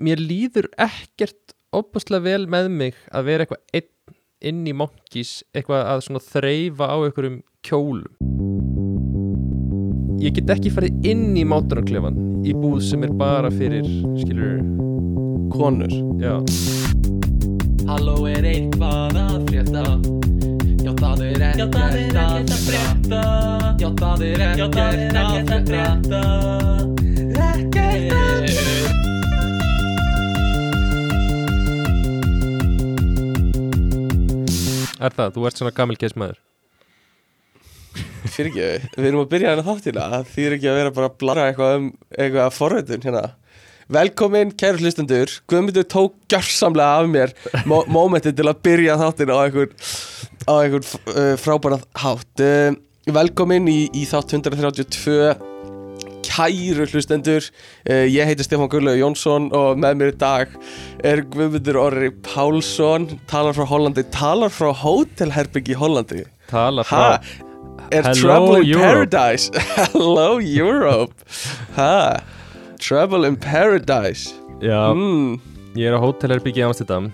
mér líður ekkert óbúslega vel með mig að vera eitthvað einn inn í monkís eitthvað að svona þreyfa á einhverjum kjólum. Ég get ekki farið inn í mátunarklefan í búð sem er bara fyrir skilur konur. Já, Halló er eitthvað að frétta? Já það er ekkert að frétta. Já það er ekkert að frétta. Ekkert er það, þú ert svona gamil maður fyrir ekki, við erum að byrja hérna þáttina því er ekki að vera bara að blara eitthvað um eitthvað að forröðun hérna. Velkomin kæru hlustendur. Guðmundur tók gjörsamlega af mér mó mómentin til að byrja þáttina á einhver, á einhver uh, frábæra hátt. Uh, velkomin í, í þátt 132 kæru hlustendur. Uh, ég heiti Stefán Guðlaug Jónsson og með mér í dag er Guðmundur Orri Pálsson talar frá Hollandi, talar frá hótelherbyggi í Hollandi. Tala Ha, frá, er Hello, Trouble in Europe. Paradise? Hello Europe. Ha, Trouble in Paradise. Já, mm, ég er á hótelherbyggi í Amsterdam.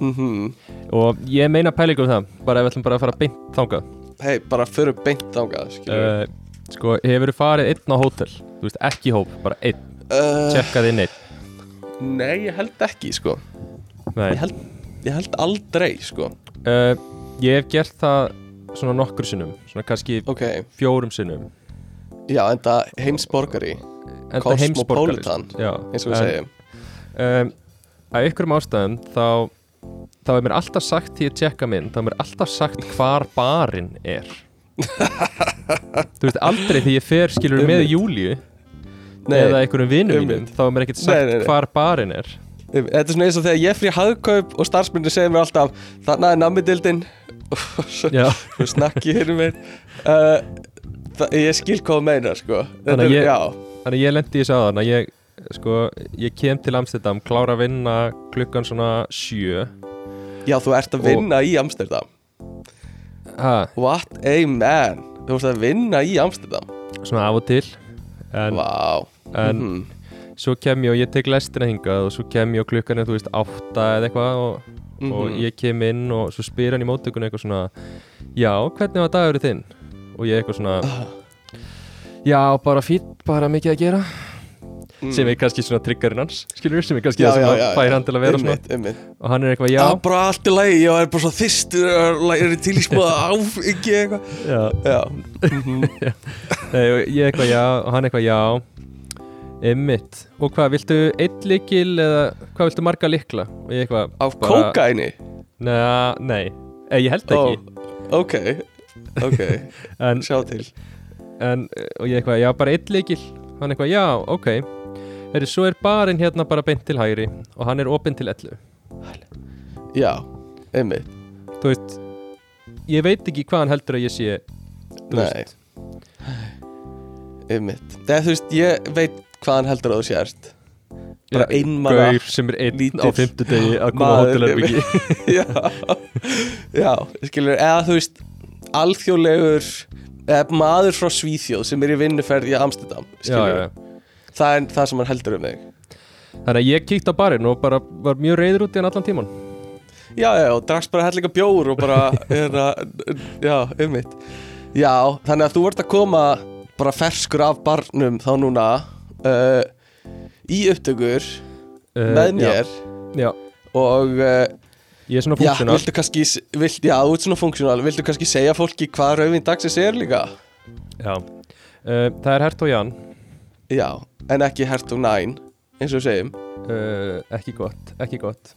Mm og ég meina pælingur um það bara ef við ætlum bara að fara beint þangað. Hei, bara fyrir beint ángað uh, uh, sko, hefur þú farið einn á hótel? Þú veist, ekki hóp, bara einn. Uh, tjekkaði inn einn. Nei, ég held ekki sko. Nei. ég held, ég held aldrei sko. Uh, ég hef gert það svona nokkur sinnum svona kannski Ok, fjórum sinnum. Já, en það heimsborgari Enda Cosmopolitan, heimsborgari, já, eins og við en, segjum. um, Af einhverjum ástæðum þá þá er mér alltaf sagt því að tjekka minn þá er mér alltaf sagt hvar barinn er Þú veist aldrei því ég fer skilur með Einmitt. Júlíu Nei, eða einhverjum vinum mínum þá er mér ekkert Nei, sagt nei, nei. hvar barinn er. Þetta er svona eins og þegar ég frí hagkaup og starfsmyndir segir mér alltaf Þannig er nammidildin og svo snakki hérna mér. Uh, Ég skil hvað þú meinar sko. Þannig að ég- að ég lendi í þessu áðan að ég sko, ég kem til Amsterdam klára að vinna klukkan svona sjö. Já, þú ert að Og- vinna í Amsterdam ha, What a man Þú ert að vinna í Amsterdam svona af og til en, Vá en Mhm. svo kem ég og ég tek lestina hingað og svo kem ég og klukkan er þú veist átta eða eitthvað og, og Mhm. ég kem inn og svo spyr hann í móttökunni eitthvað svona já, hvernig var dagurinn þinn? og ég eitthvað svona Ah. já, bara fýtt, bara mikið að gera Mm. sem er kannski svona triggerinn hans skilur sem er kannski Já, það sem fær hann til að vera Einmitt, einmitt. svona og hann er eitthvað, Já, já, bara allt í lagi, ég er bara svo þyrstur og er til í smá áfengi eitthvað. Já. Já. Mhm. Nei, og ég eitthvað já og hann eitthvað já. Emmitt Og hvað, viltu einn líkil eða hvað viltu marga ég eitthvað Af bara- kókaini Nei, nei, eh, ég held Ó, ekki Ok, ok, en, sjá til. En, og ég eitthvað, já, bara einn líkil Hann eitthvað, já, ok Heri, Svo er barinn hérna bara beint til hægri Og hann er opinn til 11 Já, einmitt. Þú veist, ég veit ekki hvað hann heldur að ég sé Nei. Einmitt. Þegar þú veist, ég veit hvað hann heldur að þú sért. Bara Já, einmana Gaur sem er einn á lítill fimmtudegi að koma á maður, hótelherbyggi já, já, skilur, eða þú veist alþjóðlegur eða maður frá Svíþjóð sem er í vinnuferð í Amsterdam Já, skilur, já, já það er það sem hann heldur um þig Þannig að ég kíkti á barinn og bara var mjög reyður út í hann allan tíman já, já, og drakst bara hellinga bjór og bara, er að, já, ummitt já, þannig að þú ert að koma bara ferskur af barnum þá núna uh, í upptökur uh, með mér. Já, já. og uh, ég er svona já, funksjónal viltu kannski vilt, já, ert svona funksjónal, viltu kannski segja fólki hvað rauðin dagsins er líka? Já, það er Hert og Jan Já, en ekki Hertog 9 eins og við segjum. Uh, Ekki gott, ekki gott.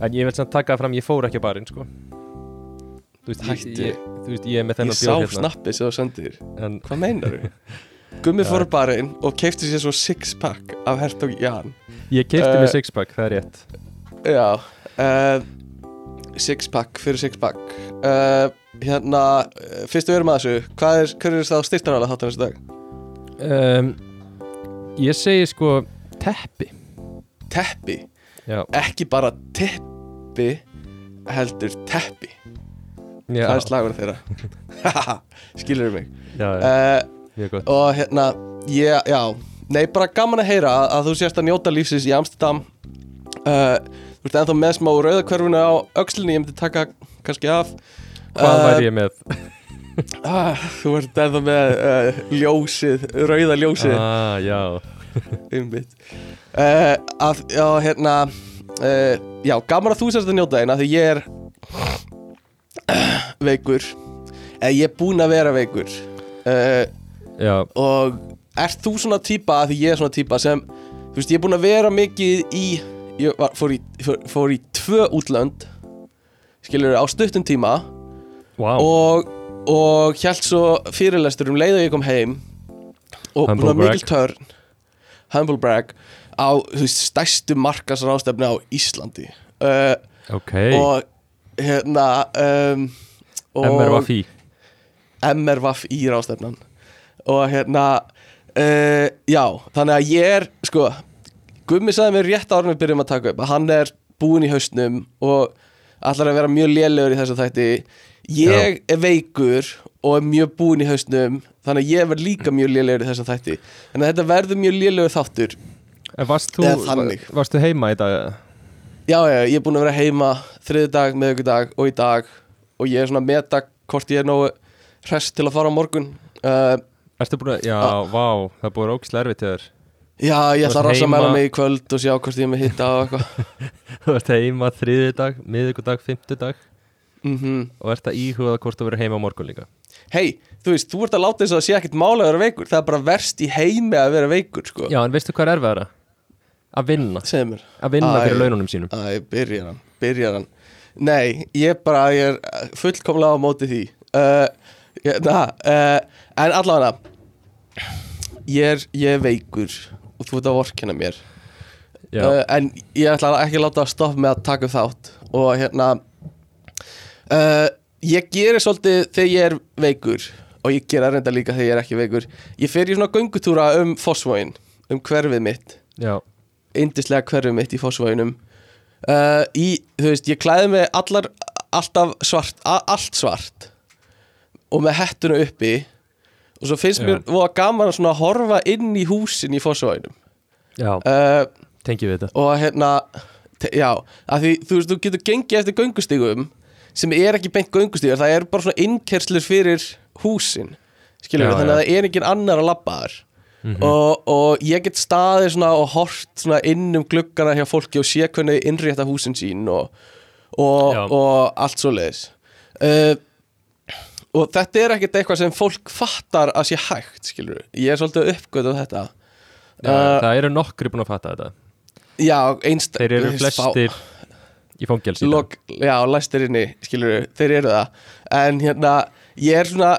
En ég vil samt taka það fram, ég fór ekki á barinn sko. Þú veist, ég, ég, þú veist, ég er með Ég þennan sá bjór hérna. snappið sem þú sendir. En Hvað meinar þú? Gummi Já. fór á barinn og keipti sér svo six pack af Hertog Jan. Ég keipti Uh, mér sixpack, það er rétt. Já uh, Six pack fyrir six pack uh, Hérna, uh, fyrst við erum að þessu Hvað er, hver er það styrtarala þáttan þessu dag? um, Ég segi sko teppi. Teppi, Já, ekki bara teppi heldur teppi. Já, Það er slagur þeirra. Skilur mig? Já, já. Uh, mjög gott. Og hérna, ég, já. Nei, bara gaman að heyra að, að þú sérst að njóta lífsins í Amsterdam. Uh, Þú ert ennþá með smá rauðakverfuna á öxlinni Ég myndi taka kannski af. Hvað Uh, væri ég með? Ah, Þú ert ennþá með uh, ljósið, rauða ljósið. Ah, já. Einmitt. Uh, að, Já, hérna uh, Já, gaman að þú sérst að njóta eina Því ég er veikur. Eða ég er búinn að vera veikur. Já, og ert þú svona að því ég er svona típa sem þú veist ég er búinn að vera mikið í ég var, fór, í, fór, fór í tvö útlönd skilur á stuttum tíma. Wow og, og hjælt svo fyrirlestur um leið og ég kom heim og Humble mikil törn humble brag á veist, stærstu markasrástefni á Íslandi. Uh, Ok, og hérna um, MRVFI MRVF í rástefnan og hérna uh, já, þannig að ég er sko, Gummi sagði mér rétt árum við byrjum að taka upp að hann er búinn í haustnum og ætlar að vera mjög lélegur í þessu þætti ég er veikur og er mjög búinn í haustnum þannig að ég verð líka mjög lélegur í þessu þætti en þetta verður mjög lélegur þáttur En varst þú, þannig. varstu heima í dag? já, já, ég er búinn að vera heima þriði dag, meðugudag og í dag og ég er svona að meta hvort ég er nógu hress til að fara á morgun uh, Ertu búin að, já, Ah. vá, það búin ógislega erfitt þér Já, ég ætla Þú að rassa heima- meira mig í kvöld og sjá hvort ég er með hitta og eitthvað Þú ert heima þriðjudag, miðvikudag, fimmtudag mm og ert að íhugað hvort þú verður heima á morgun líka. Hei, þú veist, þú ert að láta þess að sé ekkert mála að vera veikur. Það er bara verst í heimi að vera veikur, sko. Já, en veistu hvað er erfiðara? Að vinna, Segðu mér. Að vinna Æ. fyrir laununum sínum. Æ, byrjar hann, byrjar hann. Nei, ég bara, ég er fullkomlega á móti því. Uh, ég, na, uh, En allavega ég er, ég er veikur og þú ert að vorkina mér. Uh, En ég ætla ekki að láta að stoppa með að taka þátt. Og hérna uh, Ég gerir svolítið þegar ég er veikur Og ég gera reynda líka þegar ég er ekki veikur Ég fer í svona göngutúra um Fossvóin Um hverfið mitt. Já, Indislega hverfið mitt í Fossvóinum uh, Í, þú veist, ég klæði mig allar Alltaf svart, allt svart Og með hettuna uppi Og svo finnst Já. mér voða gaman að svona horfa inn í húsin í Fossvóinum já, uh, tengjum við þetta. og hérna já, því þú veist, þú getur gengið eftir göngustígum sem er ekki beint göngustígar, það er bara svona innkerslur fyrir húsin skilur Já, við, þannig að það er engin annar að labba þar. Mhm. og, og ég get staðið svona og hort svona inn um gluggana hjá fólki og sé hvernig innrétta húsin sín og, og, og allt svo leiðis uh, og þetta er ekkert eitthvað sem fólk fattar að sé hægt skilur við, ég er svolítið uppgöð á þetta. Já, Uh, Það eru nokkri búin að fatta þetta. Já, einst Þeir eru flestir í fangelsi já, læstir inni skilur þeir eru það. En hérna, ég er svona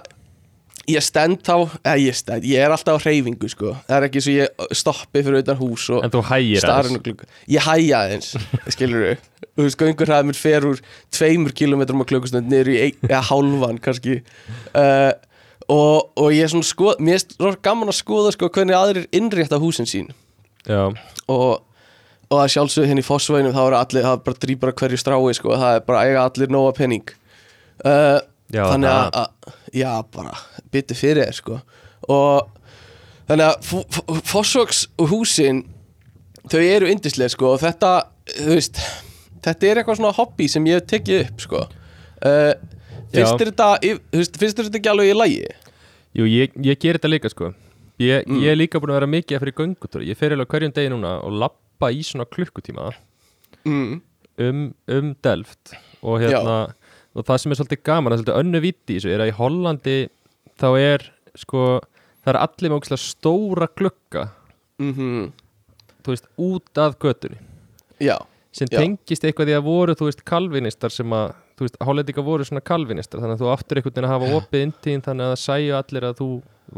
ég stend þá, eða ég stend ég er alltaf á hreyfingu, sko. Það er ekki svo ég stoppi fyrir utan hús og En þú hægir glugga. Ég hæja aðeins, skilur við þú veist, göngur hraðið mér fer úr tveimur kilometrum á klukkustund niður í ein, eða hálfan kannski. Uh, og, og ég er svona skoð mér er gaman að skoða sko hvernig aðrir innrétta húsin sín. Já, og, og að sjálfsögðu henni í fósvænum þá er allir, það er bara drýpar hverju strái sko, það er bara eiga allir nóga penning uh, já þannig að, það- að já, bara bytti fyrir þér sko. Og þannig að fósvöks húsin þau eru yndislega sko. Og þetta, þú veist þetta er eitthvað svona hobby sem ég hef tekið upp sko. Uh, finnst þér þetta, finnst þér þetta ekki alveg í lagi? Jú, ég, ég ger þetta líka sko. Ég, Mm. ég er líka búin að vera mikið fyrir göngutúr. Ég fer eiginlega hverjum degi núna og lappa í svona klukkutíma Mm. um, um Delft og hérna og það sem er svolítið gaman, það er svolítið önnu viti í þessu er að í Hollandi þá er sko, það er allir með ógeðslega stóra glugga Mm þú veist, út að götunni já, sem Já. tengist eitthvað því að voru, þú veist, kalvinistar sem að, þú veist, hollendingar voru svona kalvinistar, þannig að þú áttur einhvern veginn að hafa opið intíðin, þannig að það sæju allir að þú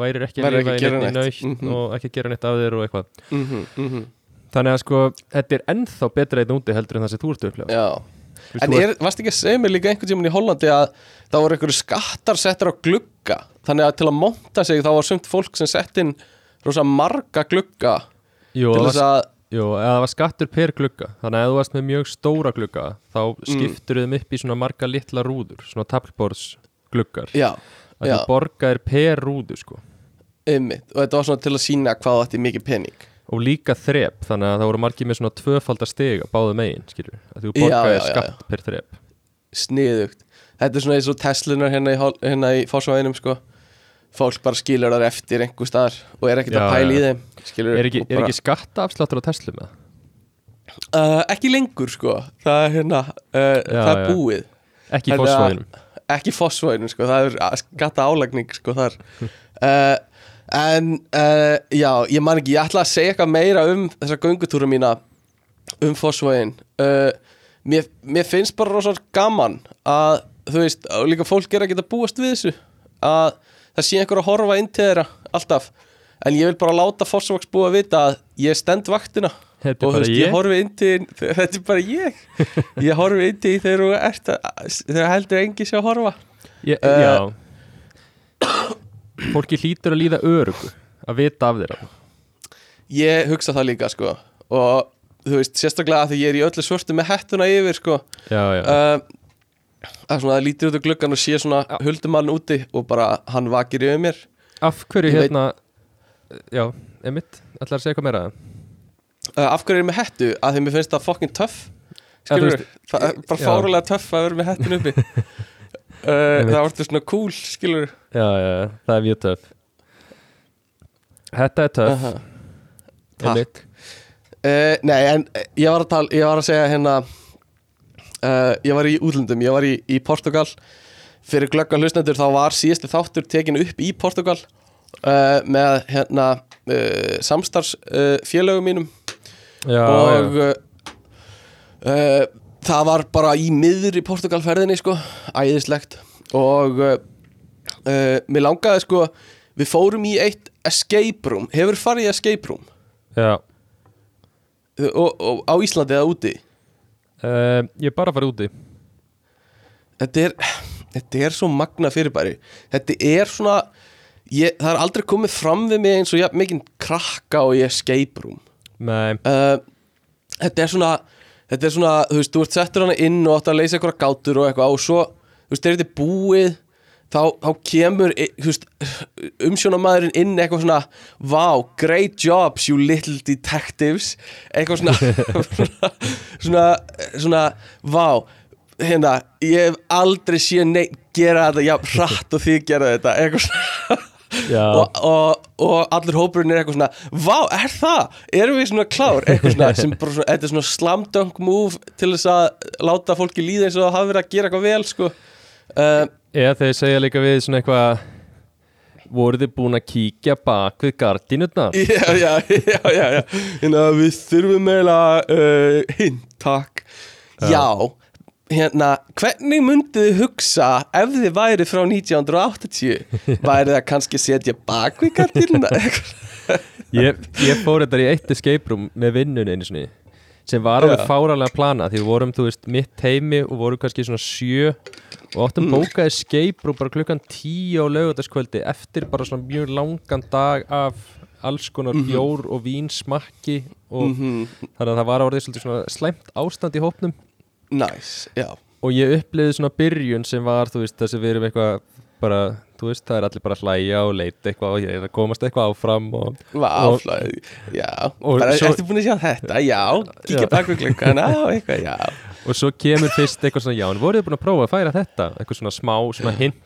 værir ekki að lifa í neitt neitt. nöytt Mhm. og ekki að gera neitt af þér og eitthvað mm -hmm, þannig að sko, þetta er ennþá betra einn úti heldur en það sem þú ert að upplega já. En er, varst ekki að segja mér líka einhvern tímann í Hollandi að það voru einhverju skattar settir á glugga? Þannig að til að monta sig þá var sumt fólk sem sett inn rosa marga glugga Jú, til þess að jú, eða það var skattur per glugga. Þannig að ef þú varst með mjög stóra glugga þá Mm. skiptur þeim upp í svona marga litla rúður, svona tablborðs gluggar já, að Já. þú borgaðir per rúðu sko. Einmitt. og þetta var svona til að sína hvað það ætti mikið pening og líka þrep þannig að það voru margir með svona tvöfaldar stig að báðu megin, skilur að þú Já, borgaði já, já, skatt per þrep. Sniðugt. Þetta er svona eins og Teslunar hérna í, hérna í fórsvæðinum sko. Fólk bara skilur þar eftir einhver staðar og er ekkert Já, að pæla í já. þeim skilur, er ekki, bara- ekki skattaafsláttur á Tesla með uh, ekki lengur sko. Það er hérna, uh, það er já. búið. Ekki í Þetta- fósfóðinum ekki fósvæðinum sko, það er skatta álagning sko þar. Uh, en uh, já, ég man ekki ég ætla að segja eitthvað meira um þessa göngutúra mína um fósvæðin uh, mér, mér finnst bara rosa gaman að þú veist, líka fólk er að geta búast við þessu að það sé einhver að horfa inn til þeirra alltaf. En ég vil bara láta fósvæks búa að vita að ég stend vaktina Þetta er og þú bara veist, ég. ég. horfi inn til þetta er bara ég. Ég horfi inn til þegar þú ert að þegar heldur engi sé að horfa. Ég, Eh, já fólki hlýtur að líða örugu að vita af þeirra ég hugsa það líka sko. Og þú veist, sérstaklega að því ég er í öllu svörtu með hettuna yfir sko. Já, já, uh, að svona það lítur út á gluggan og sé svona huldumann úti og bara hann vakir yfir mér. Af hverju ég veit- hérna já, emitt, ætlar að segja eitthvað meira uh, af hverju er ég með hettu, að því mér finnst það fucking töff skilur, bara fárulega töff að vera með hettun uppi það vartur svona cool skilur já, já, það er mjög töff. Þetta er töff. Uh emitt Uh, nei, en eh, ég var að tala, ég var að segja hérna uh, Ég var í útlöndum, ég var í, í Portugal. Fyrir glöggan hlustendur þá var síðasti þáttur tekin upp í Portugal Með hérna uh, samstarfsfélögum uh, félögum mínum. Já, Og já. Það var bara í miður í Portugalferðinni sko Æðislegt. Og uh, uh, mér langaði sko Við fórum í eitt escape room. Hefur farið í escape room? Já. og, og, á Íslandi eða úti? Uh, ég er bara fara úti. Þetta er, þetta er svo magna fyrirbæri. Þetta er svona ég, það er aldrei komið fram við mig eins og ja, mikið krakka og ég escape room. Nei, þetta er svona þetta er svona, þú veist, þú ert settur hana inn og átt að leysa eitthvað gátur og eitthvað og svo, þú veist, þegar þetta er búið þá, þá kemur e- þú veist, umsjónamaðurinn inn eitthvað svona wow, great jobs you little detectives. Eitthvað svona svona, svona wow, hérna ég hef aldrei séð neitt gera þetta, já, hratt og þið gera þetta. Eitthvað svona og, og, og allir hópurinn er eitthvað svona Vá, er það? Erum við svona klár? Eitthvað svona, sem bara svona, þetta er svona slamdunk move til þess að láta fólki líða eins og það hafi verið að gera eitthvað vel, sko. Uh, eða þeir segja líka við svona eitthvað voruð þið búin að kíkja bak við gardínutnar Já, já, já, já, já. Hérna, við þurfum eiginlega uh, hint, takk. Já, hérna, hvernig myndið þið hugsa ef þið væri frá 1980 væri það kannski að setja bak við gardínuna eitthvað ég, ég fór þetta í eitt escape room með vinnun einu sinni sem var alveg fáralega plana því við vorum, þú veist, mitt heimi og vorum kannski svona sjö og áttum Mm. bókað escape room bara klukkan tíu á laugardagskvöldi eftir bara svona mjög langan dag af alls konar Mhm. bjór og vínsmakki og Mhm. þannig að það var orðið svolítið svona slæmt ástand í hópnum Nice, og ég upplifði svona byrjun sem var, veist, þess að við erum eitthvað bara, þú veist, það er allir bara að hlæja og leita eitthvað og ég er að komast eitthvað áfram og, Vá, Og- já. Og bara, svo- Ertu búin að sjá þetta? Já, kíkja bak við klukkan, á, eitthvað, já. Og svo kemur fyrst eitthvað svona, já, en voruð þið búin að prófa að færa þetta? Eitthvað svona smá, svona hint.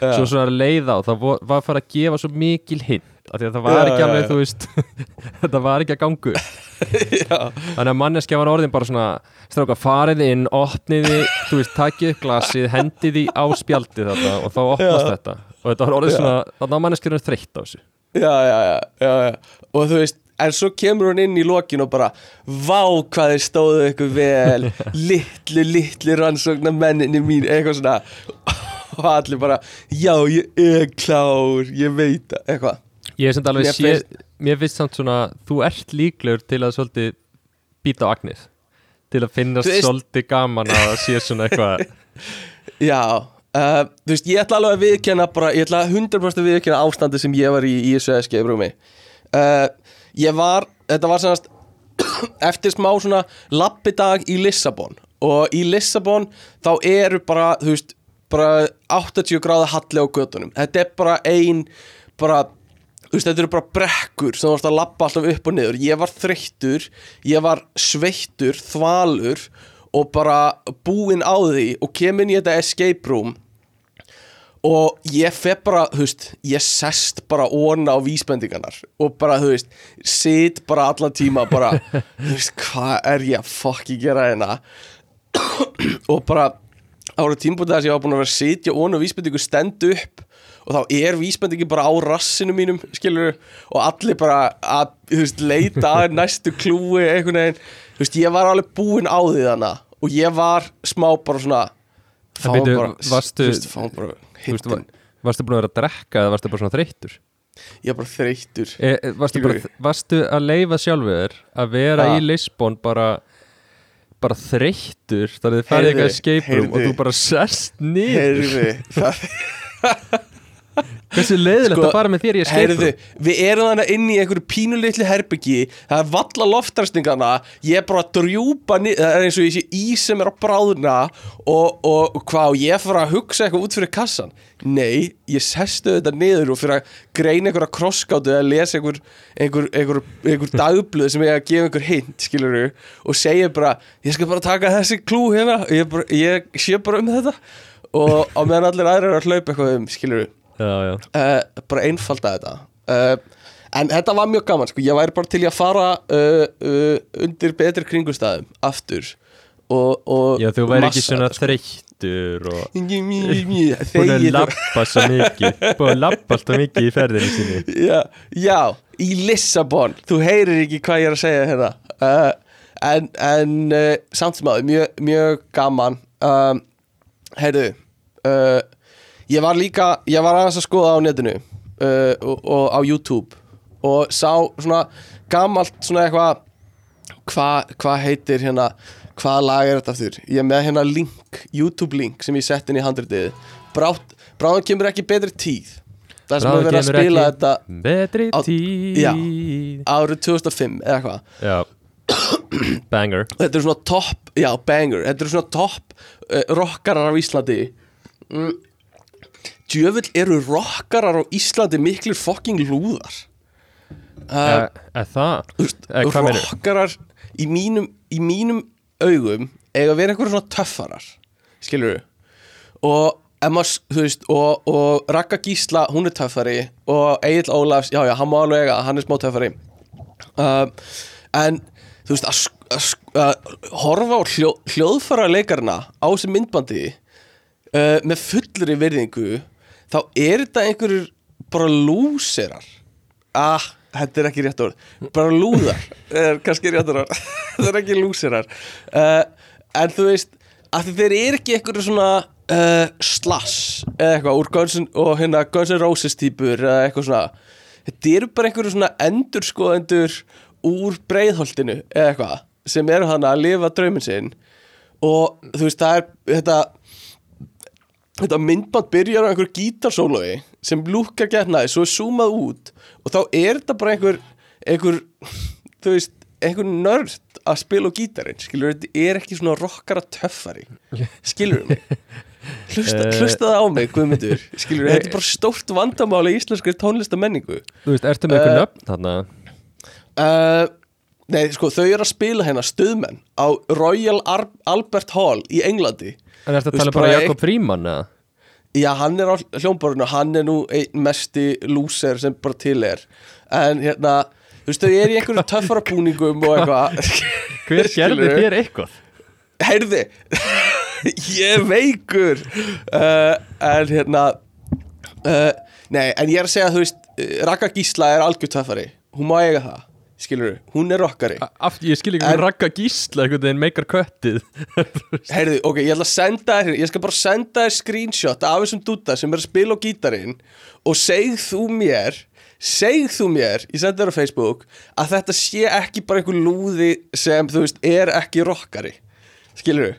Svo svona leiða á, það var að fara að gefa svo mikil hint, af því að það var Já, ekki já, alveg, já. þú veist þetta var ekki að gangu já. þannig að manneskja var orðin bara svona stráka, farið inn, opniði þú veist, takið upp glasið, hendiði á spjaldið þetta og þá opnast Já. þetta og þetta var orðið Já. svona, þannig að manneskjurinn er þreytt á þessu já, já, já, já, já Og þú veist, en svo kemur hún inn í lokin og bara Vá, hvað þið stóðu ykkur vel Litlu, litlu rannsóknar menninni mín Eitthvað svona Og allir bara, já, ég er klár Ég veit eitthvað Ég sem alveg sé, mér finnst samt svona þú ert líklegur til að svolítið býta á agnið til að finnast veist- svolítið gaman að sé svona eitthvað. Já, uh, þú veist, ég ætla alveg að viðkenna bara, ég ætla 100% að viðkenna ástandi sem ég var í í þessu escape roomi uh, Ég var, þetta var semast eftir smá svona lappidag í Lissabon. Og í Lissabon þá eru bara, þú veist, bara 80 gráða halli á göttunum Þetta er bara ein, bara veist, þetta eru bara brekkur sem þú varst að labba alltaf upp og niður. Ég var þreyttur, ég var sveittur þvalur og bara búinn á því og kem inn í þetta escape room og ég fer bara, veist, ég sest bara óna á vísbendingarnar og bara, þú veist, sit bara allan tíma bara, þú veist, hvað er ég að fucking gera hérna? Og bara ára tímbútið þess að ég var búin að vera sitja óna á vísbendingu stend upp og þá er vísbendingi bara á rassinu mínum skilur og allir bara að, veist, leita að næstu klúi einhvern veginn, þú veist, ég var alveg búinn á því þannig og ég var smá bara svona En bíddu, varstu- veist, fáum bara hittin. var- Varstu búin að vera að drekka eða varstu bara svona þreyttur? ég er bara þreyttur E, varstu, bara, varstu að leifa sjálfur að vera Ja. í Lisbon bara bara þreyttur? Þannig að þið Heyrðu, eitthvað escape room og þú bara sest niður. Heyrðu, það hversu leiðilegt Sko, að fara með þér í escape room? við erum þannig inn í einhverju pínulitli herbyggi Það er valla loftarstingana Ég er bara að drjúpa ni- Það er eins og ég sé ís sem er að bráðna Og, og hvað, ég fyrir að hugsa eitthvað út fyrir kassan? Nei, ég sestu þetta niður og fyrir að greina einhverja krosskátu eða lesa einhver, einhver, einhver, einhver dagblöð sem ég að gefa einhver hint, skilur og segja bara, ég skal bara taka þessi klú hérna, ég, bara, ég sé bara um þetta. Og á meðan allir aðrir eru að hlaupa eitthvað um, skilur já, já. uh, bara einfalda þetta. Uh, en þetta var mjög gaman sko. ég væri bara til að fara uh, uh, undir betri kringustæðum aftur og, og já, þú væri ekki svona þreyttur og búin að lappa svo mikið. Búin að lappa alltaf mikið í ferðinni sinni. Já, já, í Lissabon. Þú heyrir ekki hvað ég er að segja hérna. En, en samt sem aður, mjög, mjög gaman. Um, heyrðu uh, ég var líka ég var aðeins að skoða á netinu uh, og, og á YouTube og sá svona gamalt svona eitthvað hvað hva heitir hérna hvaða lag er þetta aftur? Ég með hérna link, YouTube link sem ég sett inn í handritið. Brátt, bráðan kemur ekki betri tíð. Það sem er verið að spila þetta betri Á- tíð. Já. árið 2005 eða eitthvað. Já. banger. Þetta er svona topp, já banger. Þetta er svona topp uh, rockarar á Íslandi. Mm. Djöfull eru rockarar á Íslandi miklir fucking lúðar. Uh, eða það? þú meinarðu? rockarar í mínum, í mínum augum eiga að vera einhverjum svona töffarar skilur og Emma, þú veist, og, og Raka Gísla, hún er töffari og Egil Ólafs, já já, hann má alveg eiga hann er smá töffari. Uh, en þú veist, að, að, að horfa á hljó, hljóðfara leikarna á þessi myndbandi uh, með fullri virðingu þá er þetta einhverjur bara lúserar. Ah, þetta er ekki rétt orð. Bara lúðar. Er kannski rétt orð. Þetta er ekki lúserar. Uh, en þú veist að þeir eru ekki einhverju svona uh, slass eða eitthvað úr Guns N' og hérna Roses típur eða eitthvað svona. Þetta eru bara einhverju svona endurskoðendur úr breiðholtinu eða eitthvað sem eru hann að lifa drauminn sinn. Og þú veist það er þetta þetta myndband byrjar á einhver gítarsólói sem lúkkar getnaði, svo er zoomað út og þá er þetta bara einhver einhver, þú veist einhver nörd að spila á gítarinn skilur, þetta er ekki svona rockara töffari skilur mig? Hlusta, Eh. hlustaði á mig, Guðmundur skilur, þetta er bara stórt vandamáli í íslenskri tónlistamenningu þú veist, ertu með eitthvað Eh, nöfn þarna? Uh, Nei, sko, þau eru að spila hérna stuðmenn á Royal Albert Hall í Englandi en ertu Þú að tala bara Jakob Fríman eða? Já, hann er á hljómborðinu, hann er nú einn mesti lúser sem bara til er. En hérna, þú veist, þau eru í einhverju töffara búningum og eitthvað. Hver gerði þér eitthvað? Heyrði, ég er veikur. Uh, En hérna, uh, nei, en ég er að segja, þú veist, uh, Raka Gísla er algjör töffari. Hún má eiga það, skilur hún er rockari. Aft, ég skil ekki hvernig ragga gísla einhvern veginn meikar köttið. Heyrðu, ok, ég ætla að senda þér Ég skal bara senda þér screenshot af þessum dúta sem er að spila á gítarinn og segð þú mér segð þú mér, ég sendi þér á Facebook að þetta sé ekki bara einhver lúði sem, þú veist, er ekki rockari. Skilur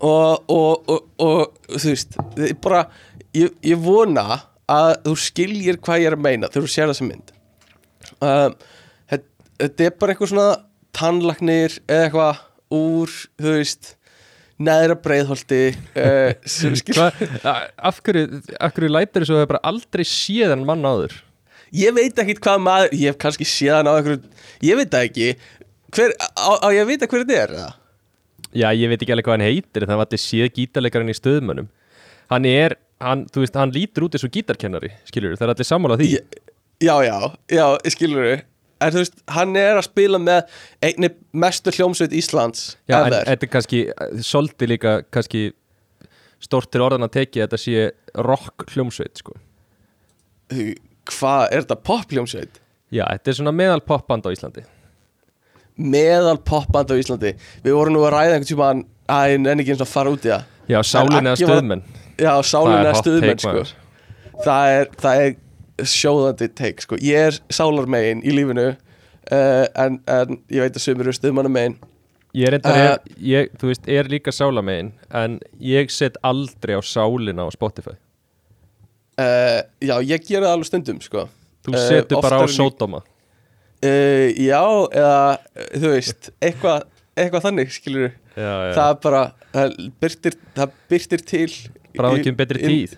og, og, og, og þú veist þið bara, ég, ég vona að þú skiljir hvað ég er að meina þegar þú sér þessa mynd. Um, þetta, þetta er bara eitthvað svona tannlagnir eða eitthvað úr, þú veist neðra breiðholti uh, af hverju, af hverju lætur þessu að það bara aldrei séð en mann áður? Ég veit ekkit hvað maður ég hef kannski séð hann á einhverju ég veit það ekki. Hver, á, á ég að vita hver þetta er eða? Já, ég veit ekki alveg hvað hann heitir það var allir séð gítarleikarinn í stöðmönnum Hann er, hann, þú veist, hann lítur út eins og gítarkennari, skilur það er allir sammála því. Já, já, já, skilur við en þú veist, hann er að spila með einni mestu hljómsveit Íslands Já, en þetta er kannski, svolítið líka kannski stórt til orðan að teki að þetta sé rock hljómsveit, sko. Hvað, er þetta pop hljómsveit? Já, þetta er svona meðal popband á Íslandi. Meðal popband á Íslandi. Við vorum nú að ræða einhvern tíma að en ekki eins og fara út í það. Já, Aggi var- stöðmenn já, hot stuðmenn take, sko. það er, það er sjóðandi take sko. ég er sálarmegin í lífinu uh, en, en ég veit að sumir eru stuðmannamegin Ég Uh, ég, veist, er líka sálamegin en ég set aldrei á sálina á Spotify. Uh, já, ég gera það alveg stundum sko. Þú setur bara á uh, já, eða þú veist, eitthvað eitthvað þannig, skilur Já, já, það er bara, það byrtir, það byrtir til bara ekki um betri tíð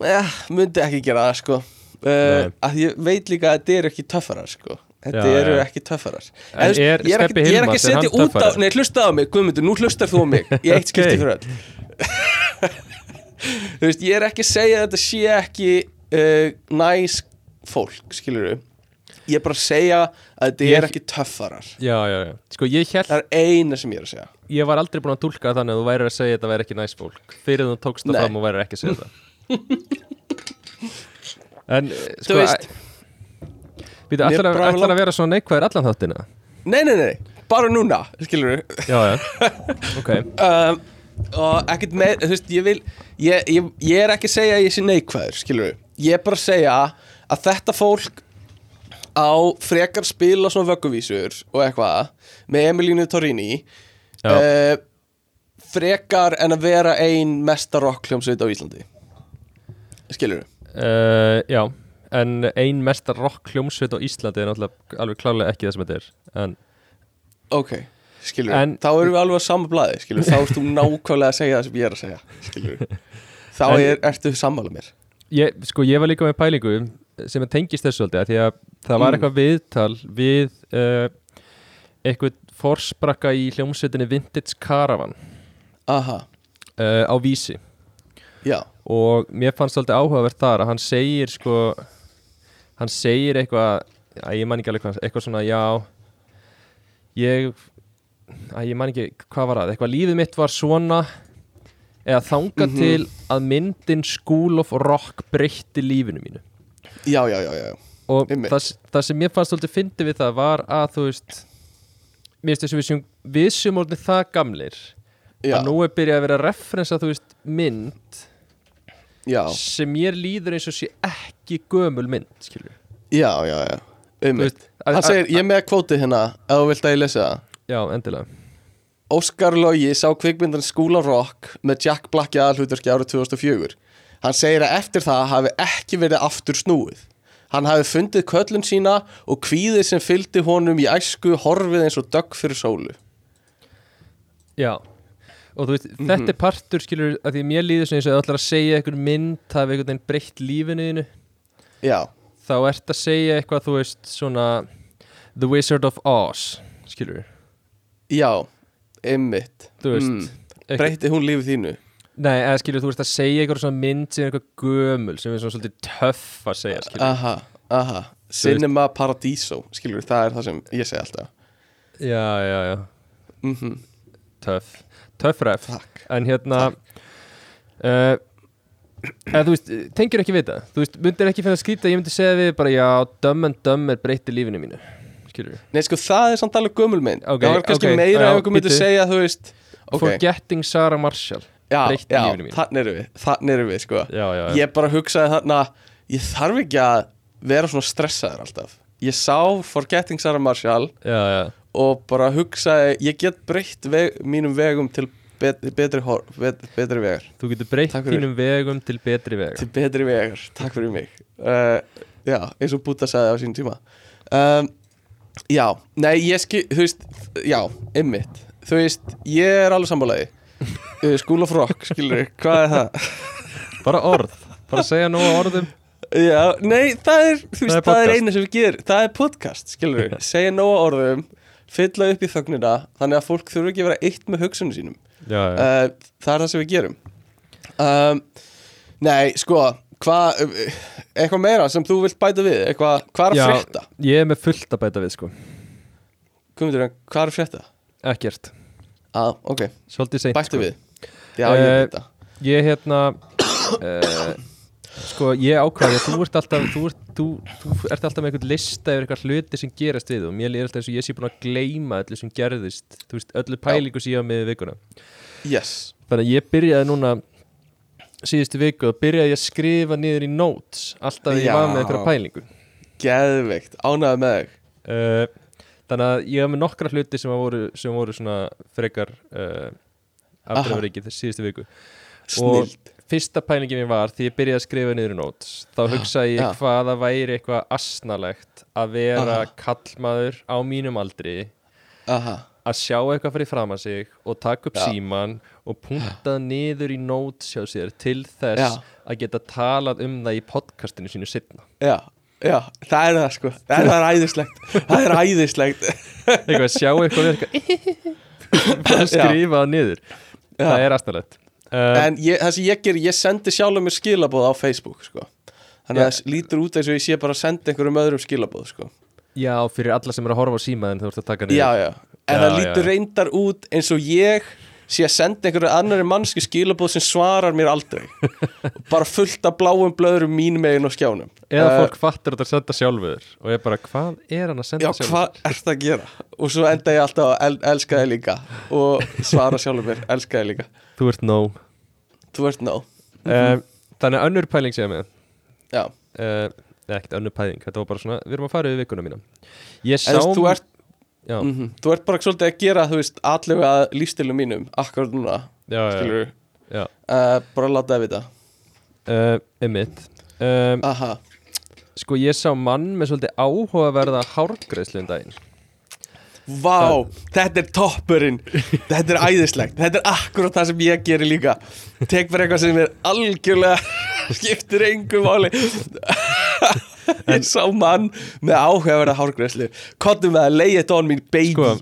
Já, myndi ekki gera það sko uh, Nei. að ég veit líka að þetta eru ekki töffarar sko Þetta Já, eru já. ekki töffarar En veist, er ég, er Stebbi ekki, ég er ekki Hilmars, er hann setja út á töffari? Nei, hlustaðu á mig, Guðmundur, nú hlustar þú á mig Í eitt skipti Ok. fyrir öll Þú veist, ég er ekki að segja að þetta sé ekki uh, næs fólk, skilur Ég er bara að segja að þetta Ég- er ekki töffarar Já, já, já Sko, ég held, Það er eina sem ég er að segja ég var aldrei búin að tólka þannig að þú væri að segja að þetta væri ekki næst fólk fyrir þú tókst það Nei. fram og væri ekki að segja það En, eh, Þú sko veist. Býtu, Mér ætlar að, vera svona neikvæður allan þáttina? Nei, nei, nei, bara núna, skilur Já, já. Ok. Um, og ekkert með, þú veist, ég vil ég, ég, ég er ekki að segja að ég sé neikvæður skilur við, ég er bara að segja að þetta fólk á frekar spila svona vögguvísur og eitthvað með Emilínu Torrini uh, frekar en að vera ein mesta rockljómsveit á Íslandi skilur uh, Já, en ein mestar rock hljómsveit á Íslandi er náttúrulega alveg klárlega ekki það sem þetta er. En, ok, skilur En- þá erum við alveg á sama blaði skilur þá erst þú nákvæmlega að segja það sem ég er að segja skilur þá En- er, ertu sammála mér. Ég, sko, ég var líka með pælingu sem er tengist þessu svolítið af Því að það var Mm. eitthvað viðtal við uh, eitthvað forsprakka í hljómsveitinni Vintage Caravan. Aha, uh, á vísi já, og mér fannst svolítið áhugavert þar að hann segir sko hann segir eitthvað að ég man ekki alveg hvað, eitthvað svona já ég að ég man ekki hvað var það, eitthvað lífið mitt var svona eða þanga Mhm. til að myndin School of Rock breytti lífinu mínu já, já, já, já. og það, það sem mér fannst svolítið fyndi við það var að þú veist mér finnst þess að við séum orðin það gamlir já. að nú er byrjað að vera referensa þú veist mynd Já, sem mér líður eins og sé ekki gömul mynd skilur já, já, já. Um, veist, að- Hann segir, ég með kvótið hérna ef þú vilt að ég lesa það. Já, endilega. Óskar Logi sá kvikmyndan of Rock með Jack Black í aðhlutverki árið 2004 Hann segir að eftir það hafi ekki verið aftur snúið. Hann hafi fundið köllun sína og kvíðið sem fylgdi honum í æsku horfið eins og dögg fyrir sólu. Já og þú veist, Mhm. þetta er partur skilur að því mér líður sem og ef þú ætlar að segja einhver mynd hafi einhvern veginn breytt lífinu þínu Já, þá ert að segja eitthvað þú veist svona The Wizard of Oz skilur já, ymmit Mm. Breytti hún lífið þínu? nei, eða skilur þú veist að segja eitthvað svona mynd sem er eitthvað gömul sem er svona svolítið töff að segja skilur Aha, aha. Cinema Paradiso, skilur, það er það sem ég segi alltaf. Já, já, já, mm töff töff Takk. En hérna uh, eða þú veist, tengir ekki við það þú veist, myndir ekki finna skrýta ég myndi segja við bara já, Dumb and Dumber breytti lífinu mínu skilur Nei, sko, það er samt alveg gömulmynd Ok, Það var kannski ok, meira ef einhver myndi segja, þú veist Ok, Forgetting Sarah Marshall já, já, þannig erum við Þannig erum við, sko. Já, já. Ég bara hugsaði þarna Ég þarf ekki að vera svona stressaður alltaf. Ég sá Forgetting Sarah Marshall. Og bara hugsaði Ég get breytt veg, mínum vegum til bet, betri, hor, bet, betri vegar. Þú getur breytt þínum vegum til betri vega Til betri vegar, takk fyrir mig. Uh, Já, eins og Búta sagði á sín tíma. Um, Já, nei, ég skil, þú veist Já, ymmit Þú veist, ég er alveg sammálaði School of Rock, skilur, hvað er það? bara orð, bara segja nú orðum. Já, nei, það er, þú veist, er það er eina sem við gerum Það er podcast, skilur við Segja nóga orðum, fylla upp í þögnina Þannig að fólk þurfa ekki að vera eitt með hugsunum sínum Já, já. uh, Það er það sem við gerum um, Nei, sko Hvað, eitthvað meira sem þú vilt bæta við Eitthvað, hvað er að frétta? Ég er með fullt að bæta við sko Guðmundur, hvað er að frétta? Ekkert Að, ok, Svolítið seint bættu sko. við Já, ég Eh, veit það Ég hérna uh, Sko ég ákvæði að þú ert alltaf Þú ert, þú, þú ert alltaf með einhvern lista Yfir eitthvað hluti sem gerast við og mér líður alltaf eins og ég sé búin að gleyma öllu sem gerðist Þú veist, öllu pælingu sem ég var með vikuna. Yes, Þannig að ég byrjaði núna síðustu viku og byrjaði að skrifa niður í notes alltaf þegar ég var með einhverja pælingu. Geðveikt, ánægði með þig? Uh, Þannig að ég var með nokkra hluti sem voru, sem voru svona frekar uh, afdreifaríkið þessi síðustu viku. Snild Fyrsta pælingin mér var því ég byrjaði að skrifa niður notes þá hugsaði ég já. hvað það væri eitthvað asnalegt að vera Aha. kallmaður á mínum aldri Aha, að sjá eitthvað fyrir fram að sig og taka upp Já. síman og punta niður í notes hjá sér til þess Já. að geta talað um það í podcastinu sínu setna já, já, það er það sko. Það er, æðislegt Það er æðislegt eitthvað að sjá eitthvað eitthvað bara skrifa það niður. Það er aðstæðlegt um, En ég, það sem ég ger, ég sendi sjálf mér skilabóð á Facebook sko. Þannig að Já. það lítur út eins og ég sé bara að senda einhverjum öðrum skilabóð sko. já, fyrir alla sem er að horfa á símaðin þú ert að taka niður Já, já En Já, það lítur reyndar út eins og ég sé að senda einhverju annari mannski skilabóð sem svarar mér aldrei. Bara fullt af bláum blöðurum mínum megin og skjánum. Eða Eh, fólk fattar þetta að senda sjálfur og ég bara, hvað er hann að senda Já, sjálfur? hvað ert það að gera? Og svo enda ég alltaf að el elska þig líka. Og svara sjálfur mér, elska þig líka. Þú ert nóg. Þú ert nóg. Um, þannig að önnur pæling segja mig Já, uh, ekkert önnur pæling, þetta var bara svona við erum að fara yfir vikuna mína. Ég sá þú, þú ert mm Þú ert bara svolítið að gera, þú veist, allega lífstilum mínum, akkurat núna, já, skilur já. uh, bara láta það vita. Uh, einmitt. Um, Aha, sko ég sá mann með svolítið áhugaverða hárgreðslu um daginn. Vá, þetta er toppurinn. Þetta er æðislegt, þetta er akkurat það sem ég gerir líka. Tek bara eitthvað sem er algjörlega skiptir engu máli Ég sá mann með áhuga að vera hárgræslu Kottum með að lay it on me baby. Sko,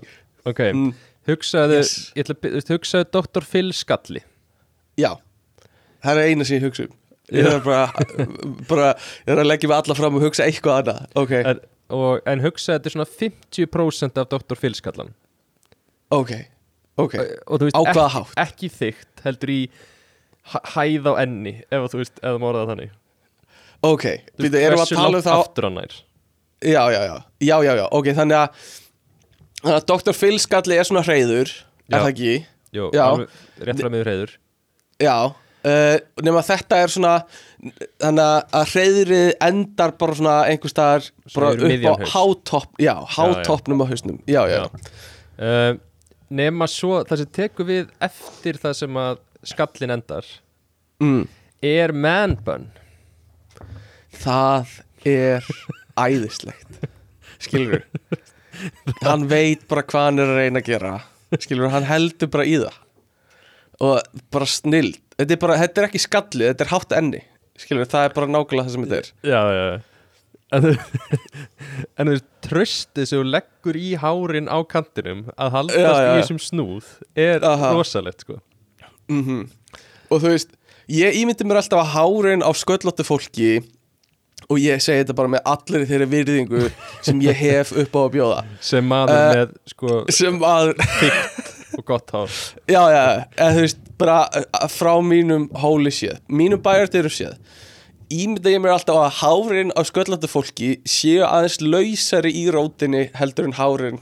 ok, Mm. hugsaðu Yes. ég ætla, að hugsaðu Dr. Phil Skalli Já, það er eina sem ég hugsa um. Ég er bara, bara Ég er að leggja mig alla fram og hugsa eitthvað annað. Ok, en, og, en hugsaðu þetta er svona 50% af Dr. Phil Skallan ok, ok. Og, og þú veist, Á hvaða ekki, hátt? ekki þygt heldur í hæ- hæð á enni ef þú veist, ef þú morðað þannig Ok, býtu, erum við að tala um það aftur hann nær Já, já, já, já, já, já Ok, þannig að, þannig að Dr. Phil Skalli er svona hreyður Já. Er það ekki? Jú, Já. rétt frá miður reyður Já uh, Nefn að þetta er svona Þannig að- hreyðrið endar bara svona einhver staðar upp á hátopp Já, hátoppnum á hausnum Já, já, uh, nema svo það sem tekur við eftir það sem að skallin endar Mm. er man bun Það er æðislegt. Skilur Hann veit bara hvað hann er að reyna að gera. Skilur, hann heldur bara í það. Og bara snild. Þetta er bara, þetta er ekki skallið, þetta er hátt enni. Skilur, það er bara nákvæmlega það sem þetta er. Já, já þú en þú tröstið sem leggur í hárin á kantinum að haldast Já, já, í já. þessum snúð er Aha. rosalegt sko. Mm Og þú veist, ég ímyndi mér alltaf að hárin á sköllóttu fólki Og ég segi þetta bara með allir þeirri virðingu sem ég hef upp á að bjóða. Sem maður Eh, með sko Sem að, og gott hár. Já, já, eða þú veist, bara uh, frá mínum hóli séð Mínum bæjardyrum séð. Ímynda ég mér alltaf að hárin á sköllóttu fólki séu aðeins lausari í rótinni heldur en hárin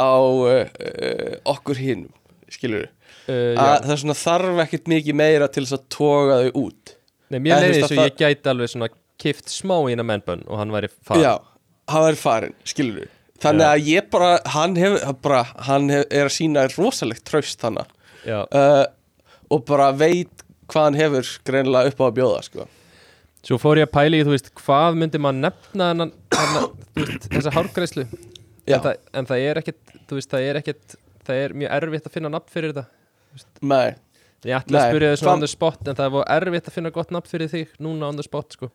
á uh, uh, okkur hinum Skilur uh, að það svona þarf ekkert mikið meira til þess að toga þau út. Nei, mér leiði þess að ég gæti alveg svona kift smá í eina man bun og hann væri farinn. Já, hann er farin, skilur við Þannig að ég bara, hann hef, bara, hann hef, er að sína rosalegt traust þannig Já. uh, og bara veit hvað hann hefur greinilega upp á að bjóða sko. Svo fór ég að pæla í, þú veist, hvað myndi maður nefna hennan, hennan veist, þessa hárgræslu Já, en það, en það er ekkert, þú veist, það er ekkert það er mjög erfitt að finna nafn fyrir þetta. Nei, Ég ætla að spyrja hvað- on the spot en það er erfitt að finna gott nafn fyrir þig núna on the spot, sko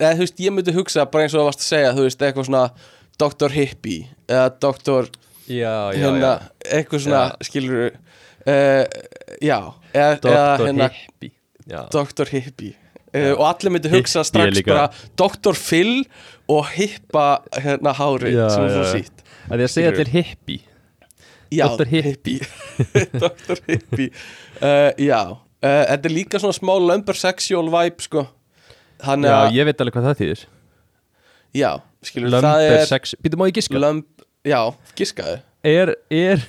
eða þú veist, ég myndi hugsa bara eins og það varst að segja, þú veist, eitthvað svona Dr. Hippie eða Dr. Já, já, hérna, eitthvað svona, skilur uh, já, eða, Dr. hérna, Hippie Já, Dr. Hippie uh, og allir myndi hugsa Hippie strax líka. bara Dr. Phil og hippa hérna hárið Já, sem er svo já. sítt að því að segja Skilurðu? allir hippie Já, Dr. Hippie. Dr. Hippie uh, Já, þetta er líka svona smá lumbersexual vibe sko Þannig Já, að, ég veit alveg hvað það þýðir. Já, skilur það Lumber er sex Býtum má ég giska? lumb, Já, giskaðu. Er, er,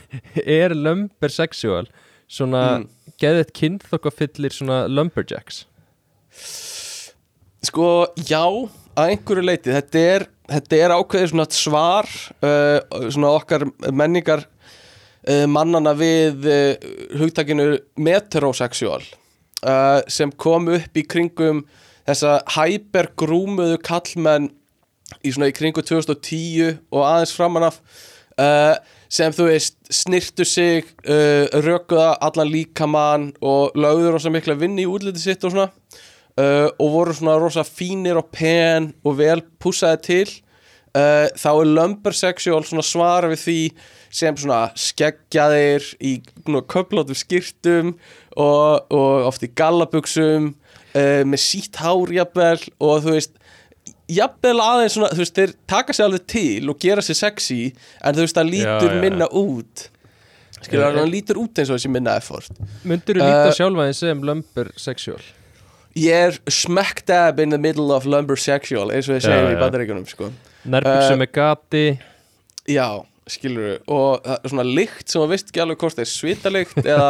er lumber sexual Svona Mm. Geðið kynþokkafyllir svona lumberjacks? Sko, já, að einhverju leiti Þetta er, þetta er ákveðið svona svar uh, Svona okkar menningar uh, Mannana við uh, hugtakinu metrosexual uh, Sem kom upp í kringum Þessa hypergrúmuðu kallmenn Í svona í kringu 2010 Og aðeins framan af uh, Sem þú veist, snirtu sig uh, Rökuða allan líkamann Og lögður rosa mikla vinni í útliti sitt og svona uh, og voru svona rosa fínir og pen og vel pússaði til þá er lumbersexual svona svara við því sem svona skeggjaðir í köflótum skýrtum og, og oft í gallabuxum uh, með sítt hár jafnvel og þú veist jafnvel aðeins svona, þú veist, þeir taka sér alveg til og gera sér sexy en þú veist, það lítur Já, já. minna út. Skilur, Eh, það lítur út eins og þessi minna effort. Myndur þú líta Uh, sjálfa þeim sem lumber sexual? Ég er smack dab in the middle of lumbersexual eins og þið segjum Já, í bandaríkunum sko. Nærbuksu Uh, með gati. Já, skilur og það er svona lykt sem að veist ekki alveg hvort það er svitalykt eða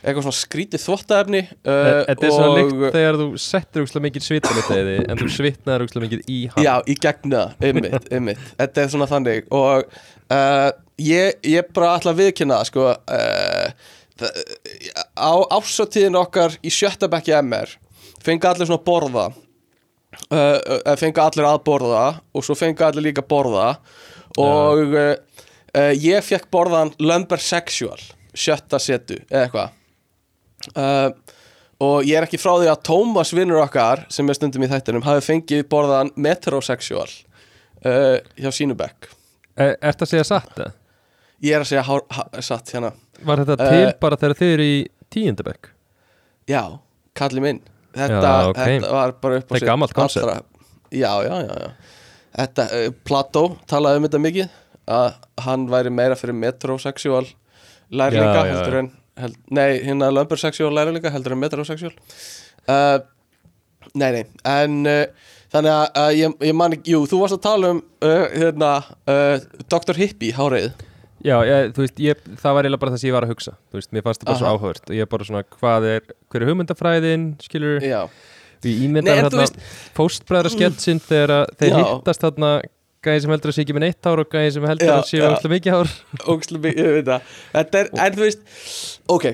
eitthvað svona skrítið þvottaefni uh, Þetta er svona lykt þegar þú settir úkslega mikið svitalit eða en þú svitnaður úkslega mikið í hann. Já, í gegna, ymmit, ymmit Þetta er svona þannig. Og uh, ég, ég bara ætla að viðkynna sko uh, á ásatíðin okkar í sjötta bekki MR fengi allir svona borða uh, uh, fengi allir að borða og svo fengi allir líka borða. Og uh, ég fekk borðan lumbersexual sjötta setu eða eitthvað uh, og ég er ekki frá því að Tómas vinnur okkar sem er stundum í þættinum hafi fengið borðan metrosexual uh, hjá sínubekk er, Ertu að segja satt það? ég er að segja hár, ha, satt hérna Var þetta til bara þegar þið eru í tíundabekk? já, kalli minn þetta, Já, ok. þetta var bara upp á konsept. allra- já, já, já, já. Þetta, uh, Plató talaði um þetta mikið að hann væri meira fyrir metrosexual lærlinga heldur en held, nei, hérna lumbersexual lærlinga heldur en metrosexual uh, nei, nei, en uh, þannig að uh, ég, ég man ekki, jú, þú varst að tala um uh, hérna, uh, Dr. Hippie hárið. Já, ég, þú veist, ég, það var eiginlega bara það sem ég var að hugsa. Þú veist, mér fannst það bara svo Aha. áhugavert. Og ég er bara svona, hvað er, hver er hugmyndafræðin skilur, já, við þú þarna veist- fóstbræðra sketsin þegar þeir hittast þarna gæði sem heldur að sé ekki með neitt hár og gæði sem heldur Já, að sé alltaf mikið hár. Ógæslega mikið, ég veit það. Þetta er, en þú veist, ok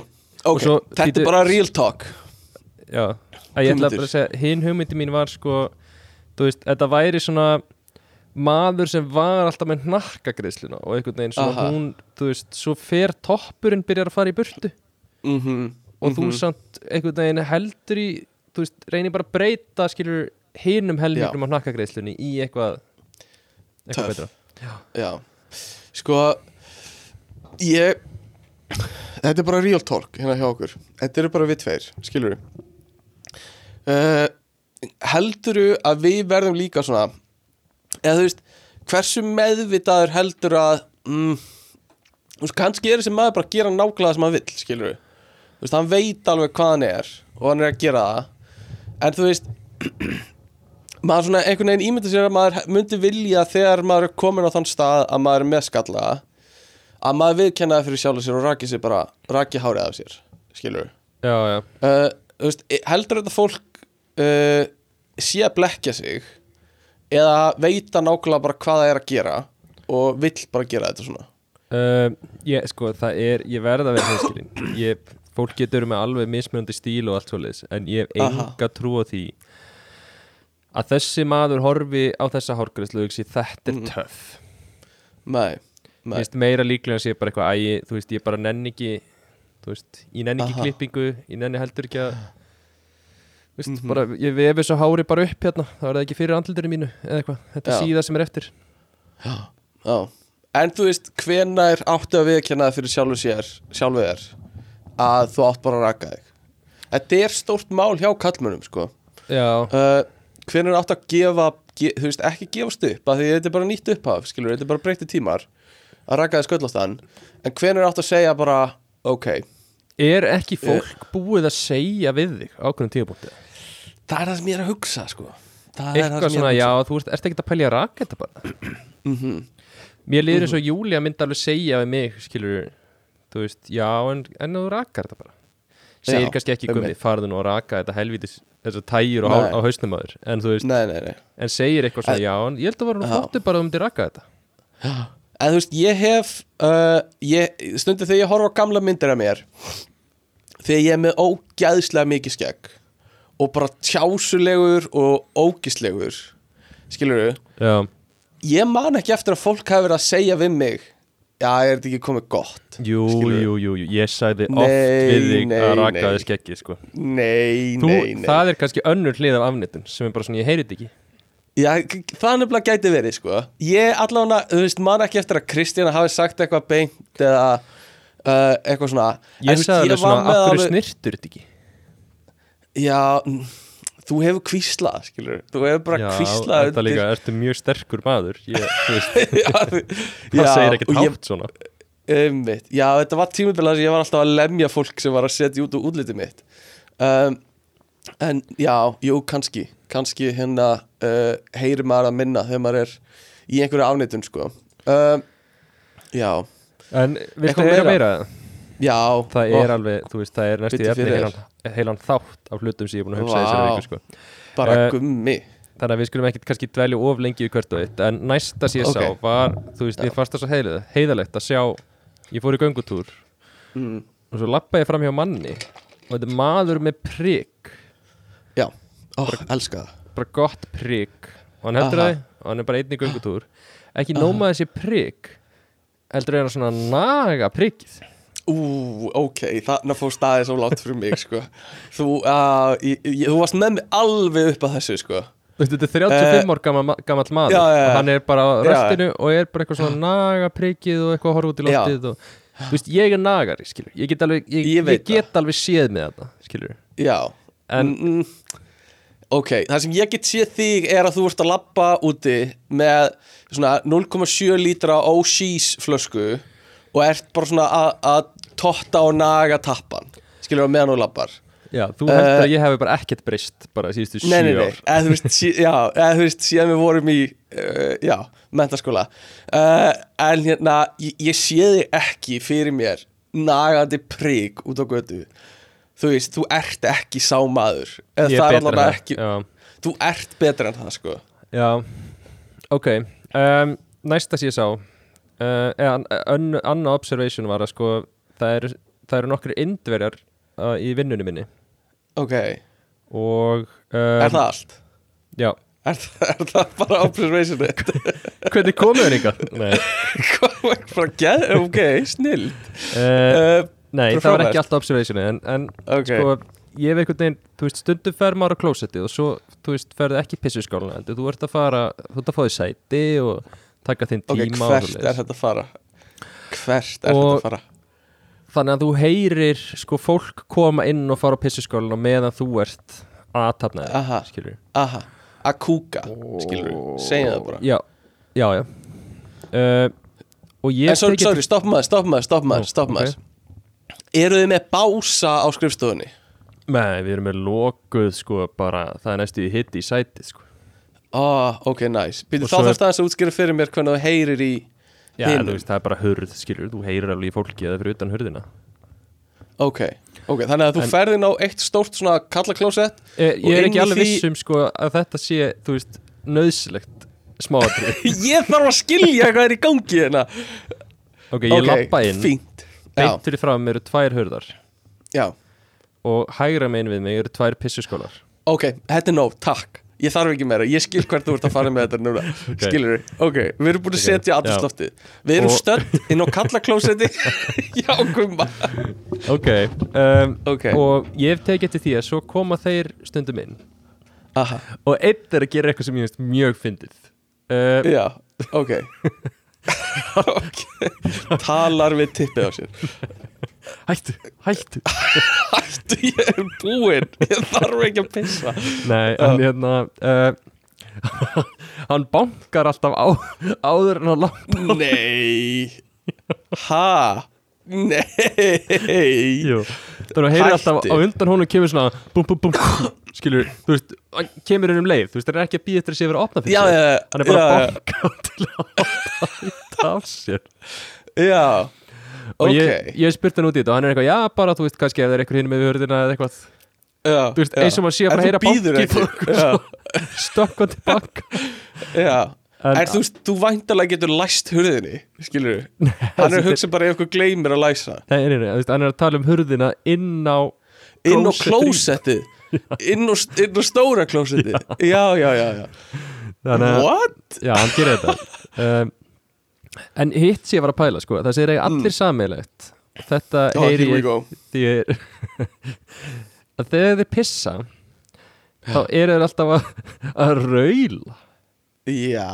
ok, svo þetta er bara real talk. Já, að ég ætla bara að segja hinn hugmyndi mín var sko þú veist, þetta væri svona maður sem var alltaf með hnakkagreisluna og einhvern veginn svona Aha. hún, þú veist, svo fer toppurinn byrjar að fara í burtu. Mhm og þú samt einhvern veginn heldur í þú veist, reynir bara að breyta skilur hinum helmingnum á hnakkagreislunni í eitthvað eitthvað betra. Já, sko ég þetta er bara real talk hérna hjá okkur. Þetta eru bara við tveir, skilur uh, helduru að við verðum líka svona eða þú veist, hversu meðvitaður heldur að mm, þú veist, kannski er þessi maður bara að gera nákvæmlega það sem hann vill, skilur þú veist, hann veit alveg hvað hann er og hann er að gera það. En þú veist maður svona einhvern veginn ímynda sér að maður myndi vilja þegar maður er komin á þann stað að maður er með skalla að maður viðkenna það fyrir sjálf sér og raki sér bara raki hárið af sér skilur Já, já, uh, veist, heldur þetta fólk uh, sé að blekja sig eða veita nákvæmlega bara hvað það er að gera og vill bara gera þetta svona? Uh, ég, sko, það er, ég verð að vera hinskilin ég, fólk getur með alveg mismunandi stíl og allt svoleiðis, en ég hef enga trú á því að þessi maður horfi á þessa hárgræslu og hugsi, þetta er töff Nei, nei, finnst meira líklega sé bara eitthvað ægi, þú veist, ég bara nenni ekki þú veist, ég nenni ekki Aha. klippingu ég nenni heldur ekki að Vist, Mhm. bara, ég vefi svo hári bara upp hérna það var það ekki fyrir andlutinu mínu eða eitthvað þetta Já. er síða sem er eftir Já. En þú veist, hvenær áttu að viðkjanna það fyrir sjálfu sér sjálfu þér að þú átt bara að raka þig Þetta er stórt mál hjá kallmönum sko. já, uh, Hvenær áttu að gefa ge, þú veist, ekki gefast upp að því þetta er bara nýtt upphaf skilur, þetta er bara breytti tímar að raka þig skölllastan en hvenær áttu að segja bara ok, er ekki fólk búið að segja við þig ákveðum tíðabúndi það er það sem ég er að hugsa sko. Það eitthvað svona, já, þú ert, ert ekki að pælja að raka þetta bara Mhm. mér líður eins og Júlia myndi alveg segja við mig, skilur þú veist, já, en, en þú rakar þetta bara segir Já, kannski ekki einmitt. gummi, farðu nú að raka þetta helvítis þessar tæjur á, á hausnum aður en þú veist, Nei, nei, nei. en segir eitthvað svona, En- já, en ég held að nú Já. flottu bara að þú myndir raka þetta. En þú veist, ég hef uh, ég, Stundum þegar ég horfa á gamla myndir af mér Þegar ég er með ógæðslega mikið skegg Og bara tjásulegur og ógislegur Skilur já, Ég man ekki eftir að fólk hafi verið að segja við mig Já, er þetta ekki komið gott? Jú, jú, jú, jú. Ég sagði Nei, oft við þig að raka nei. þið skeggið, sko. Nei, þú, nei, nei. það er kannski önnur hlið af afnitun sem er bara svona, ég heyrið ekki. Já, það nefnilega gæti verið, sko. Ég allavega, þú veist, man ekki eftir að Kristína hafi sagt eitthvað beint Eða uh, eitthvað svona. Ég alveg var svona, af hverju snirtur þetta ekki? Já, mm, þú hefur kvíslað, skilur Þú hefur bara já, kvíslað þetta líka, ertu mjög sterkur maður ég, já, það segir ekkert og hátt svona. Einmitt. Já, þetta var tímabila þess að ég var alltaf að lemja fólk sem var að setja út úr útlitið mitt. Um, En já, jú, kannski. Kannski hérna uh, heyri maður að minna þegar maður er í einhverju afneitun, sko. Um, Já, en viltu heyra meira? meira? Já það ó, er alveg, þú veist, það er næstu heilan, heilan þátt af hlutum sem ég er búin að hugsa Vá. þessari viku sko. Bara eh, gummi þannig að við skulum ekkit kannski dvelja of lengi í hvert og eitt en næsta sem ég Ok. sá var, þú veist, Já. ég fannst það svo heiðalegt að sjá ég fór í göngutúr mm. og svo lappa ég fram hjá manni og þetta er maður með prigg Já, ó, elska það bara gott prigg og hann heldur það og hann er bara einn í göngutúr ekki nóma þessi prigg heldur er hann svona naga priggið Ú, ok, þarna fór staðið svo látt fyrir mig, sko. Þú, uh, ég, ég, þú varst með mig alveg upp að þessu, sko. Þetta er 35 ár gammal, maður Eh, já, já, já. og hann er bara á röstinu og er bara eitthvað svona naga prikið og eitthvað að horfa út í loftið og, þú veist, ég er nagari, skilur. Ég get alveg, ég, Ég get alveg séð með þetta, skilur. Já. En- mm, mm, Ok, það sem ég get séð þig er að þú ert að labba úti með svona 0,7 lítra O'Shees flösku og ert bara svona að totta og naga tappan. Skilur á meðan þú labbar? Já, þú heldur Eh, að ég hef bara ekkert breyst bara síðustu sjö Nei, nei, nei, eða þú veist, sí, já, eða þú veist, síðan við vorum í, uh, já, mentaskóla uh, En hérna, ég, ég sé þig ekki fyrir mér nagandi prik út á götu. Þú veist, þú ert ekki sá maður. Eða Ég það er það ekki, Já, þú ert betur en það, sko. Já. ok. Um, Næsta sem ég sá uh, eða ann- annað observation var að sko það eru, það eru nokkri indverjar uh, í vinnunni minni Ok, og um, er það allt? Já, Er, það- er það bara observationið? hvernig komið þér ykkar? Nei ok, snill uh, uh, Nei, bara það var ekki alltaf observationi en, en Ok, sko, ég einhvern veginn þú veist, stundum fer maður á klósettið og svo, þú veist, ferðu ekki í pissuskáluna heldur, þú ert að fara, þú ert að fá því sæti og taka þinn ok, tíma og hvert er þetta að fara? Hvert er þetta að fara? Þannig að þú heyrir sko fólk koma inn og fara á pissuskáluna meðan þú ert aðtapnaði, skilur Aha, að kúka, skilur við, segjum það bara. Já, já, já. Uh, og ég En sorry, sorry, stopp maður, stopp maður, stopp maður, stopp maður. Eru þið með bása á skrifstofunni? Nei, við erum með lokuð sko bara, það er næstu í hitti í sætið sko. Ah, ok, nice. Býtu Og þá er- þarfst aðeins að útskýra fyrir mér hvernig þú heyrir í Já, þú veist, það er bara hurð, skilur, þú heyrir alveg í fólki eða fyrir utan hurðina. Ok, ok, þannig að þú En- ferðin á eitt stórt svona kallaklósett Ég, Og ég er ekki í alveg því- viss um sko að þetta sé, þú veist, nöðsilegt smáatrið Ég þarf að skilja hvað er í gangi hérna. Ok, ég Ok, lappa inn, Fínt. Já, beint fyrir fram eru tvær hurðar. Já, og hægra megin við mig eru tvær pissuskólar. Ok, þetta er nóg, takk Ég þarf ekki meira, ég skil hvert þú ert að fara með þetta núna. Ok. Skilur ok, við erum búin að Ok, setja já. andrústloftið Við erum Og- stödd inn á kallaklósetti. Já, gumma. Ok, um, Ok. og ég hef tekið til því að svo koma þeir stundum inn. Aha. og einn er að gera eitthvað sem ég finnst mjög fyndið. Uh, Já, ok. Ok. Talar við tippið á sér Hættu, hættu. Hættu, ég er búinn. Ég þarf ekki að pissa. Nei, en hérna uh, Hann bankar alltaf á, áður en hann lappa Nei. Ha? Nei. Þannig að heyri alltaf á undan honum kemur svona bum bum bum skilur, þú veist, hann kemur inn um leið. Þú veist, það er ekki að býja eftir að sé verið að opna fyrir sig hann er bara já, að já. banka til að opna af sér. Já og Ok. ég, ég spurti hann út í þetta og hann er eitthvað, já, bara, þú veist, kannski ef það er eitthvað hinn með hörðina eða eitthvað, já, þú veist, já. eins og maður sé að bara þú heyra Já, stökkva tilbaka. Já. En, En þú veist, þú væntalega getur læst hurðinni Skilur Hann er að hugsa bara ef ykkur gleymir að læsa. Nei, nei, nei, þú veist, hann er að tala um hurðina inn á Inn á Klósettið. inn, inn á stóra klósettið. Já, já, já, já Þannig What? já, hann gerir þetta. Um, En hitt sé ég var að pæla, sko Það segir eiga allir sammeilegt Þetta Oh, heyri ég ég að þegar þið pissa þá eru þeir alltaf að, að raula. Já,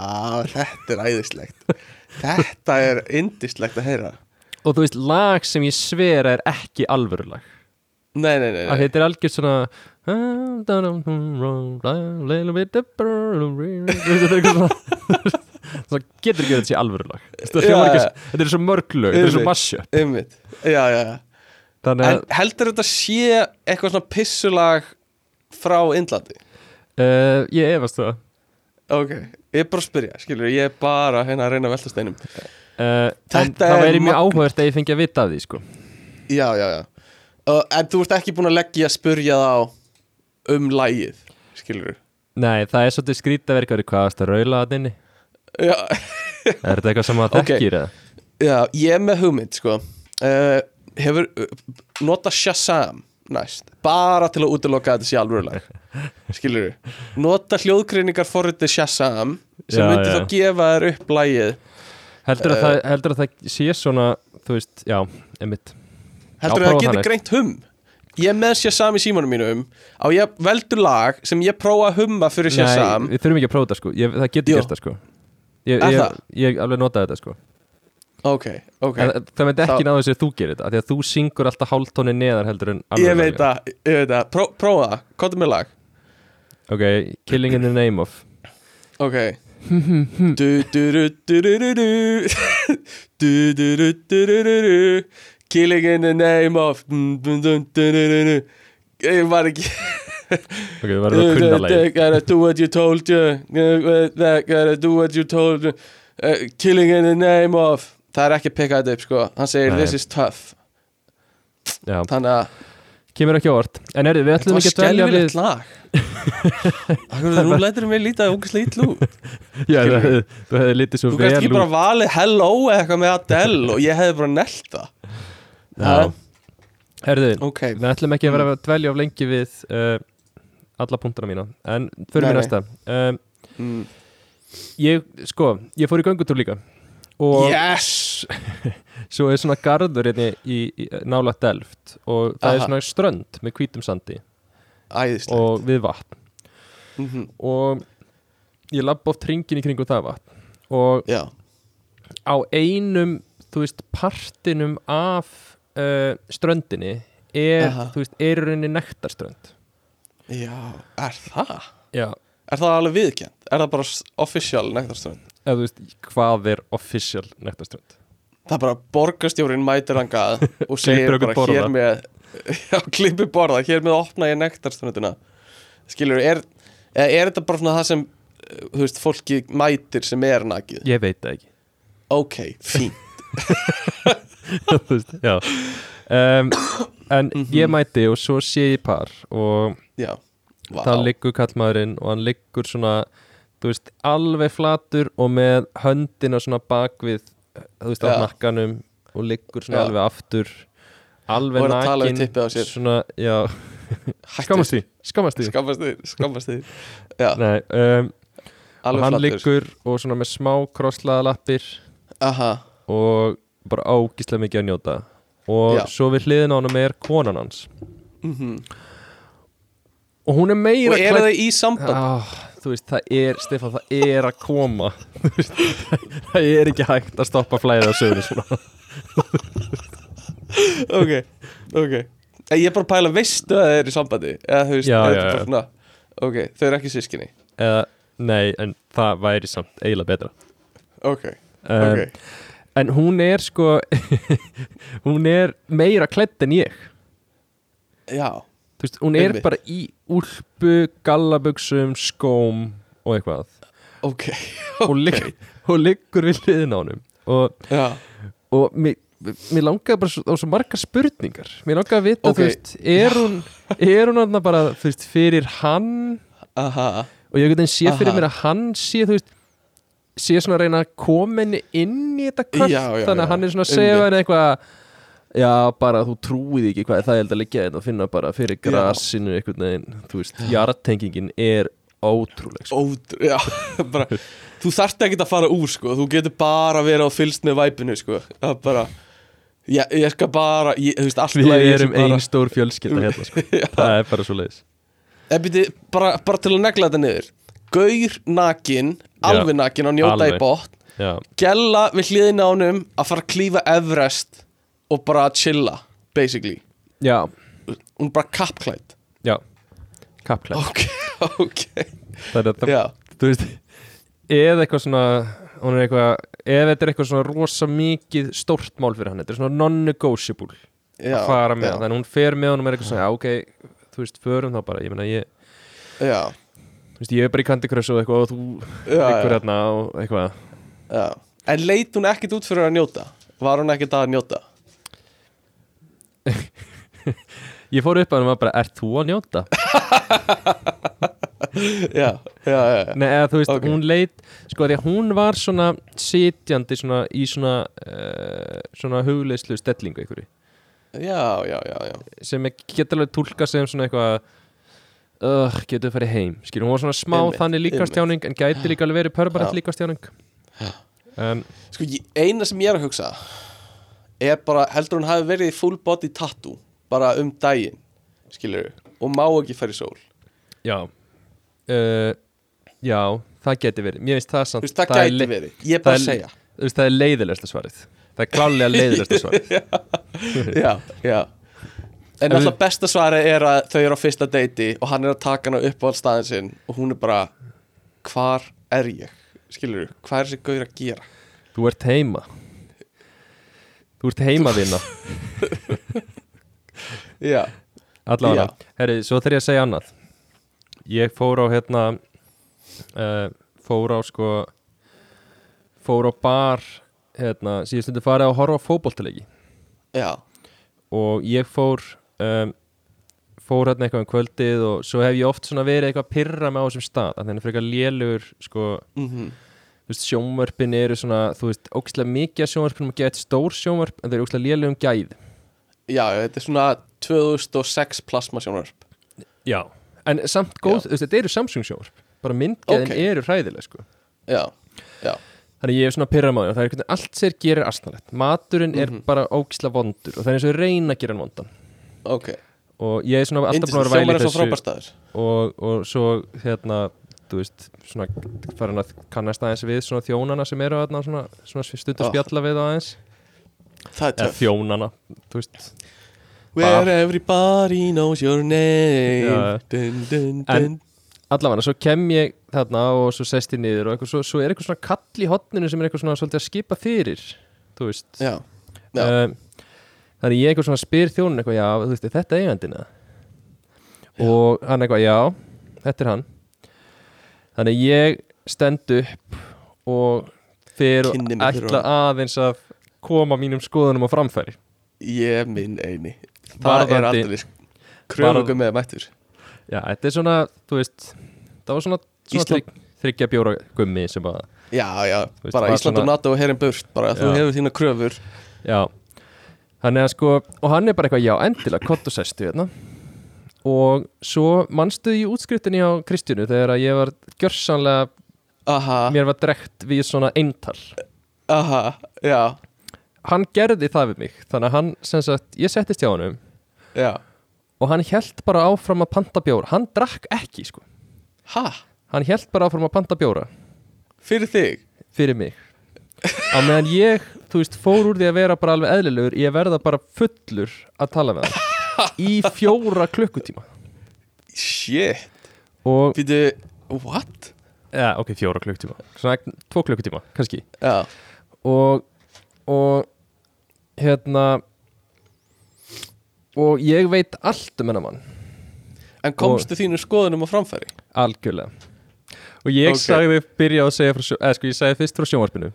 þetta er æðislegt. Þetta er indislegt að heyra. Og þú veist, lag sem ég sver er ekki alvörulag. Nei, nei, nei, að nei. þetta er algjör svona þetta er eitthvað svona það getur ekki að þetta sé alvörulag þetta er svo mörg lög, þetta er svo mashup. Einmitt. Já, já, já. Þannig En heldur þetta sé eitthvað svona pissulag frá Indlandi? uh, ég efast það. Ok, ég er bara að spyrja, skilur, ég er bara hérna að reyna að velta steinum. Uh, Þetta það væri mjög áhugast að ég fengi að vita af því sko. Já, já, já. Uh, En þú ert ekki búin að leggja að spurja þá um lægið, skilur nei, það er svolítið skrítið að vera eitthvað að raula að inni Já, er þetta eitthvað sem að þekkir eða? já, ég er með hugmynd, sko. Uh, Hefur, uh, nota Shazam næst? Bara til að útiloka að þetta sé alvörulag Skilur Nota hljóðgreiningar forritið Shazam sem Já, myndi já. þá gefa þér upp lægið heldur, Eh. það, heldur að það sé svona þú veist, já, emitt Heldur að það þannig. greint hum? Ég með Shazam í símanum mínum. Á ég veldur lag sem ég prófa að humma fyrir Shazam. Nei, við þurfum ekki að prófa þetta sko. Ég, það getur gert það sko ég, Er ég, ég alveg notaði þetta sko Ok, ok en, það myndi ekki Þá- náðu þess að þú gerir þetta því að þú syngur alltaf hálftóni neðar heldur en Ég veit það, ég veit það Pró, Prófa það, er með lag? ok, Killing in the Name of Ok Du du du du du du du Du du du du du du du Killing in the name of dun, dun, dun, dun, dun, dun. Ég var ekki ok, það verður að kunna lagi Gotta do what you told you. Gotta do what you told you. Uh, Killing in the name of. Það er ekki að þetta upp sko. Hann segir Nei. this is tough. Já, Þannig að kemur ekki á orð en er, við Þetta ætlum var ekki að dvelja við skelvilegt lag. Akkur, Nú lætur mig líta ógæslega ítlu já, það hefði- þú hefði litið svo Þú gæst vel ekki bara valið hello eða eitthvað með Adele og ég hefði bara nelt það. Já. Herðu, Ok, við ætlum ekki að vera að dvelja of lengi við uh, alla punktana mína. En mér nei. næsta. Um, mm. ég, sko, ég fór í göngutúr líka. Og Yes! svo er svona garður hérna í, í nála delft og það er Aha. svona strönd með hvítum sandi Æðislegt. og við vatn. Mm og ég labba oft ringin í kringum það vatn. Og Já, á einum, þú veist, partinum af uh, ströndinni er, Aha. þú veist, er rauninni nektarströnd já, er það? já, Er það alveg viðkjönd? Er það bara official nektarströnd? eða þú veist, hvað er official nektarströnd Það er bara borgarstjórin mætir hangað og segir bara borða. hér með Já, klippi borða, hér með opna ég nektarströndina Skilur, er, er þetta bara svona það sem uh, þú veist, fólki mætir sem er nakið? ég veit það ekki Ok, fín Þú veist, já um, en ég mæti og svo sé ég par og Já, vá það liggur kallmaðurinn og hann liggur svona þú veist, alveg flatur og með höndina svona bakvið þú veist, á Já. nakkanum og liggur svona Já. alveg aftur alveg Og er að tala við nakin tippið á sér. svona, já, Hættu. skammast því skammast því Skammast þig, skammast þig Já, Nei, um, og alveg hann flattur liggur og svona með smá krosslaða lappir Aha, og bara ágíslega mikið að njóta og Já. svo við hliðin á honum er konan hans Mhm. Og hún er meira Og eru klædd- þau í samband? ah, þú veist, það er, Stefán, það er að koma. Veist, það er ekki hægt að stoppa flæðið á sögunu svona ok, ok. Ég er bara að pæla, veistu að þau eru í sambandi? Eða þú veist, Já, er já, já. Ok, þau eru ekki sískinni eða, nei, en það væri samt eiginlega betra. Ok, um, ok. en hún er sko hún er meira klædd en ég. Já, Þú veist, hún er Einmitt. bara í úlpu, gallabuxum, skóm og eitthvað ok og, ligg, og liggur við hliðin á honum og, Já, og mér, mér langaði bara svo, á svo margar spurningar mér langaði að vita, Ok. þú veist er hún, er hún þarna bara, þú veist, fyrir hann aha og ég veit sé fyrir Aha. mér að hann sé, þú veist sé svona að reyna að koma henni inn í þetta kvöld, Já, já, þannig að já. hann er svona að segja Einmitt. henni eitthvað já, bara þú trúið ekki hvað það er að liggja þetta og finna bara fyrir Já. grasinu einhvern veginn, þú veist, jartengingin er ótrúleg sko. Ótrú, já, bara Þú þarft ekki að fara úr, sko Þú getur bara verið á fylst með væpinu, sko Það er bara Ég, ég skal bara, ég, þú veist, allt við erum bara- ein stór fjölskylda hérna sko. Já. það er bara svo leiðis En byrju, bara, bara til að negla þetta niður Gaur nakin, alveg nakin og njóta alveg. í botn já, Gella við hliðina á honum að fara að klífa Everest og bara að chilla basically, já, hún er bara kappklædd. Já. Kappklæð, Ok, ok. Það er þetta. Já, þú veist eða eitthvað svona hún er eitthvað, eða þetta er eitthvað svona rosa mikið stórt mál fyrir hann þetta er svona non-negotiable já að fara með já, þannig hún fer með honum er eitthvað svona, já ok, þú veist, förum þá bara. Ég meina, ég, Já, þú veist, ég er bara í Candy Crush og eitthvað og þú já, liggur já, hérna og eitthvað. Já. En leit hún ekkit út fyrir að njóta? Var hún ekkit að njóta? Ég fór upp að hann var bara, ert þú að njóta? Já, já, já, já. Nei, eða þú veist, Ok. hún leit sko, því að hún var svona sitjandi svona í svona uh, svona hugleyslu stellingu einhverju Já, já, já, já sem er- getur alveg tólka sem svona eitthvað uh, getur fara heim skilur, hún var svona smá Einmitt, þannig líkastjáning en gæti líka alveg verið Já. líkastjáning en Sko, ég, eina sem ég er að hugsa er bara, heldur hún hafi verið í full body tattoo bara um daginn skilur og má ekki fara í sól. Já. Uh, já, það geti verið. Mér finnst það samt veist, það gæti le- verið, ég er bara að það segja. þú veist, það er leiðilegsta svarið. Það er klálega leiðilegsta svarið. Já, já. En En alltaf besta svari er að þau eru á fyrsta deiti og hann er að taka hana upp á staðin sinn og hún er bara hvar er ég? Skilur hvað er þessi gaur að gera? þú ert heima þú ert heima vinna Já, allavega, herri, svo þegar ég að segja annað. Ég fór á hérna uh, fór á sko fór á bar hérna, síðan stundu farið að horfa á fótboltalegi já, og ég fór um, fór hérna eitthvað um kvöldið og svo hef ég oft svona verið eitthvað að pyrra með á þessum stað að þannig frekar lélugur sko, mhm þú veist, sjónvörpin eru svona, þú veist, ógstlega mikið að geta eitt stór sjónvörp en þau eru ógstlega lélugum gæð Já, þetta er svona 2006 plasma sjónarp Já, en samt góð, þú veist, þetta eru Samsung sjónvörp. Bara myndgeðin Ok. eru hræðileg sko. Já, já, Þannig ég er svona pyrra maður og það er veginn allt sér gerir astnalegt Maturinn er Mhm. bara ógislega vondur og það er eins og reyna að gera hann vondan. Ok. Og ég er svona alltaf búin að væli er svo þessu og, og svo hérna þú veist, svona farin að kannast aðeins við svona þjónana sem eru aðna svona, svona stund að Oh. spjalla við aðeins. Það er eða þjónana, þú veist. Where everybody knows your name. Já. dun, dun, En- dun. allavega, svo kem ég þarna og svo sest ég niður og eitthvað, svo, svo er eitthvað svona kall í hotninu sem er eitthvað svona svolítið að skipa fyrir þú veist. Já, já, um, þannig ég eitthvað svona spyr þjónun eitthvað, já, þú veist, er þetta eigandina og hann eitthvað, já þetta er hann þannig ég stend upp og fyrir og ætla aðeins að koma mínum skoðunum á framfæri. Ég minn eini. Það er aldrei kröfugum með mættur. Já, þetta er svona, þú veist það var svona, svona þrygg, þryggja bjóra gummi sem að, Já, já, veist, bara Ísland svona- og NATO og herrin burt bara þú hefur þína kröfur. Já. Þannig að sko, og hann er bara eitthvað, já, endilega kott og sestu hérna og svo manstu í útskriftinni á Kristjánu þegar að ég var gjörsanlega Aha, mér var drekt við svona eintal? Aha, já. Hann gerði það við mig þannig að hann, sem sagt, ég settist hjá honum. Já. Og hann held bara áfram að panta bjóra. Hann drakk ekki, sko. Ha? hann held bara áfram að panta bjóra. Fyrir þig? fyrir mig. Á meðan ég, þú veist, fór úr því að vera bara alveg eðlilegur, ég verða bara fullur að tala með hann í fjóra klukkutíma. Shit. Og, Býtu, what? ja, ok, fjóra klukkutíma. Svona tvo klukkutíma, kannski. Já. Og og hérna og ég veit allt um hennar mann. En komstu þínu skoðunum á framfæri? algjörlega. Og ég Ok. sagði, byrja að segja frá, eða sko, ég sagði fyrst frá sjónvarpinu.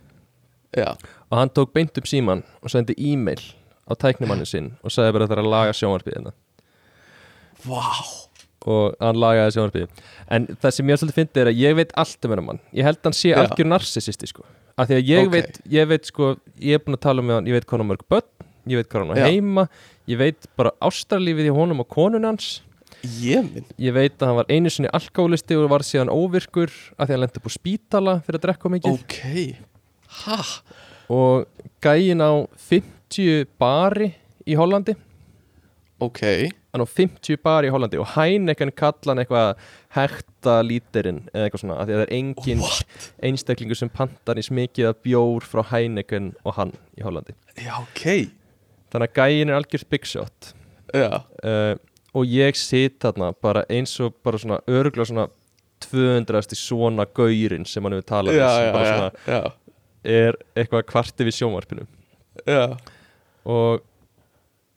Já. Og hann tók beint upp síman og sendi e-mail á tæknimannin sinn og sagði bara að það er að laga sjónvarpið hérna. Vá. Og hann lagaði sjónvarpið. En það sem ég svolítið fyndi er að ég veit allt um hennar mann. Ég held hann sé Já. algjör narsisisti sko. Af því að ég Ok. veit, ég veit sko ég er búin að tala um hann, ég veit hvað hann mörg börn ég veit hvað hann á Já. heima ég veit bara ástarlífið í honum og konun hans. Ég minn ég veit að hann var einu sinni alkoholisti og var síðan óvirkur af því að hann lendi upp á spítala fyrir að drekka mikið. Ok. Ha? og gæin á 50 bari í Hollandi. Ok. Hann á 50 bari í Hollandi og Heineken kalla hann eitthvað hekta lítirinn eða eitthvað svona af því að það er engin What? einstaklingur sem pantar í smikið af bjór frá Heineken og hann í Hollandi. Já, ok. Þannig að gæin er algjörst big shot. Já. Uh, og ég sit þarna bara eins og bara svona örgla svona 200. svona gaurin sem hann hefur talað Já, um, sem já, bara já, svona já. er eitthvað kvarti við sjónvarpinu. Já og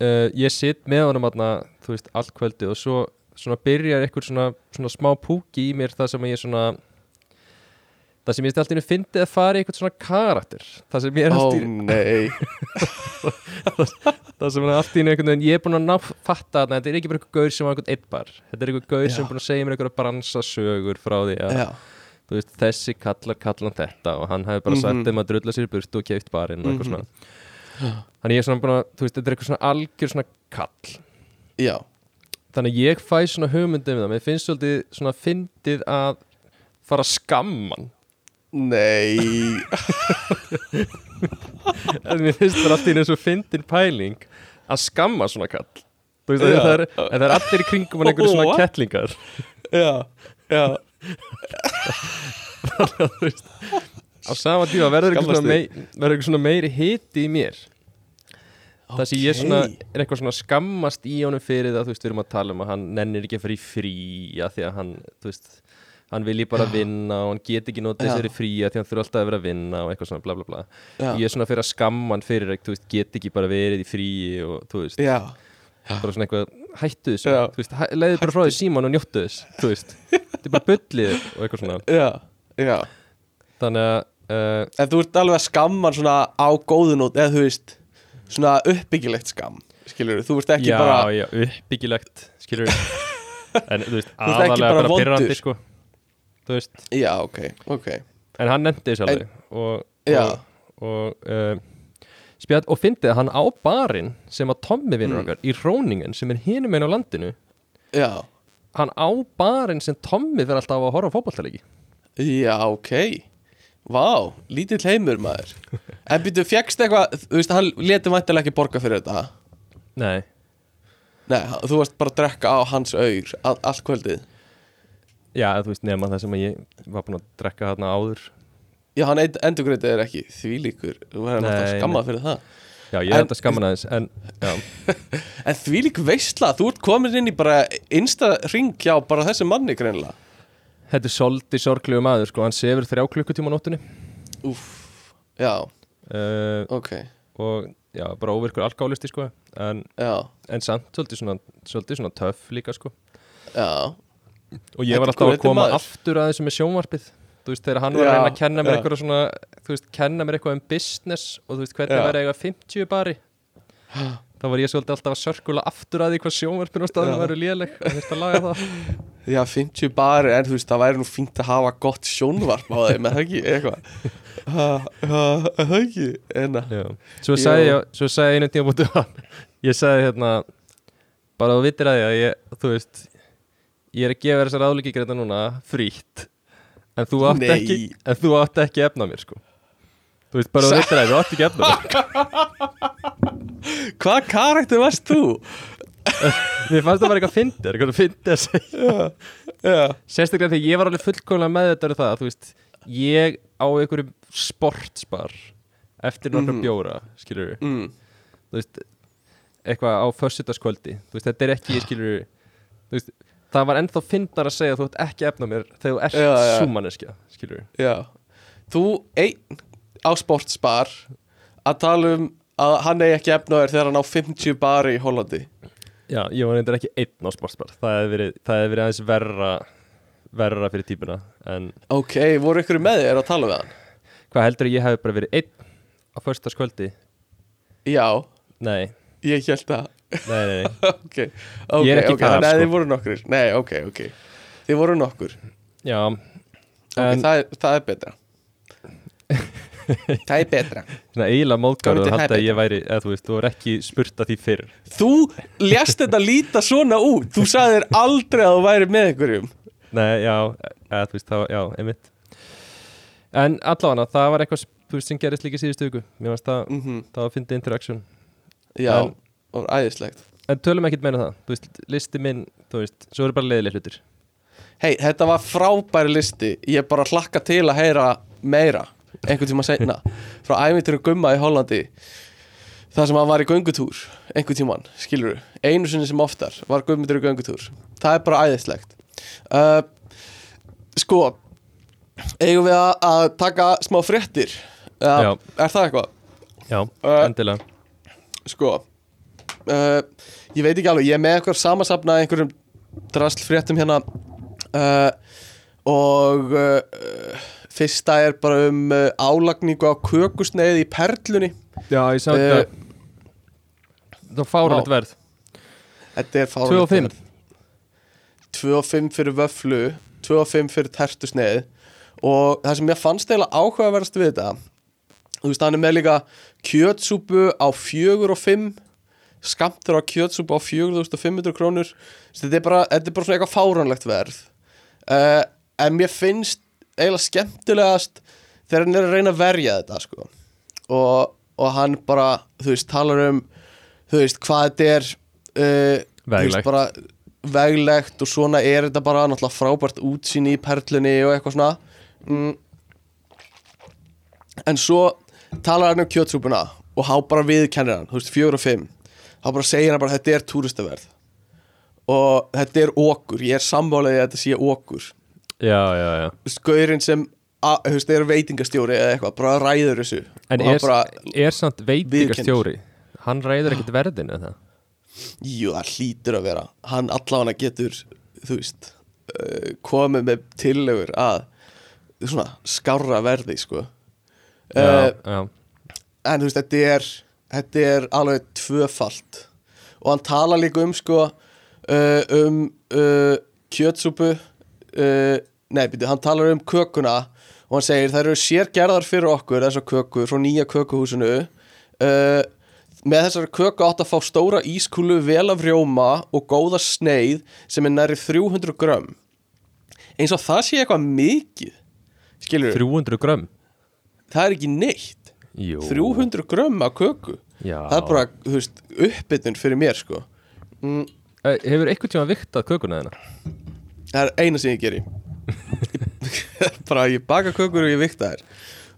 uh, ég sitt með honum aðna, þú veist, allt kvöldið og svo svona byrjar eitthvað svona, svona smá púki í mér það sem ég svona það sem ég alltaf innu fyndið að fara í eitthvað svona karakter það sem ég er alltaf nei það sem er alltaf innu einhvern veginn ég er búin að ná fatta að þetta er ekki bara eitthvað gaur sem var einhvern einn bar þetta er eitthvað gaur Já. sem er búin að segja mér eitthvað bransasögur frá því að veist, þessi kallar kallan þetta og hann hefði bara Mhm. sagt þeim að drulla sér í burtu og keift barinn og eitthvað Mhm. svona þannig ég er svona að, þú veist, þetta er eitthvað svona algjör svona kall. Já. Þannig að ég fæ svona hugmyndið við það. Mér finnst svolítið svona fyndið að fara að skamma hann. Nei. En mér finnst það alltaf eins og fyndin pæling að skamma svona kall. Þú veist, Já. það er, en það er allir í kringum hann einhverju svona kettlingar. Já Já. Þú veist, á sama tíma verður eitthvað svona, meiri hiti í mér. Það sem ég svona er eitthvað svona skammast í honum fyrir það, þú veist, við erum að tala um að hann nennir ekki að fara í frí að því að hann, þú veist hann vilji bara vinna og hann get ekki notið Já. sér í frí að því hann þurfa alltaf að vera að vinna og eitthvað svona bla bla bla. Já. Ég er svona fyrir að skamma hann fyrir þú veist, get ekki bara verið í frí og þú veist, Já. Bara svona eitthvað hættu þessu, Já. þú veist, leiðu bara frá því síman og njóttu þess, þú veist. Þetta er bara bullið og eitthvað svona. Já. Já þannig að uh, En þú ert alveg að skamma svona á góðunót eða þú veist svona uppbyggilegt skam skilur þú ert ekki já, bara já, uppbyggilegt skilur en þú veist, aðalega bara bara pyrrandi sko. Þú veist, Já, ok, ok. En hann nefndi þessu alveg og, og, og uh, spjall, og fyndið að hann á barinn sem að Tommi vinnur Mm. okkar í Róningen sem er hinum einn á landinu Já, hann á barinn sem Tommi fyrir alltaf að horfa á fótballtaleiki já, ok Vá, lítill heimur maður. En byrju, fjækst eitthvað Þú veist, hann leti væntilega ekki borga fyrir þetta? Nei, Nei, þú varst bara að drekka á hans augur all, Allt kvöldið? Já, þú veist, nema það sem að ég var búin að drekka þarna áður. Já, hann endur greitið er ekki þvílíkur Þú verður náttúrulega Nei, skammað fyrir það. Já, ég En- er þetta skamman aðeins en, já, En þvílík veistla, þú ert komin inn í bara Insta ring hjá bara þessi manni greinlega þetta er svolítið sorglegu maður sko, hann sefur þrjá klukkutíma á nóttunni. Úff, já, uh, ok. og já, bara óvirkur alkálisti sko. En, Já, en samt svolítið svona, svolítið svona töff líka sko. Já, og ég Þetta var er alltaf að góður koma maður. aftur að þessu með sjónvarpið. Þú veist, þegar hann var að Já, reyna að kenna mér já. eitthvað svona þú veist, kenna mér eitthvað um business og þú veist, hvernig Já. var eiga 50 bari. Þá var ég svolítið alltaf að sörkula aftur að því hvað sjónvarpin og staðinu Já. væru léleg að þetta laga það já, 50 bari En þú veist, það væri nú fínt að hafa gott sjónvarp á þeim Er það ekki? Eitthvað. Ha, ha, Er það ekki? En að Já. Svo sagði ég, svo sagði ég einu tíma hann. Ég sagði hérna Bara þú vitir að því að ég, þú veist Ég er að gefa þessar áleikingar þetta núna Frítt En þú átt Nei. ekki En þú átt ekki efna mér sko. Þú veist, bara þú veitir það, þú átt ekki efna Hvað karakter varst þú? Mér fannst það bara eitthvað fyndir, eitthvað fyndir að segja? Já, Sérstaklega þegar ég var alveg fullkomlega með þetta það, þú veist, ég á einhverjum sportspar eftir nokkra Mhm. bjóra, skilur við mm. þú veist, eitthvað á fössutaskvöldi, þú veist, þetta er ekki, skilur þú veist, það var ennþá fyndar að segja að þú ert ekki efna mér þegar þú ert já. súmanneskja, skilur já. Þú einn á sportspar að tala um að hann eigi ekki efnaður þegar hann á 50 bari í Hollandi Já, ég var reyndar ekki einn á sportspar. Það hefði verið, hefði verið aðeins verra verra fyrir típuna en Ok, voru ykkur með þér að tala við hann? hvað heldur ég hefði bara verið einn á föstudagskvöldi? Já, Nei, ég held það. Nei, nei, nei. Ok, ok, Ég er ekki ok, þar, Nei, sko. þið voru nokkur Nei, ok, ok. Þið voru nokkur. Já, Ok, en það, er, það er betra Það er betra. Svona eiginlega móðgáður Dálítið að að ég væri, eða þú veist, þú er ekki spurt að því fyrr. Þú lést þetta líta svona út. Þú sagðir aldrei að þú væri með einhverjum. Nei, já, eða þú veist, það var, já, einmitt. En allavega, það var eitthvað sem gerist líka síðustu viku. Mér fannst það, mm það var að fyndi interaction. Já, En- og æðislegt. En tölum ekkert meina það, þú veist, listi minn, þú veist, svo eru bara leiðileg hlutir. Hei, þetta var frábæri listi. Ég bara hlakka til að heyra meira einhvern tíma seinna frá æfinturum Gumma í Hollandi það sem hann var í göngutúr einhvern tíman, skilur einu sinni sem oftar var Gummitur í göngutúr. Það er bara æðislegt. Uh, sko eigum við að, taka smá fréttir? Uh, er það eitthvað? Já, Uh, endilega. Sko uh, ég veit ekki alveg, ég er með eitthvað samansapna einhverjum drastlfréttum hérna uh, og uh, fyrsta er bara um uh, álagningu á kökusneið í perlunni. Já, ég sá uh, þetta Það var fáralegt verð. Þetta er 2 og 5 2 og 5 fyrir vöflu 2 og 5 fyrir tertusneið. Og það sem ég fannst eiginlega áhugaverðast við þetta þú veist, hann er með líka kjötsúpu á 4 og 5 skamtur á kjötsúpu á 4500 krónur. Þetta er bara, þetta er bara svona eitthvað fáránlegt verð. Uh, en mér finnst eiginlega skemmtilegast þegar hann er að reyna að verja þetta sko. og, og hann bara þú veist, talar um þú veist, hvað þetta er uh, þú veist, Veglegt. bara veglegt og svona er þetta bara náttúrulega frábært útsýni í perlunni og eitthvað svona mm. en svo talar hann um kjötsúpuna og há bara viðkennir hann, þú veist, fjögur og fimm þá bara segir hann bara þetta er túristaverð og þetta er okkur ég er sammálaðið að þetta sé okkur Já, já, já. Þú veist, gaurinn sem að, veist, er veitingastjóri eða eitthvað, bara ræður þessu En er, bara, er samt veitingastjóri? Hann ræður ekkert verðinu eða? Jú, það hlýtur að vera. Hann allavega getur, veist uh, komið með tillögur að svona skárra verði, sko. Já, uh, já, en þú veist, þetta er þetta er alveg tvöfalt. Og hann tala líka um sko uh, um uh, kjötsúpu uh, nei, byrju, hann talar um kökuna og hann segir það eru sérgerðar fyrir okkur þessar kökur frá nýja kökuhúsinu. Uh, með þessar köku átt að fá stóra ískúlu vel af rjóma og góða sneið sem er næri 300 grömm. Eins og það sé eitthvað mikið skilur 300 grömm? Það er ekki neitt. Jú. 300 grömm af köku. Já. Það er bara, þú veist, uppbytun fyrir mér sko. Mm, Eh, Hefur eitthvað tíma viktað kökuna þina? það er eina sem ég geri bara ég baka kökur og ég vikta þær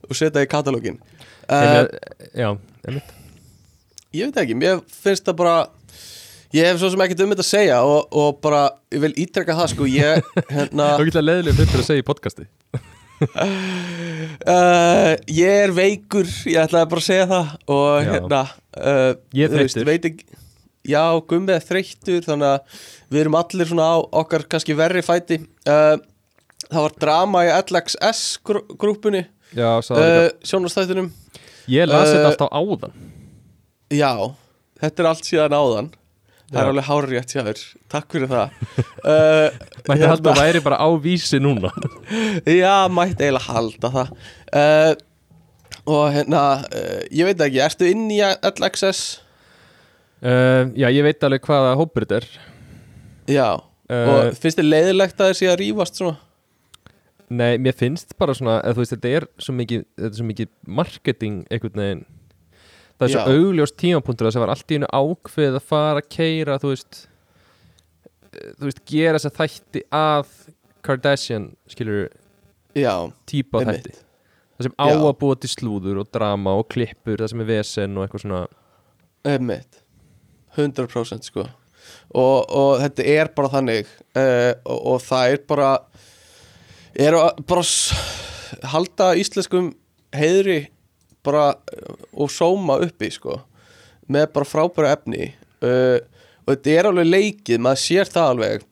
og setja í katalógin uh, Uh, já, einmitt. Ég veit ekki, mér finnst það bara ég hef svo sem ekkert um þetta að segja og, og bara, ég vil ítrekka það sko ég, hérna Þá getur það leðilega fyrir að segja í podcasti. Uh, ég er veikur ég ætlaði bara að segja það og Já. hérna uh, Ég þú veist, ekki, já, gummi er þreyttur þannig að við erum allir svona á okkar kannski verri fæti. Uh, það var drama í LXS grú grúpunni það uh, líka sjónastættinum Ég las uh, þetta alltaf áðan. Já, þetta er allt síðan áðan. Það er Já. alveg hárrétt hjá þér. Takk fyrir það. Uh, Mætti halda að væri bara á vísi núna. Já, mætti eiginlega halda það. Og hérna Ég veit ekki, ertu inn í LXS? Já, ég veit alveg hvaða hópur þetta er. Já Og finnst þið leiðilegt að þessi að rífast svona? Nei, mér finnst bara svona eða, þú veist, þetta er svo mikið, er svo mikið marketing einhvern veginn. Það er svo Já. augljós tímapunktur það sem var allt í einu ákveð að fara að keira þú veist eh, þú veist, gera þess að þætti að Kardashian, skilur Já, típa þætti. Það sem á Já. að búa til slúður og drama og klippur, það sem er vesen og eitthvað svona. Einmitt. 100% sko. Og, og þetta er bara þannig uh, og, og það er bara er að bara halda íslenskum heiðri bara uh, og sóma uppi sko með bara frábæra efni uh, og þetta er alveg leikið maður sér það alveg.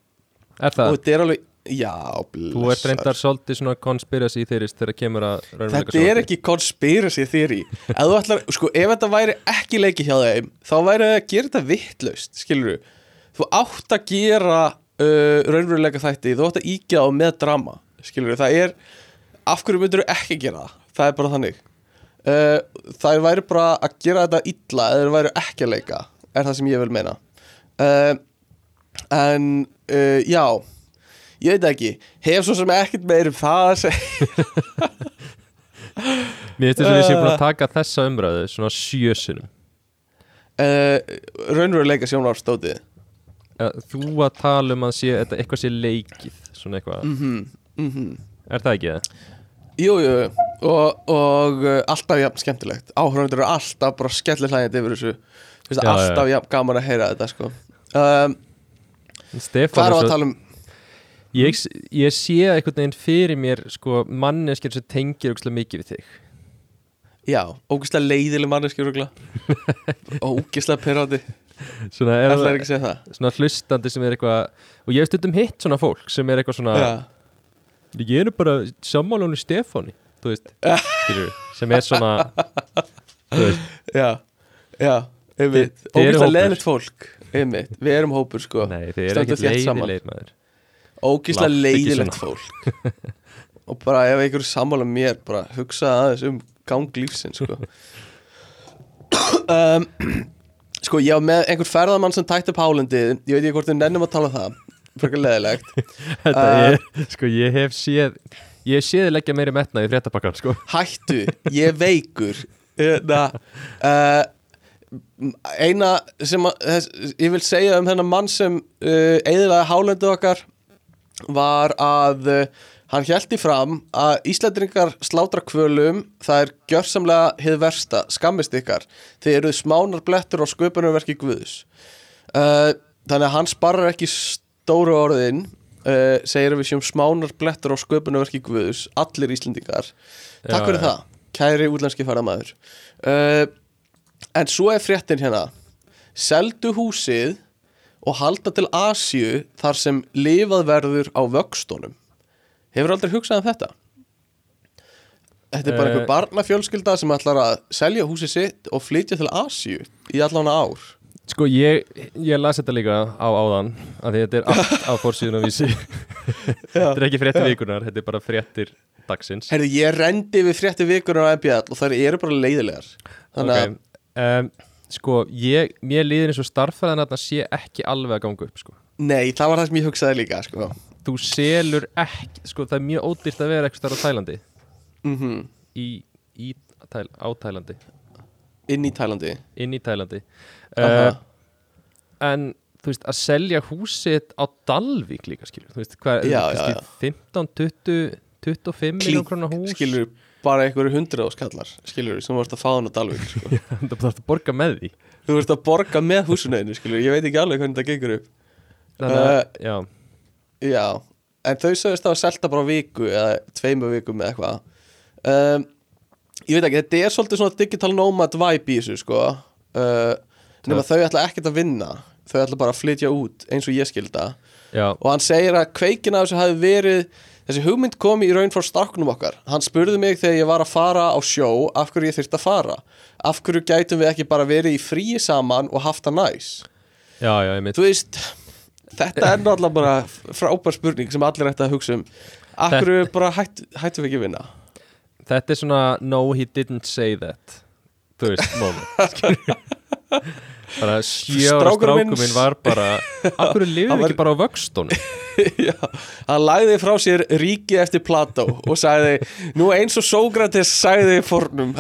Er það? og þetta er alveg, já Þú ert reyndar svolítið svona conspiracy þeirist þegar kemur að raunveruleika Þetta er ekki conspiracy theory. Ef, þú ætlar, sko, ef þetta væri ekki leiki hjá þeim þá væri það að gera þetta vittlaust skilur þú þú átt að gera uh, raunveruleika þætti þú átt að íkja á með drama skilur það er, af hverju myndur þú ekki gera það? Það er bara þannig. Uh, það væri bara að gera þetta illa eða það væri ekki að leika er það sem ég vil meina. Uh, en uh, já ég veit ekki, hef svo sem ekkert meir um það að segja. Mér þess að við séum búin að taka þessa umræðu svona sjösunum raunveruleika sjónarstótið Þú að tala um að sé, eitthvað sé leikið Svona eitthvað, mm -hmm. Er það ekki það? Jú, jú, og, og uh, alltaf jafn skemmtilegt. Áhörundur eru alltaf bara skellir hlægjandi yfir þessu. Já, alltaf jafn gaman að heyra þetta sko. um, Hvað er er að tala um? Ég, ég sé einhvern veginn fyrir mér sko, manneskjör sem tengir mikið við þig. Já, ógeðslega leiðileg manneskjur Ógeðslega perrandi Svona, er, Það það? svona hlustandi sem er eitthvað Og ég hef stundum hitt svona fólk sem er eitthvað svona Já, Ég er bara sammálunni Stefáni veist, skilur sem er svona já, já Ógeðslega hópur. leiðilegt fólk einmitt. Við erum hópur sko nei, er þétt saman. leiðilegir maður Ógeðslega ekki leiðilegt fólk Og bara ef einhverju sammála mér Bara hugsa aðeins um gang lífsins sko. um, Sko ég var með einhver ferðamann sem tætti upp hálendið Ég veit ekki hvort við nennum að tala um það Frekar leðilegt Þetta Uh, er, sko, ég hef séð Ég hef séð leggja meiri metna í fréttapakkan, sko. Hættu, ég veikur. Hérna uh, Eina sem að, þess, ég vil segja um þennan mann sem uh, eðilaði hálendið okkar var að uh, hann hjælti fram að Íslandringar slátra kvölum það er gjörsamlega hið versta skammist ykkar, þið eruð smánar blettur á sköpunarverki Guðus uh, þannig að hann sparrar ekki stóru orðin uh, segir að við séum smánar blettur á sköpunarverki Guðus, allir Íslandingar takk Já, fyrir já. það, kæri útlenski ferðamaður. Uh, en svo er fréttin hérna. Seldu húsið og halda til Asíu þar sem lifað verður á vöxtunum. Hefur aldrei hugsað um þetta? Þetta er bara Eh. einhver barnafjölskylda sem ætlar að selja húsið sitt og flytja til Asíu í allan ár Sko, ég, ég las þetta líka á áðan að því þetta er allt á fórsíðun á vísi Þetta er ekki fréttir vikunar, þetta er bara fréttir dagsins. Herðu, ég rendi við frétti vikunar á MBL og þær eru bara leiðilegar. Þannig okay. um, Sko, ég, mér líður eins og starffæðan að það sé ekki alveg að ganga upp, sko. Nei, það var það sem ég hugsaði líka sko. Þú selur ekki, sko, það er mjög ódýrt að vera eitthvað starf á Tælandi. Mm í, í, tæl, á Tælandi. Inn í Tælandi. Inn í Tælandi. Aha. Uh, En, þú veist, að selja húsið á Dalvík líka, skilur Þú veist, hvað er Já, það, já, kannski 15, 20, 25 miljón krónar hús. skilur bara einhverju hundra áskallar skilur sem varst að fá hann á Dalvík sko. Það þarf að borga með því. Þú varst að borga með húsunöðinu skilur ég veit ekki alveg hvernig það gengur upp. Þannig Eh, já. Já, en þau sögust að selta bara viku eða tveimu vikum eða eitthvað. Um, ég veit ekki, þetta er svolítið svona digital nomad vibe í þessu sko. Uh, nema þau ætla ekkert að vinna. Þau ætla bara að flytja út eins og ég skilda Já, og hann segir að kveikin af þessu hafi verið þessi hugmynd kom í raun frá starknum okkar. Hann spurði mig þegar ég var að fara á sjó af hverju ég þyrfti að fara. Af hverju gætum við ekki bara verið í fríi saman og haft það næs? Já, já, ég mynd þú veist, þetta er náttúrulega bara frábær spurning sem allir ætti að hugsa um. Af hverju bara hætt, hættum við ekki að vinna? Þetta er svona No, he didn't say that. Þú veist, moment bara sjö ára Strákurinn strákur minn- var bara Akkur lifið Hann var- ekki bara á vöxtunum? Já, hann lagði frá sér ríki eftir Plató og sagði, nú eins og Sókrates sagði fornum.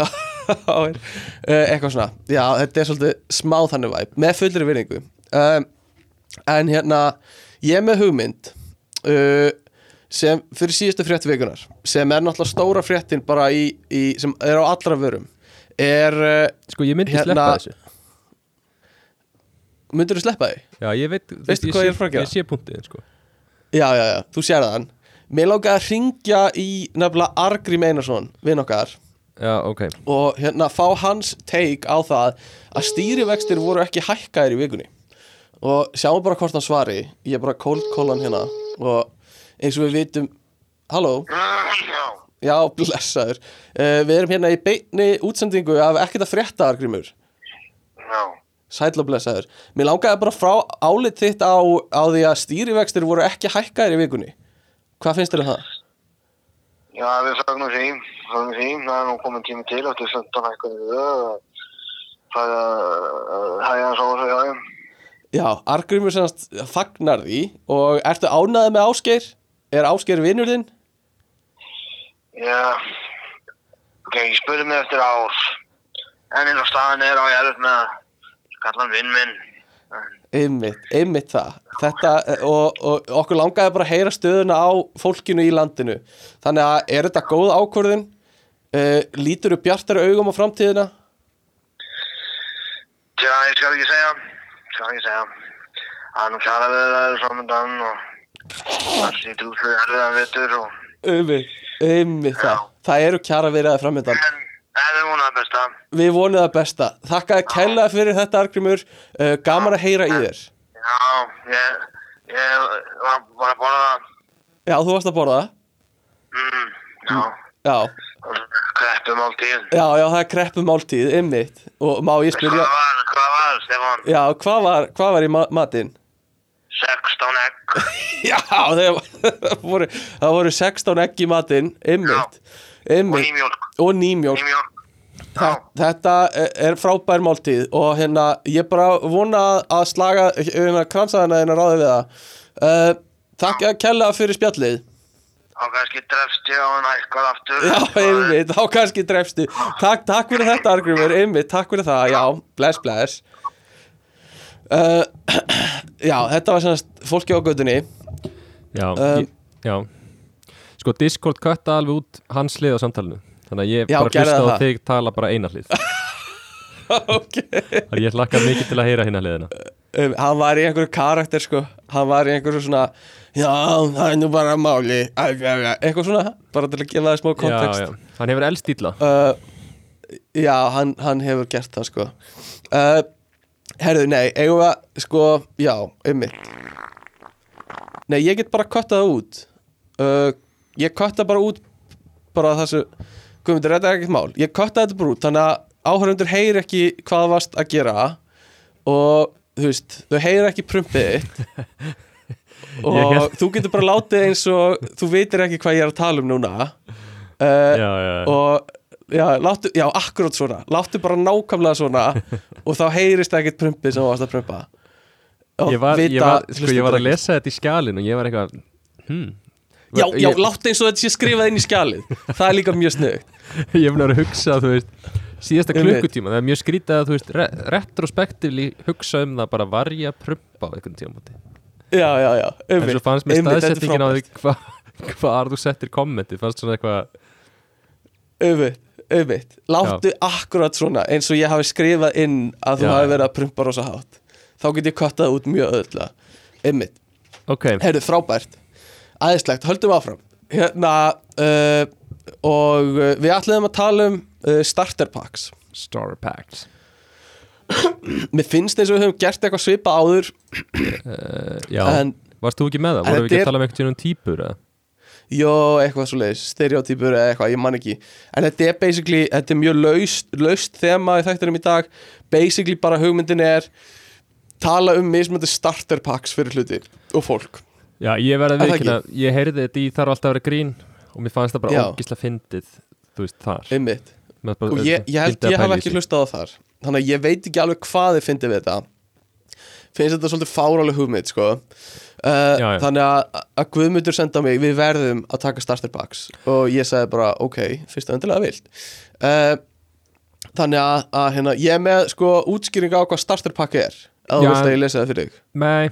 Það er, uh, eitthvað svona. Já, þetta er svolítið smá þannig væp með fullri virðingu. Um, en hérna, ég með hugmynd uh, sem fyrir síðustu frétt vikunar sem er náttúrulega stóra fréttin bara í, í sem er á allra vörum er, uh, Sko ég myndi Hérna- sleppa þessu myndur þú sleppa því? Já ég veit þú Veistu hvað ég sé- er fara að gera? Ég sé punktið sko. Já, já, já, þú sér það hann. Mér langaði að ringja í nefnilega Argrím Einarsson, vinn okkar. Já ok. Og hérna fá hans take á það að stýrivextir voru ekki hækkaðir í vikunni. Og sjáum bara hvort hann svari. Ég er bara hann hérna. Og eins og við vitum Halló, Já, blessaður. Uh, Við erum hérna í beinni útsendingu af ekkert að frétta Argrímur já, Sæll og blessaður. Mér langaði bara frá álit þitt á, á því að stýrivextir voru ekki hækkaðir í vikunni. Hvað finnst þér um það? já, við fagnum því, fagnum því, það er nú komin tími til eftir 15 hækkunni við það er það svo að segja, Já, Argrímur semast fagnar því. Og ertu ánæðið með Ásgeir? Er Ásgeir vinnur þinn? já, ok, ég spurði mig eftir ár, en inn á staðan er á ég erfitt með að kalla hann vinn minn, Einmitt, einmitt það. Þetta, og, og okkur langaði bara að heyra stöðuna á fólkinu í landinu. Þannig að er þetta góð ákvörðin? Uh, lítur upp bjartari augum á framtíðina? tjá, ég skal ekki segja, skal ekki segja, það nú kjara við það samandann og það sýtur út fyrir erfiðan vittur og Einmitt, einmitt það. Það eru kjara verið framöndan. En, en við vonum það besta. Við vonum það besta. Þakkaði kælega fyrir þetta Argrímur uh, Gaman að heyra í þér. Já, ég, ég var, var að borða Já, þú varst að borða mm, Já, Já, kreppum áltíð já, já, það er kreppu máltíð, einmitt. Og má ég spyrja Hvað var, hvað var, Stefán? Já, hvað var, hvað var í ma matinn? 16 egg. Já, það voru, það voru 16 egg í matinn Einmitt, og nýmjólk. Og nýmjólk. Nýmjólk. Þa- Þetta er frábær máltíð Og hérna, ég bara vona að slaga hérna, kransaðina þína ráði við það. Uh, Takk að kella fyrir spjallið. Og kannski drefst ég á hann hækkar aftur. Já, einmitt, þá kannski drefstu Takk, takk fyrir þetta, Argrymur, einmitt, takk fyrir það. Já, bless, bless. Uh, Já, þetta var semast fólki á gödunni Já, Um, ég, já Sko Discord kötta alveg út hans hlið á samtalinu. Þannig að ég Já, bara hlusta á það. þig tala bara eina hlið. Ok. Þannig að ég hlakka mikið til að heyra hérna hliðina. Um, hann var í einhverju karakter sko. Hann var í einhverju svona já, það er nú bara máli. Æ, æ, æ, eitthvað svona, bara til að gefa það smá kontekst Já, já, hann hefur elst ítla Uh, já, hann, hann hefur gert það sko. Uh, herðu, nei, eigum við að sko, já, einmitt. Nei, ég get bara kottað það út. Uh, ég kotta bara út bara þessu, guðmundur, þetta er ekkert mál. Ég kottaði þetta bara út, þannig að áhörundur heyri ekki hvað varst að gera og þú veist, þau heyri ekki prumpið og Ég hélt- þú getur bara látið eins og þú veitir ekki hvað ég er að tala um núna. Uh, Já, já, og já, láttu, já, akkurát svona. Láttu bara nákvæmlega svona og þá heyrist ekkert prumpið sem varst að prumpa. Og ég var, ég, vita var, sko, ég var að lesa þetta í skjalinu og ég var eitthvað hmm. Já, já, ég, láttu eins og þetta sé skrifað inn í skjalið. Það er líka mjög snugt ég hef náttúrulega að hugsa þú veist, síðasta klukkutíma það er mjög skrítið að þú veist re retrospektivli hugsa um það bara var ég að prumpa á einhvern tíma já, já, já, en svo fannst mér er staðsettingin á því frábært. hva, þú settir kommenti fannst svona eitthvað auðvitt, auðvitt láttu akkurat svona eins og ég hafi skrifað inn að þú Já, hafi verið að prumpa rosa hátt. Þá get ég kottað út mjög öðvitlega einmitt, ok, heyrðu, frábært aðeinslegt, höldum áfram. Hérna uh, og uh, við ætlaðum að tala um uh, starter packs. Star Packs. Mér finnst eins og við höfum gert eitthvað svipa áður. Uh, já, en varst þú ekki með það? Voru við ekki að tala um tíma um típur eða? Jó, eitthvað svo leiðis, stereotypur eða eitthvað, ég man ekki. En þetta er basically, þetta er mjög laust, laust þema í þættinum í dag. Basically bara hugmyndin er Tala um mismöndi starter packs fyrir hluti og fólk já, ég verði Er að það veikina, ég heyrði þetta í þarf alltaf að vera grín og mér fannst það bara Já. ógisla fyndið þú veist þar. Einmitt. Bara- Og ég, ég held að ég hafa ekki hlustað á þar. Þannig að ég veit ekki alveg hvað þið fyndið við þetta. Finnst þetta svolítið fáráleg hugmynd sko. Uh, Já, já. þannig að, að Guðmundur senda mig við verðum að taka starter packs. Og ég sagði bara ok, fyrst að endilega vilt. Uh, þannig að, að hérna, ég er með sko útskýring á hvað starter pack er. Ef þú Já. veist að ég lesa það fyrir þig? Nei,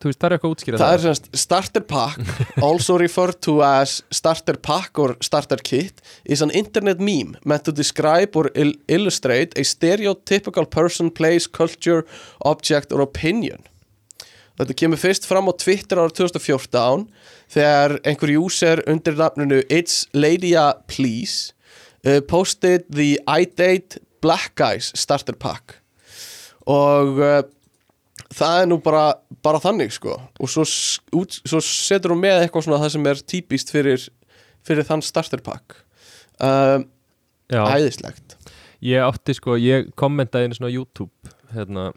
þú veist, það er eitthvað að útskýra það er semst starter pack also referred to as starter pack or starter kit is an internet meme meant to describe or il illustrate a stereotypical person, place, culture object or opinion. Þetta kemur fyrst fram á Twitter árið 2014 þegar einhver user undir nafninu It's Ladia Please uh, posted the I Date Black Guys starter pack. Og uh, það er nú bara, bara þannig sko. Og svo, út, svo setur hún með eitthvað svona það sem er típist fyrir, fyrir þann starter pack. Um, Já, æðislegt. Ég átti sko, ég kommentaði einu svona YouTube hérna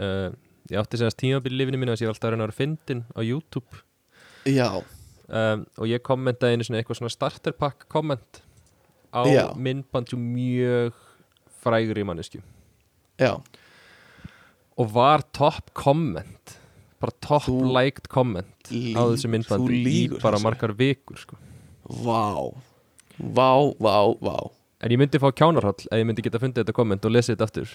uh, ég átti segast tímabil í lífinu mínu þess að ég alltaf reyna að vera fyndin á YouTube. Já, um, og ég kommentaði einu svona eitthvað svona starter pack komment á Já. myndbandju mjög frægri mannesku já, og var top comment? Bara top Þú liked comment á þessu myndbandi í bara margar vikur sko. vá. Vá, vá, vá. En ég myndi fá kjánarhall ef ég myndi geta fundið þetta komment og lesið þetta aftur.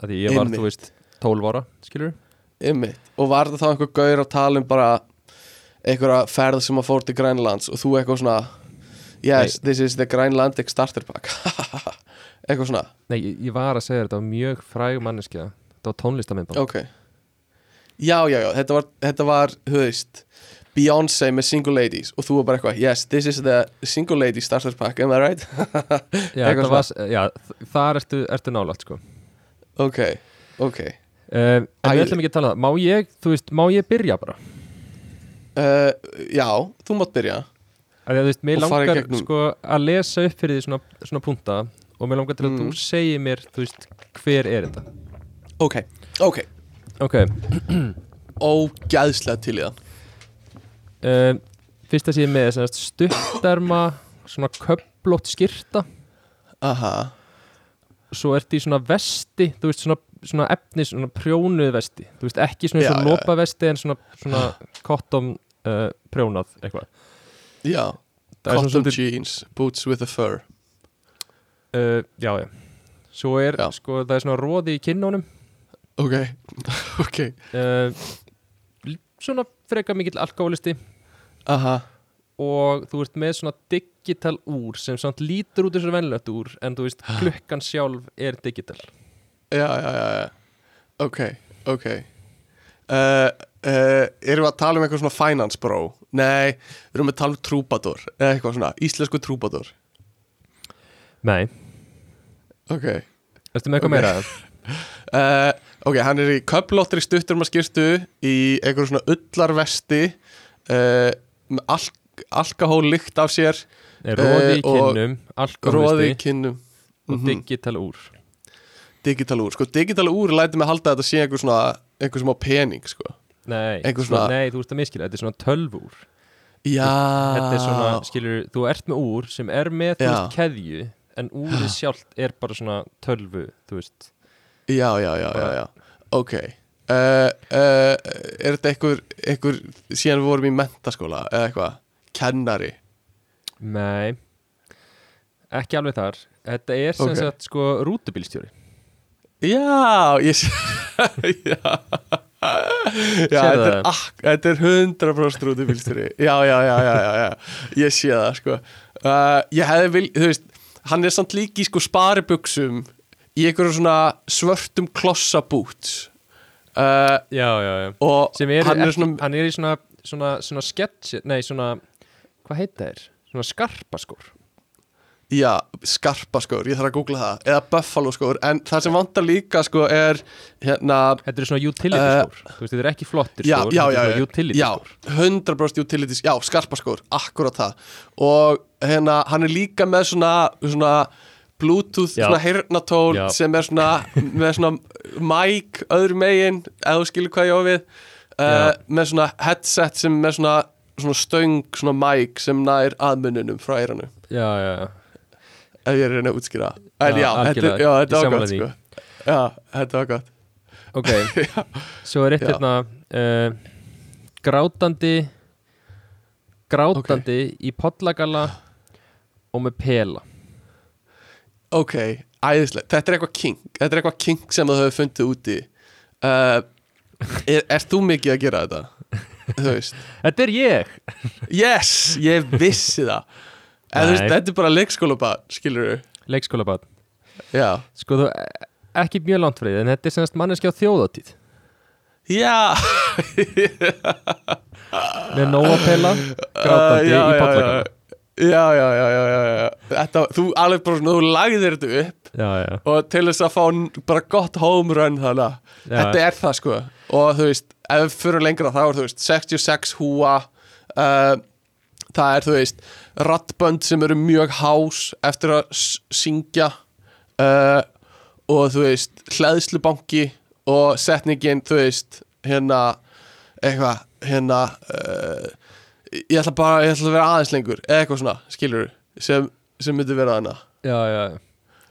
Af því ég var, Einmitt. þú veist, 12 ára skilur Einmitt. og var þetta þá einhver gaur að tala um bara einhverja ferð sem að fór til Grænlands og þú eitthvað svona yes, this is the Grænlandic starter pack. Eitthvað svona. Nei, ég, ég var að segja þetta var mjög fræg manneskja þetta var tónlistamindband ok. Já, já, já, þetta var, þetta var þú veist, Beyoncé með Single Ladies og þú var bara eitthvað, yes, this is the Single Ladies starter pack, am I right? já, var, já, þar ertu, ertu nálægt sko. ok, ok. Uh, en við ætlum ekki að tala um það. Má ég, þú veist, má ég byrja bara? Uh, já, þú mátt byrja. Að að þú veist, mér langar sko að lesa upp fyrir því svona, svona punta og mér langar til að Mm. þú segir mér, þú veist, hver er þetta ok, ok, ok, ógæðslega til í það. Uh, fyrsta er með sem sagt stutterma svona köplótt skyrta. Aha, svo ertu í svona vesti þú veist svona, svona efni, svona prjónuð vesti. Þú veist ekki svona já. lopa vesti en svona, svona cotton uh, prjónað eitthvað. Já. Svona cotton jeans, boots with a fur. Uh, já já. Svo er Já. sko það er svona róði í kinnunum ok, ok. Uh, svona frekar mikill alkoholisti aha, og þú ert með svona digital úr sem samt lítur út þessu venlögt úr en þú veist klukkan sjálf er digital. Já, já, já, já. Ok, ok. Uh, uh, erum við að tala um eitthvað svona finance bro? Nei, við erum að tala um trúbadur eða eitthvað svona, íslensku trúbadur nei, ok. Ertu með eitthvað Ok. meira uh, ok, hann er í köplóttri stuttur maður skýrstu í eitthvað svona ullarvesti uh, með al alkohól lykt af sér Nei, róði í Eh, kinnum, í kinnum. Og Mhm. digital úr. Digital úr, sko digital úr læti mig halda að þetta sé einhver svona einhver sem á pening, sko. Nei, Einhver svona, nei, þú ert að miskila, þetta er svona tölvúr. Já, Þetta er svona, skilur, þú ert með úr sem er með, þú veist, keðju en úrið sjálft er bara svona tölvu, þú veist já, já, já, já, já. ok. Uh, uh, er þetta einhver, einhver síðan við vorum í mentaskóla eða eitthvað, kennari? Nei, ekki alveg þar. Þetta er sem Ok. sagt, sko, rútubílstjóri. Já, ég sé Já, já þetta, er, ak, þetta er 100% rútubílstjóri. Já, já, já, já, já, já. Ég sé það, sko. Uh, Ég hefði vil, þú veist Hann er samt líki sko sparibuxum Í einhverjum svona svörtum klossabúts uh, Já, já, já. Og Sem er, hann er svona hann er í svona, svona, svona sketch, nei, svona Hvað heit það er? Svona skarpaskór Já, skarpa skór, ég þarf að googla það. Eða buffalo skór En það sem vantar líka, sko, er Hérna Þetta er svona utility skór. Þú veist, þetta er ekki flottir skór já, þetta já, já, utility já, skór. 100% utilities, já, skarpaskór, akkurat það. Og hérna, hann er líka með svona, svona bluetooth, Já. svona heyrnatól Já. sem er svona, með svona mic öðru megin, ef þú skilur hvað ég á við. Uh, með svona headset sem með svona, svona stöng, svona mic sem nær aðmununum frá eyranu. Já, já, já. Ef ég er reyna að útskýra. En Já, þetta, er- já, þetta er ágætt því. sko. Já, þetta var gott. Ok, svo er eitt hérna uh, Grátandi Grátandi í pollagalla og með pela Ok, æðislega, þetta er eitthvað king Þetta er eitthvað king sem þú hefur fundið úti. Uh, er, Erst þú mikið að gera þetta? Þú veist. Þetta er ég. Yes, ég vissi það. En þú veist, þetta er bara leikskóla skilur við Leikskóla bad Já. Sko þú, ekki mjög langt frið En þetta er semst manneski á þjóðatíð Já. Með nóa pela Grátandi Uh, já, í já, pollagalla Já, já, já, já, já, þú alveg bara svona, þú lagðir þetta upp Já, já, og til þess að fá bara gott home run þannig að þetta er það sko. Og þú veist, ef við fyrir lengra þá er þú veist 66 húa uh, það er þú veist rattbönd sem eru mjög hás eftir að syngja uh, og þú veist hlæðslubanki og setningin þú veist hérna eitthvað hérna uh, ég ætla bara, ég ætla að vera aðeins lengur eða eitthvað svona, skilur sem, sem myndi vera hana já, já,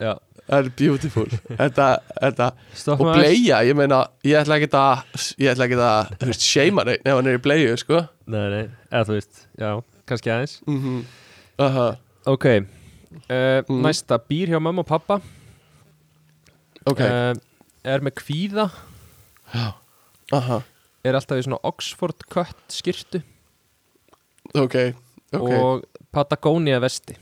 já. það er beautiful. Þetta, þetta og bleia, ég meina ég ætla ekki að ég ætla ekki að, þú veist, seima neitt er í bleiu, sko. Nei, nei, eða þú veist, já, kannski aðeins. Mm aha, Ok, uh, Mm. næsta Býr hjá mamma og pappa. Ok. Uh, Er með kvíða. Aha, Er alltaf í svona Oxford cut skirtu ok, ok. Og Patagonia vesti.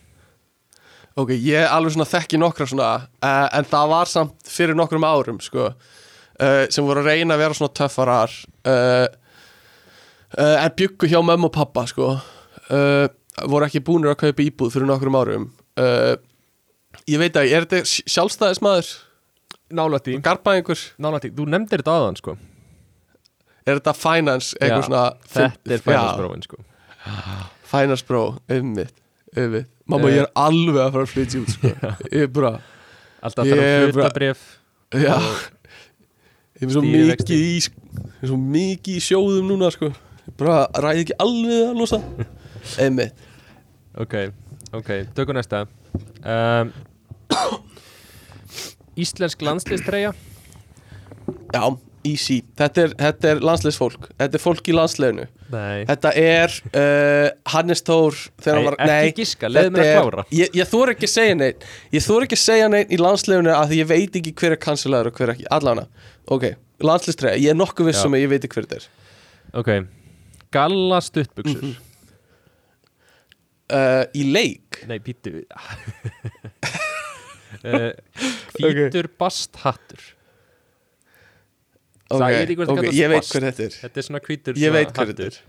Ok, ég alveg svona þekki nokkra svona uh, en það var samt fyrir nokkrum árum, sko uh, sem voru að reyna að vera svona töffarar uh, uh, en byggu hjá mömmu og pappa, sko uh, voru ekki búnir að kaupa íbúð fyrir nokkrum árum uh, ég veit að, er þetta sjálfstæðismæður? Nálægt í Garpa einhver? Nálægt í, þú nefndir þetta aðan sko. Er þetta finance, eitthvað Já, svona Þetta er Já, fæðansbróin sko Finance bro, ummitt, ummitt Mamma, Eh. ég er alveg að fara að flytja út, sko. Ég er bara, Alltaf Ég þarf er að bara- hluta bref já Ég er svo mikið í Ég er svo mikið í sjóðum núna, sko. Ég bara ræði ekki alveg að losa. Ummitt Ok, ok, tökum næsta. Um, Íslensk landslistreya Já, easy. Þetta er, þetta er landsleisfólk Þetta er fólk í landsleinu Nei. Þetta er uh, Hannes Þór þegar hann Nei, var, ekki giska, leyfðu mér að klára. Ég, ég þór ekki að segja neitt Ég þór ekki að segja neitt í landslegunu að því ég veit ekki hver er kanselaður og hver ekki. Allana, ok, landslistræða Ég er nokkuð viss Já. um að ég veit ekki hver þetta er. Ok, galla stuttbuxur. Mhm. uh, Í leik? Nei, pítu uh, Hvítur basthattur Ok, Það er ekki hvort það ok, kallast ég veit hver þetta er. Þetta er svona hvítur Ég veit hver þetta er.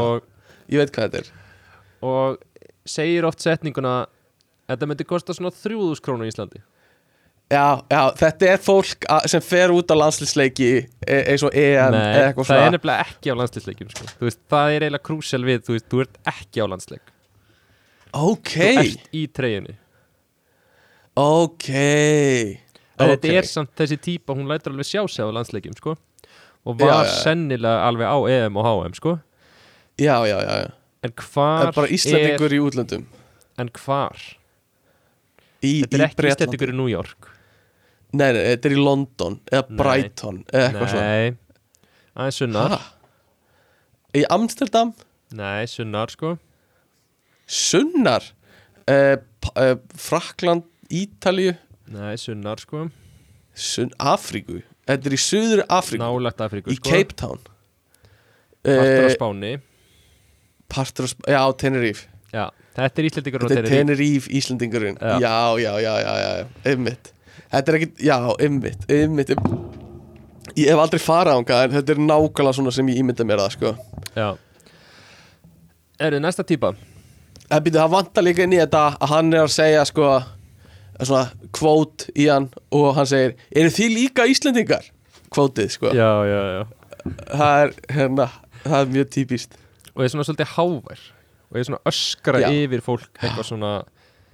og, Ég veit hvað þetta er. Og segir oft setninguna Þetta myndi kosta svona 3000 krónu í Íslandi. Já, já, þetta er fólk sem fer út á landslisleiki e eins og EM Nei, það er nefnilega ekki á landsleikjum sko. Það er eiginlega krúsel við Þú veist, þú ert ekki á landsleik. Ok, Þú ert í treyjunni. Ok En þetta Ok. er samt þessi típa Hún lætur alveg sjá sig á landsleikjum sko. Og var já, já. sennilega alveg á EM og HM sko. Já, já, já, já En Það hvar er bara Íslandingur í útlöndum En hvar? Í, Þetta er ekki. Íslandingur í New York Nei, nei, þetta er í London eða Nei. Brighton eða eitthvað svona Nei Aðeins sunnar Ha? Í Amsterdam, Nei, sunnar sko Sunnar uh, uh, Frakland, Ítalíu Nei, sunnar sko. Sunn, Afríku? Þetta er í Suður Afríku? Nálagt Afríku Í sko. Cape Town? Partur á uh, Spáni. Partur á Sp- Já, Tenerife. Já, þetta er Íslandingur á Þetta er Tenerife. Tenerife Íslendingurinn. Já. Já, já, já, já, já, Einmitt. Þetta er ekkit, já, einmitt, einmitt Ég hef aldrei farað ánga En þetta er nákvæmlega svona sem ég ímynda mér það, sko. Já. Er þið næsta típa? Það býtu, það vantar líka inn í þetta að hann er að segja sko svona kvót í hann og hann segir eru þið líka Íslendingar? Kvótið sko. Já, já, já. Það er hérna, það er mjög típist Og er svona svolítið hávær Og er svona öskra yfir fólk Eitthvað svona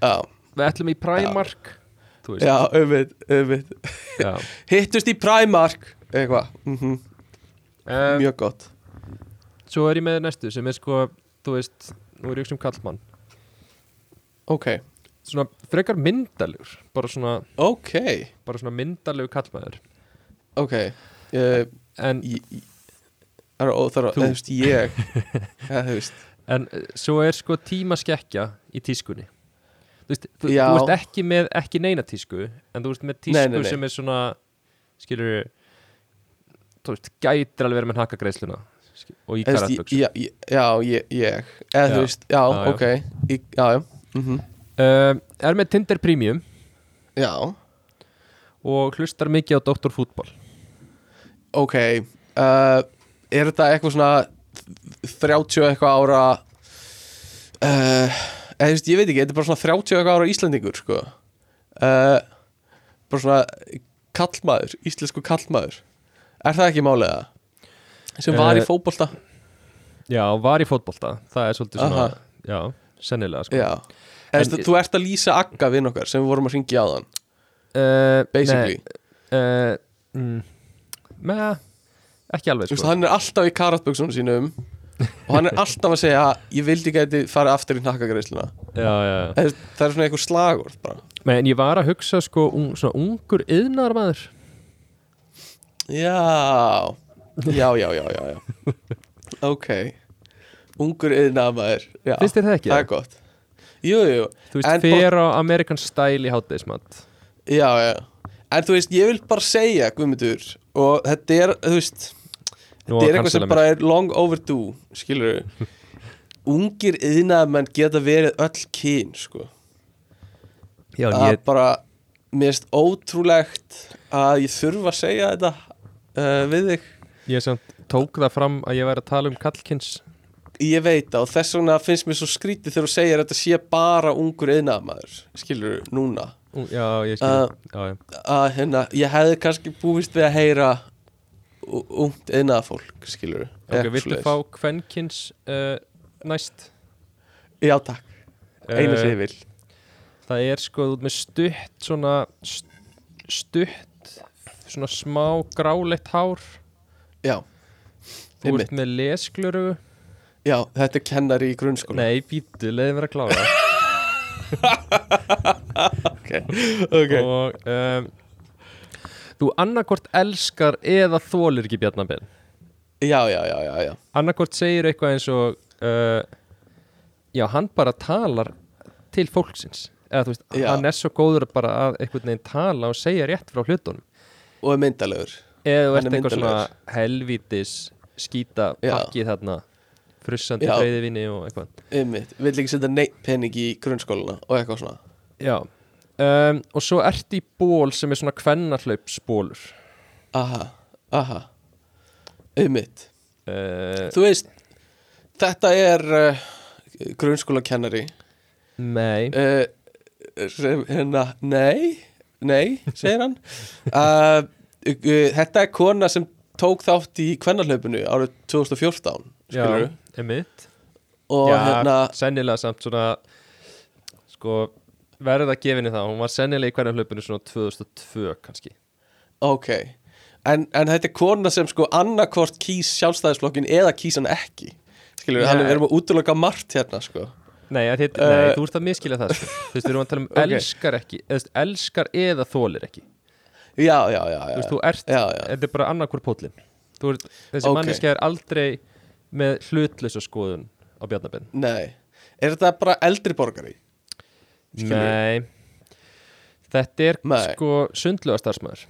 Já, Við ætlum í Primark já, auðvitað, auðvitað. Hittust í Primark eitthvað, mm Um, mjög gott. Svo er ég með næstu sem er sko Þú veist, nú er ég sem kallmann Ok, svona frekar myndalegur bara svona, Ok, bara svona myndalegur kallmaður. Ok. Uh, en, ég, Það er Þú. veist, ég. Ja, en eh, svo er sko tímaskekkja í tískunni. Þú veist, þú, Já. þú veist ekki með ekki neina tísku en þú veist með tísku Nei, nei, nei. sem er svona skilur þú veist, gætir alveg verið með hnakagreisluna skil- og í karatböksu já, ég- já, ég, ég. Eða Já. þú veist, já, Já, já. ok. Ég, já, já, mm uh, er með Tinder Premium. Já. Og hlustar mikið á Dr. Fútbol. Ok uh, er þetta eitthvað svona 30 eitthvað ára uh, eða þú veist, ég veit ekki þetta er bara svona 30 eitthvað ára Íslandingur sko. Uh, bara svona kallmaður, íslensku kallmaður. Er það ekki málega sem var í Eh, fótbolta? já, var í fótbolta. Það er svolítið svona, Aha. já, sennilega sko. já En- þú ert að lýsa Agga vinn okkar sem við vorum að ringja á þann uh, basically, uh, mm, með, ekki alveg sko. hann er alltaf í karatböksunum sínum og hann er alltaf að segja ég vildi gæti farið aftur í já, já. það er svona einhver slagur Men ég var að hugsa sko un, svona ungur yðnar maður Já. Já, já, já, já, já. Ok. Ungur yðnaðamaður Já, Finnst þér það ekki? það er gott Jú, jú, Þú veist, fer á American Style í hátdeismat já, já. En þú veist, ég vil bara segja, Guðmundur Og þetta er, þú veist Þetta er eitthvað sem bara er long overdue Skilur Ungir yðnaðamenn geta verið öll kyn, sko. Já, en að ég, bara Mér finnst ótrúlegt að ég þurfa að segja þetta uh, við þig. Ég samt tók það fram að ég væri að tala um kallkins Ég veit og þess vegna finnst mér svo skrítið þegar þú segir að þetta sé bara ungur yðnaðamaður, skilur núna. Ú, Já, ég skil já, já. að hérna, ég hefði kannski búist við að heyra ungt yðnaðafólk, skilur Ok, viltu fá kvenkins uh, næst? Já, takk, einu Eh, sem ég vil. Það er sko út með stutt svona st- stutt svona smá gráleitt hár. Já, Þú ert með lesgluru já, þetta er kennari í grunnskóla. Nei, býttu, leiði mér að klára. Ok, ok. Og um, Þú annarkvort elskar eða þólir ekki bjarnabinn Já, já, já, já, já. Annarkvort segir eitthvað eins og uh, Já, hann bara talar til fólksins. Eða þú veist, Já. hann er svo góður bara að einhvern veginn tala og segja rétt frá hlutunum. Og er myndalegur. Eða þú ert er eitthvað svona helvítis skýta Já. pakkið þarna frussandi Já. freyðivinni og eitthvað. Einmitt, vill ekki setja neitt pening í grunnskóluna og eitthvað svona. Já. Um, og svo ert í ból sem er svona kvennarhlaupsbólur Aha, aha. Einmitt. Uh, Þú veist, þetta er uh, grunnskóla kennari Nei uh, hérna, nei nei, segir hann. Þetta er kona sem tók þátt í kvennarhlaupinu árið 2014 Já, skilur emitt og Já, hérna, sennilega samt svona sko, verða gefinni það hún var sennilega í hvernig hlaupinu svona 2002 kannski ok en, en þetta er kona sem sko annarkvort kýs sjálfstæðisflokkin eða kýs hann ekki skilur, Já. hann er verið að útiloka margt hérna sko Nei, þitt, Eh, nei þú ert að miskilja það sko. Þú veist, við erum að tala um Ok. elskar ekki eða, elskar eða þólir ekki Já, já, já, já, Þú veist, þú ert, já, já. þetta er bara annarkur pótlin þessi Ok. okay. manneskja er aldrei með hlutlösa skoðun á bjarnabinn Nei, er þetta bara eldri borgari? Skilurðu? Nei. Þetta er Nei. sko sundlega starfsmæður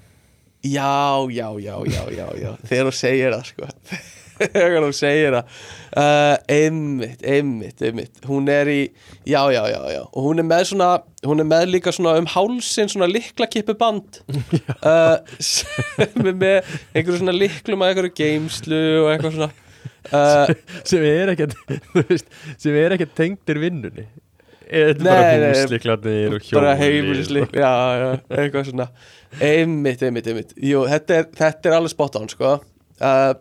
Já, já, já, já, já, já. Þegar þú segir það, sko. Þegar þú segir það. Uh, Einmitt, einmitt, einmitt. Hún er í, já, já, já, já. Og hún er með svona, hún er með líka svona um hálsinn Svona liklakippu band. Uh, Sem er með einhverju svona liklum að einhverju geimslu Og eitthvað svona uh, sem er ekkert sem er ekkert tengdir vinnunni. Eða bara nei, húsliklarnir og hjóli bara heimilislik já, já, eitthvað svona. Einmitt, einmitt, einmitt. Jú, þetta er, þetta er alveg spot on, sko. Uh,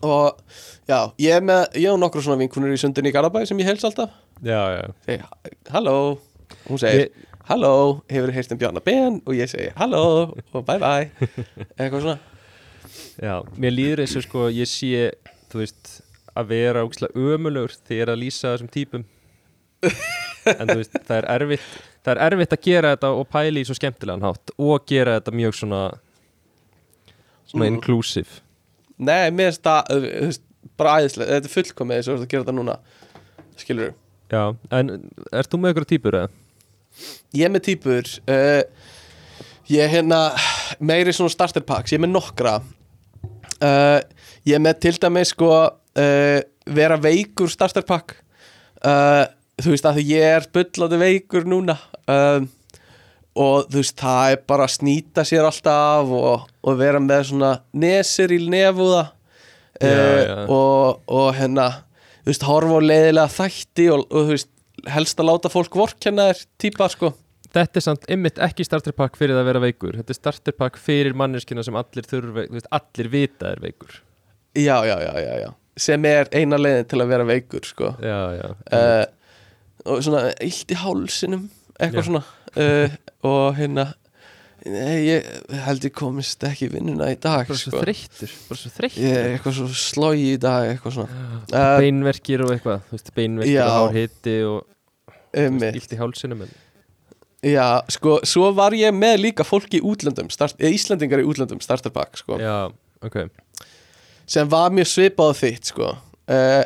og já, ég er með ég og nokkur svona vinkunur í sundinni í Garabæ sem ég heils alltaf. Já, já. segi, halló, hún segir Ég- halló, hefur heyrt um Bjarnar Ben og ég segi, halló, og bye bye. Eitthvað svona. Já, mér líður eins og sko ég sé, þú veist að vera ógslag ömulegur þegar að lýsa þessum típum. En þú veist, það er erfitt það er erfitt að gera þetta og pæli í svo skemmtilegan hátt og gera þetta mjög svona svona Mm. inclusive. Nei, mér finnst það, þú veist, bara æðislega Þetta er fullkomið þess að gera þetta núna Skilur Já, en ert þú með ykkur típur eða? Ég er með típur uh, Ég er hérna meiri svona starter packs. Ég er með nokkra. Uh, Ég með til dæmis sko uh, vera veikur starter pack uh, Þú veist að ég er bullandi veikur núna um, og þú veist það er bara að snýta sér alltaf og, og vera með svona nesir í nefúða Já, uh, já. og, og hérna þú veist horfa á leiðilega þætti og, og þú veist helst að láta fólk vorkenna þér típa sko. Þetta er samt ymmit ekki starterpakk fyrir að vera veikur. Þetta er starterpakk fyrir manneskina sem allir veist, allir vita er veikur já, já, já, já, já. Sem er eina leiðin til að vera veikur sko. Já, já uh, og svona illt í hálsinum eitthvað svona. Uh, og hérna ég held ég komist ekki vinnuna í dag Bara svo sko. þreyttur, eitthvað svo slói í dag eitthvað svona. Uh, Beinverkir og eitthvað, veist, beinverkir Já. og hárhiti og illt í hálsinum en já, sko, svo var ég með líka fólki í útlöndum, start, eða Íslandingar í útlöndum starterpack, sko, Já, ok sem var mjög svipað þitt, sko. Uh,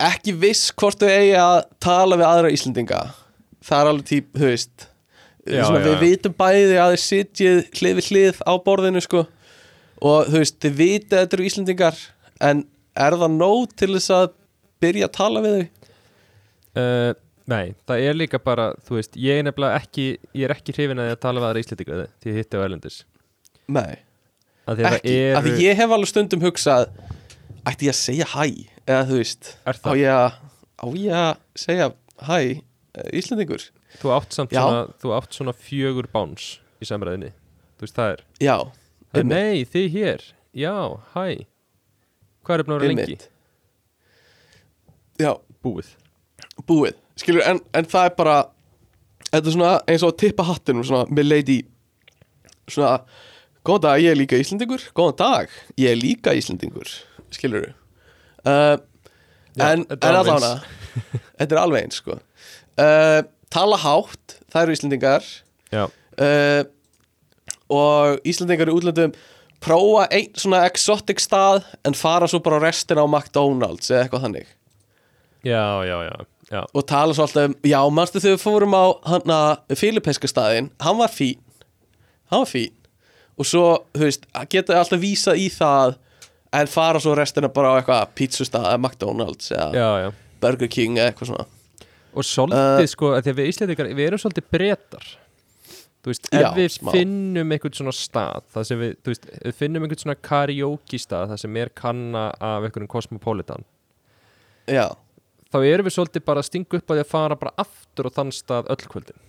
ekki viss hvort þau eigi að tala við aðra Íslandinga það er alveg típ, þú veist Já, já, við vitum bæði að þið sitjið hlið við hlið á borðinu sko. Og þú veist, þið vitið að þetta eru Íslandingar en er það nóg til þess að byrja að tala við þau? uh, Nei, það er líka bara, þú veist, ég er nefnilega ekki ég er ekki hrifin að ég að tala við aðra íslendinga því ég hitti á Erlendis. Nei, að að ekki, eru, ég hef alveg stundum hugsað ætti ég að segja hæ eða þú veist, á ég að á ég að segja hæ eh, Íslandingur? þú átt samt Já. svona þú átt svona fjögur báns í samræðinni þú veist, það er, Já, það er nei, þið hér. Já, hæ. Hvað er að vera lengi? Já, Búið. Búið. Skilur, en, en það er bara þetta er svona eins og að tippa hattinum svona með lady svona, góðan dag, ég er líka Íslendingur. Góðan dag, ég er líka Íslendingur skilur uh, Já, en, allavega þetta er alveg eins sko. Uh, tala hátt, það eru Íslendingar. Já, uh, og Íslendingar í útlöndum prófa einn svona exotic stað en fara svo bara á restina á McDonalds eða eitthvað þannig. Já, já, já, já. og tala svo alltaf um, já, manstu þegar við fórum á hann að Filipinska staðinn, hann var fín. Hann var fín og svo, þú veist, geta alltaf vísað í það en fara svo restina bara á eitthvað pizzustað eða McDonalds eða já, já. Burger King eða eitthvað svona. Og svolítið Uh, sko, að því að við Íslendingar, við erum svolítið breytar Þú veist, ef Já, við smá. finnum einhvern svona stað það sem við, þú veist, við finnum einhvern svona karaoke stað, það sem er kanna af einhverjum cosmopolitan. Já, þá erum við svolítið bara að stinga upp á því að fara bara aftur á þann stað öll kvöldin.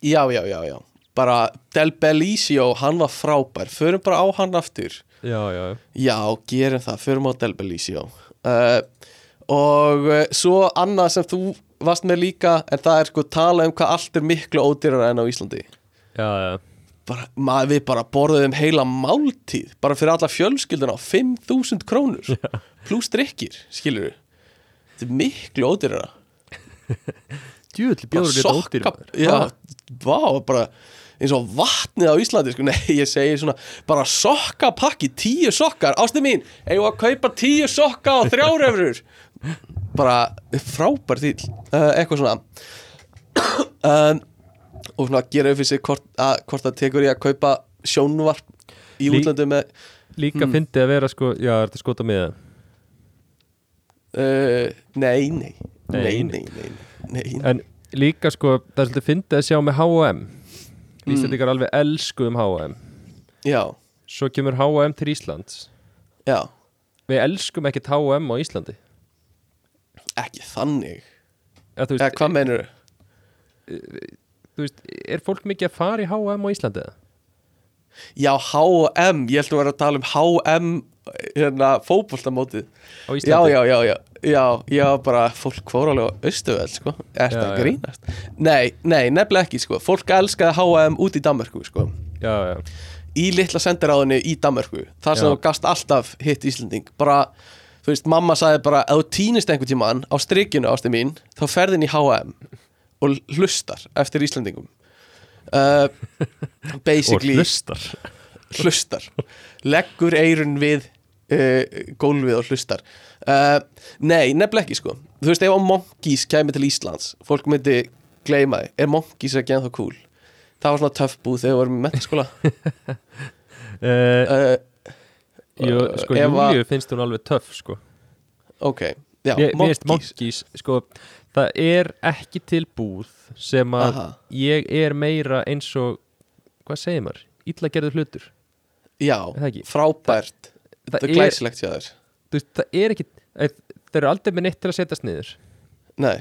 Já, já, já, já bara Del Bellissimo, hann var frábær. Förum bara á hann aftur. Já, já, Já, gerum það, förum á Del Bellissimo. Uh, Og uh, svo annað sem þú varst með líka En það er sko tala um hvað allt er miklu ódýrara en á Íslandi. Já, já, bara, maður, Við bara borðum heila máltíð Bara fyrir alla fjölskylduna á 5.000 krónur. Plus drikkir, skilur Þetta er miklu ódýrara. Djúvill Bara bjóður þetta ódýr sokka- Já, vá, bara eins og vatnið á Íslandi sko. Nei, ég segi svona bara sokkapakki, tíu sokkar. Ástu mín, eigum að kaupa tíu sokka og þrjárefrur Bara frábær þýl uh, Eitthvað svona. Um, Og svona gera upp fyrir sig hvort, að, hvort það tekur í að kaupa sjónvarp í Lí- útlöndum með Líka Hmm. fyndið að vera sko, já, er þetta skota með það? Uh, Nei, nei. Nei, Nei, nei, nei, nei, nei. En líka sko, það er svolítið fyndið að sjá með H&M Mm. Íslendingar alveg elsku um H&M Já, Svo kemur H&M til Íslands. Já, Við elskum ekkert H&M á Íslandi. Ekki þannig. Eða, þú, Eða veist, hvað meinur þú veist, er fólk mikið að fara í H&M á Íslandi? eða? Já, H&M, ég ætlum að vera að tala um H&M hérna, fótboltamótið. Á Já, já, já, já, já, já, bara fólk fór alveg á Östuvel, sko. Er þetta að grínast? Nei, nei, nefnilega ekki, sko. Fólk elskaði H&M út í Danmörku, sko. Já, já, Í litla sendiráðinu í Danmörku Þar sem þú gast alltaf hitt Íslending. Bara, þú veist, mamma sagði bara Ef þú týnist einhvern tímann á strikinu, ástu mín Þá ferðin í H&M og hlustar eftir Íslandingum uh, Og basically hlustar. hlustar. Leggur eirun við uh, gólfið og hlustar. Uh, nei, nefnilega ekki sko. Þú veist, ef að Monkeys kæmi til Íslands fólk myndi gleyma því. Er Monkeys ekki ennþá cool? Það var svona töff búð þegar við vorum í mentaskóla uh, uh, Jú, sko, ef að- Júliu finnst hún alveg töff sko. Ok, já, mér Monkeys. Monkeys, sko það er ekki til búð sem að Aha. ég er meira eins og hvað segir maður, illa gerður hlutur. Já, frábært það er glæsilegt hjá þér. Veist, það er ekki þeir eru aldrei með neitt til að setjast niður. Nei,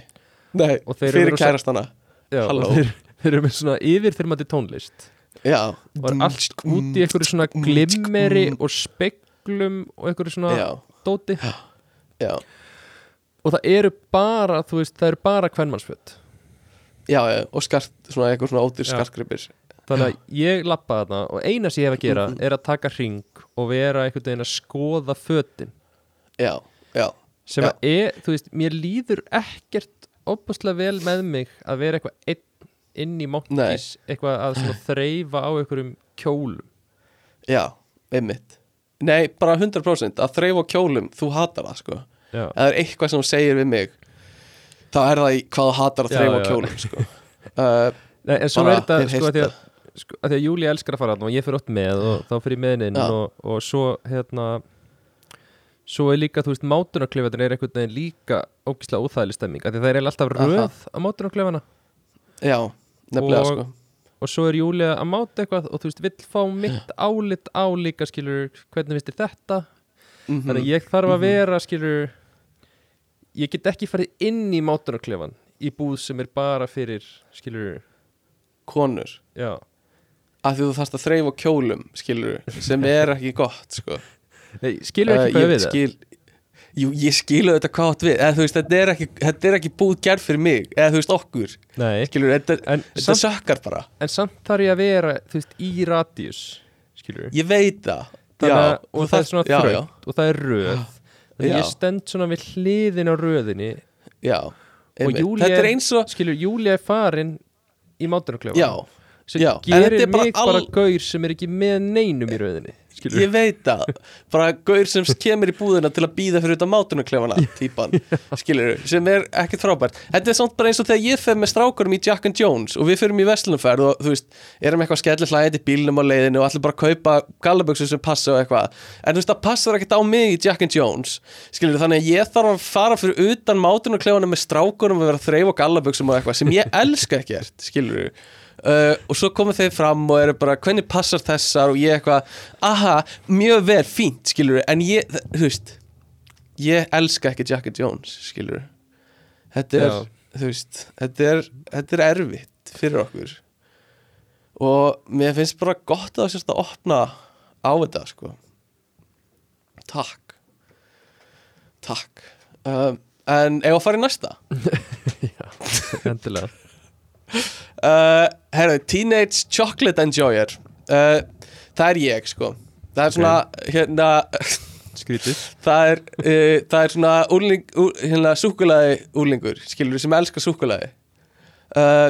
nei, Og þeir eru fyrir kærastana. Já, þeir, þeir eru með svona yfirþyrmandi tónlist. Já, og er allt út í einhverju svona glimmeri og speglum og einhverju svona já, dóti. Já, og það eru bara, þú veist, það eru bara kvennmannsföt já, já og skart, svona eitthvað svona ódýr Já. skartgripir þannig að ég lappa þarna og eina sem ég hef að gera Mhm. er að taka ring og vera einhvern veginn að skoða fötin. Já, já, sem Já. að er, þú veist, mér líður ekkert opaslega vel með mig að vera eitthvað einn inn í monkís eitthvað að þreyfa á einhverjum kjólum. Já, einmitt. Nei, bara 100% að þreyfa á kjólum þú hatar það, sko. Já, það er eitthvað sem þú segir við mig þá er það í hvað þú hatar að þreyfa á kjólum, sko. Uh, Nei, en svo er þetta sko, að því að, sko, að því að Júli elskar að fara og ég fyrir ótt með og þá fyrir ég með henni og, og svo hérna svo er líka, þú veist, mátunarklefatin er einhvern veginn líka ógislega óþægileg stemming því það er alltaf röð á mátunarklefana. Já, nefnilega, Og- sko. og svo er Júli að máta eitthvað og þú veist, vill fá mitt álit á líka skilur, hvernig finnst þér þetta? Mm þannig að ég þarf að vera skilur ég get ekki farið inn í mátunarklefan í búð sem er bara fyrir skilur, konur. Já að því þú þarft að þreyfa kjólum skilur, sem er ekki gott sko. Nei, skilur Uh, ekki hvað ég við skil, jú, ég skilu þetta hvað við eða veist, þetta er ekki, þetta er ekki búð gerð fyrir mig eða þú veist okkur skilur, þetta, en þetta samt, sökkar bara. en samt þarf ég að vera veist, í radius skilur ég veit það já, að, og þú það er svona já, þröngt og það er röð. Já. ég stend svona við hliðin á röðinni. Já, er er- og skilur, Júlia er farin í mátunarklefan já, sem já, gerir er bara mig bara all- gaur sem er ekki með neinum í röðinni skilur, ég veit það. Bara gaur sem kemur í búðina til að býða fyrir þetta mátunarklefana típan skilur, sem er ekkert frábært. Þetta er samt bara eins og þegar ég fer með strákurum í Jack and Jones og við fyrir í Vestlunumferð og þú veist, erum eitthvað skellir hlæðið í bílnum á leiðinu og allir bara að kaupa gallaböksu sem passa og eitthvað. En þú veist, það passar ekkert á mig í Jack and Jones skilur, þannig að ég þarf að fara fyrir utan mátunarklefana með strákurum og vera að þreifa á gallaböksum og eitthvað sem ég elska ekkert skilur Uh, og svo komu þeir fram og eru bara hvernig passar þessar? Og ég eitthvað aha, mjög vel, fínt, skilur en ég, þú veist ég elska ekki Jack and Jones, skilur þetta er, Já. þú veist þetta er, þetta er erfitt fyrir okkur. Og mér finnst bara gott að sérst að opna á þetta, sko. Takk. Takk. Um, en ef að fara í næsta? Endilega uh, Herðu, Teenage Chocolate Enjoyer. Uh, Það er ég sko. Það er svona hérna skrítið Það er, uh, það er svona úrling, úr, hérna, súkulaði úrlingur Skilur sem elskar súkulaði uh,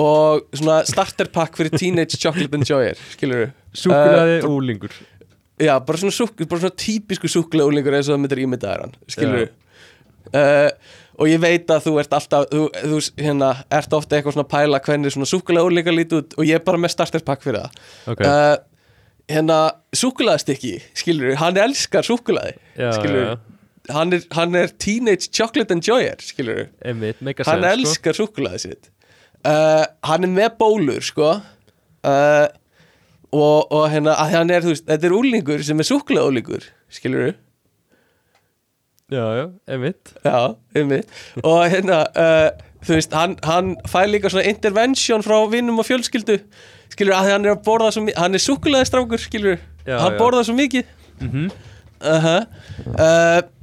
Og svona starterpakk fyrir Teenage Chocolate Enjoyer Skilur uh, úlingur. Já, bara svona, bara svona típisku súkulaði úrlingur eins og það myndir ímyndaðar hann Skilur uh, Og ég veit að þú ert alltaf Þú, þú hérna, ert ofta eitthvað svona pæla Hvernig svona súkulaði úrlingar lítið út Og ég er bara með starterpakk fyrir það. Ok, uh, hérna súkulaðstykki skilur, hann elskar súkulaði já, skilur, já, hann er, hann er teenage chocolate enjoyer skilur, einmitt, hann sens, sko. elskar súkulaði sitt. Uh, hann er með bólur sko. Uh, og, og hérna hann er, þú veist, þetta er úlingur sem er súkulaði úlingur, skilur já, já, einmitt. Já, einmitt. Og hérna, uh, þú veist, hann, hann fær líka svona intervention frá vinnum og fjölskyldu. Skilur, að hann er að borða svo mikið hann er súkulaði strákur, skilur Já, hann já. borðar svo mikið. Mhm. uh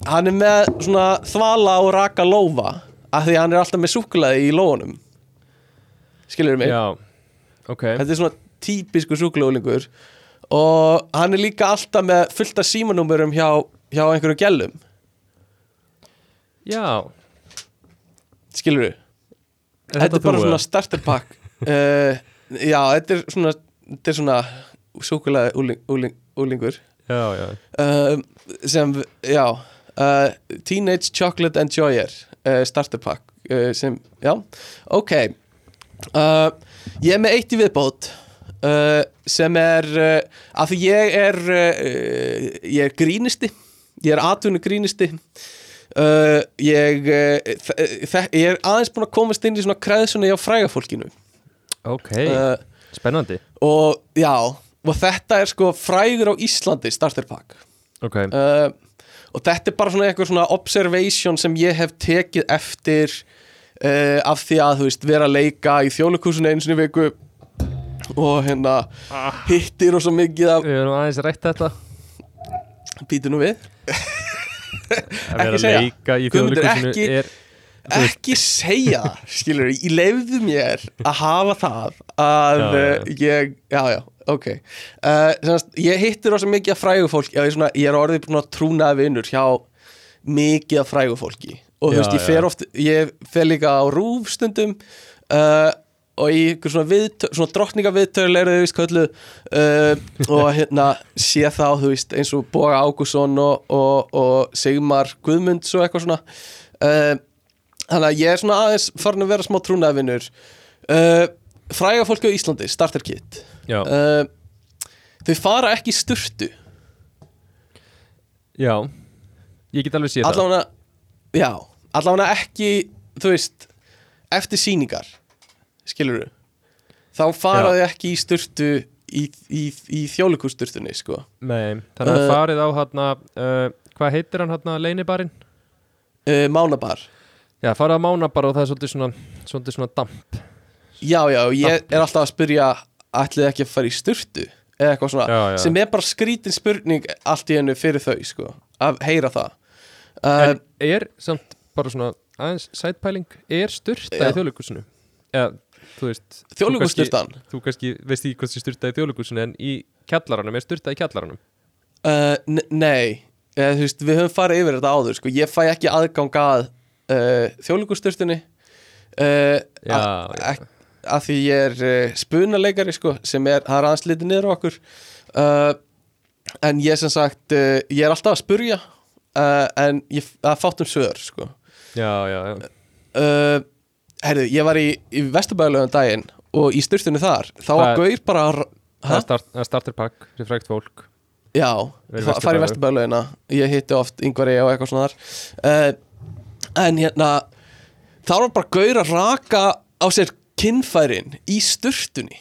hann er með svona þvala og raka lófa af því hann er alltaf með súkulaði í lófunum. Skilur mig? Já, ok. Þetta er svona típisku súkulaðulingur og hann er líka alltaf með fullt af símanúmerum hjá, hjá einhverjum gælum já, skilur Þetta er bara svona starter pack. Uh, Já, þetta er svona Þetta er svona súkulega úling, úling, úlingur Já, já. Uh, sem, já uh, Teenage Chocolate Enjoyer starter pack sem, já, ok. Ég er með eitt í viðbót sem er af því ég er ég er grínisti ég er atvinnu grínisti uh, ég, uh, þ- þ- ég er aðeins búin að komast inn í svona kreðsunni á frægafólkinu. Ok, uh, spennandi. og já og þetta er sko frægur á Íslandi starter pack. Ok, uh, og þetta er bara svona eitthvað svona observation sem ég hef tekið eftir uh, af því að þú veist vera að leika í þjóðleikúsinu einu sinni í viku og hérna hittir og svo mikið af við erum aðeins rætt þetta. Býtu nú við Að vera að leika í ekki- er ekki segja skilur ég lefðu mér að hafa það að Já, já, já. ég, já já, ok. Uh, semast, ég hittir rosa mikið af frægu fólki ég, svona, ég er orðið svona trúnaði vinnur hjá mikið af frægu fólki. Og þú veist, ég fer oft ég fer líka á rúf stundum uh, og í svona, viðtö, svona drottningaviðtöl eru þau vist kölluð uh, og hérna sé þá, þú veist, eins og Boga Ágússon og, og, og Sigmar Guðmunds og eitthvað svona. Uh, þannig að ég er svona aðeins farin að vera smá trúnaðvinnur uh, fræga fólki á Íslandi, starter kit. Uh, þau fara ekki sturtu. Já. Ég get alveg séð það. Allavega, ekki þú veist, eftir sýningar skilur þá fara Já. þau ekki í sturtu í, í, í þjólikústurtunni sko. Nei, þannig að Uh, farið á hann uh, Hvað heitir hann hann leinibarinn? uh, Mánabar Já, farið á Mánabar og það er svolítið svona Svolítið svona damp já, já, ég er alltaf að spyrja ætlið ekki að fara í sturtu eða eitthvað svona, Já, já. sem er bara skrítin spurning allt í hennu fyrir þau sko, að heyra það uh, En er samt bara svona aðeins sætpæling Er styrta Já. í þjóðleikusinu? Eða, veist þú Þú kannski veist ekki hvað sem styrta í þjóðleikusinu En í kjallaranum, er styrta í kjallaranum? Uh, nei, uh, þú veist, við höfum farið yfir þetta áður, sko, ég fæ ekki aðgang að uh, þjóðlíkusturtunni uh, að, að því ég er uh, spunaleikari, sko, sem er, aðeins litið niður á okkur. Uh, en ég sem sagt, uh, ég er alltaf að spurja uh, en ég, það er fátt um sögur, sko. Já, já, já. Uh, herðu, ég var í, í Vesturbæðalöfum daginn og í sturtunni þar, þá var gaur bara að- Það er, start, það er starter pack fyrir frægt fólk. Já, Verið fa- farið í Vesturbæðlaugina Ég hitti oft yngvari og eitthvað svona þar. Uh, En hérna þá var bara gaur að raka á sér kinnfærin í sturtunni.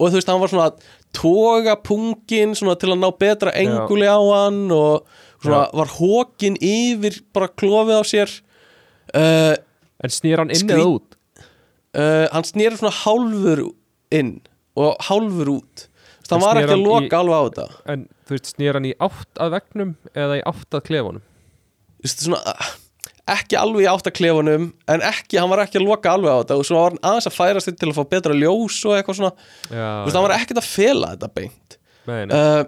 Og þú veist, hann var svona að toga pungin svona til að ná betra enguli á hann og svona Já. var hókin yfir bara klofið á sér. Uh, En snýr hann inn Skrít- eða út? uh, Hann snýri svona hálfur inn og hálfur út. Þú veist, hann var ekki að hann í- loka alveg á þetta. En þú veist, snýr hann í átt að vegnum eða í átt að klefunum? Þú veist, svona, ekki alveg í áttaklefunum en ekki, hann var ekki að loka alveg á þetta. Og svo var hann aðeins að færast til að fá betra ljós og eitthvað svona, þú veist, hann var ekkert að fela þetta beint. Nei, nei. uh,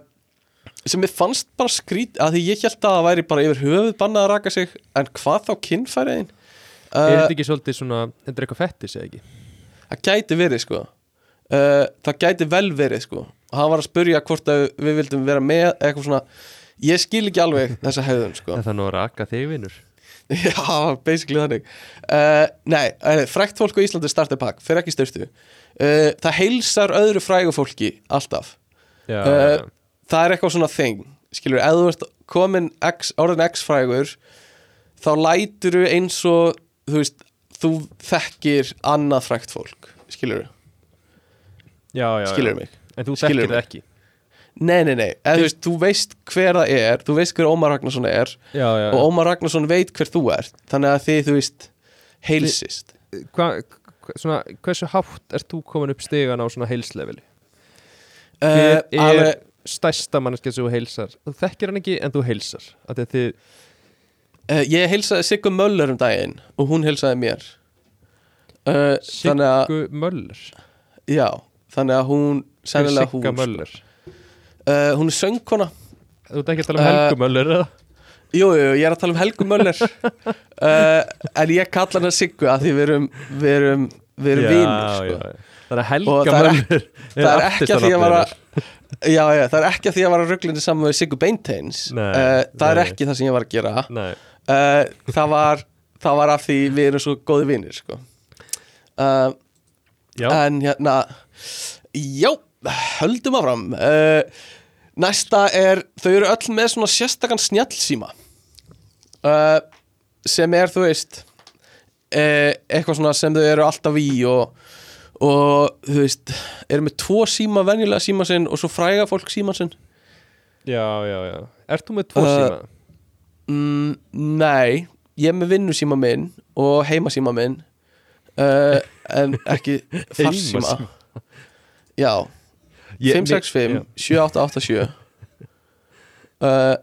sem ég fannst bara skrít að því ég held að það væri bara yfir höfuð bannað að raka sig, en hvað þá kinnfæriðin er þetta ekki svolítið svona, þetta er eitthvað fettis eða ekki? það gæti verið sko. Uh, það gæti vel verið sko. Og hann var að spurja hvort að við vildum vera með eitthvað svona, ég skil ekki alveg þessa hefðun sko. Það er nú að raka þig vinnur Já, basically þannig. Uh, Nei, frækt fólk á Íslandi starter pack Fyrir ekki styrtu uh, Það heilsar öðru frægu fólki alltaf. Já, Uh, já, Það er eitthvað svona thing Skilur, ef þú ert komin X, orðin X frægur Þá lætur eins og Þú veist, þú þekkir Annað frækt fólk Skilur, já. skilur mig? En þú þekkir það ekki? Nei, nei, nei, eða, þú, veist, þú veist hver það er Þú veist hver Ómar Ragnarsson er Já, já, Og Ómar Ragnarsson veit hver þú ert Þannig að þið, þú veist, heilsist. Hva, hva, svona, hversu hátt ert þú komin upp stegan á svona heilsleveli? uh, Hver er alveg, stærsta manneskja sem þú heilsar? Þú þekkir hann ekki en þú heilsar því að þið, uh, Ég heilsaði Siggu Möller um daginn Og hún heilsaði mér. Uh, Þannig að, Siggu Möller? Já Þannig að hún, Sigga hún Möller. Uh, Hún er söngkona. Þú ert ekki að tala um Helgu Möller eða? Jú, jú, ég er að tala um Helgu Möller. En ég kalla hana Siggu að því við erum, við erum við erum Já, vinir sko. já. Þannig að Og Helga það er Möller það er ekki að því að vara já, já, það er ekki að því að vara rugglindi saman við Sigur Beinteins. Það er ekki það sem ég var að gera. Nei, uh, það var það var af því við erum svo góði vinir sko. uh, en hérna já, höldum áfram. Uh, næsta er þau eru öll með svona sérstakann snjallsíma. Uh, sem er þú veist eitthvað svona sem þau eru alltaf í og, og þú veist eru með tvo síma, venjulega síma sinn og svo fræga fólk síma sinn. Já, já, já. Ert þú með tvo síma? Mm, nei, ég er með vinnusíma minn og heimasíma minn uh, en ekki farsíma. Já. Ég- 565 já. 7887 uh,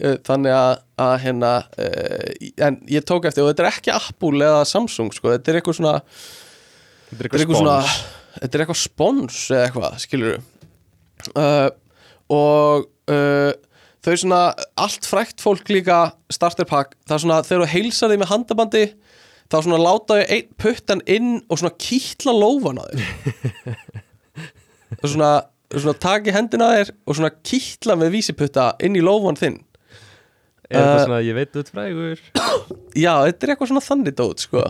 uh, þannig að, að hérna uh, en ég tók eftir og þetta er ekki Apple eða Samsung sko, þetta er eitthvað svona Þetta er eitthvað spons. þetta er eitthvað spons eða eitthvað, skilur uh, og uh, þau svona allt frækt fólk líka starterpack, það er svona þegar þú heilsar því með handabandi þá svona láta þau einn puttan inn og svona kýtla lófan á þér. Og svona, svona taki hendina þér og svona kýtla með vísiputta inn í lófan þinn. Er þetta uh, svona, ég veit út frægur? Já, þetta er eitthvað svona þannig dót sko.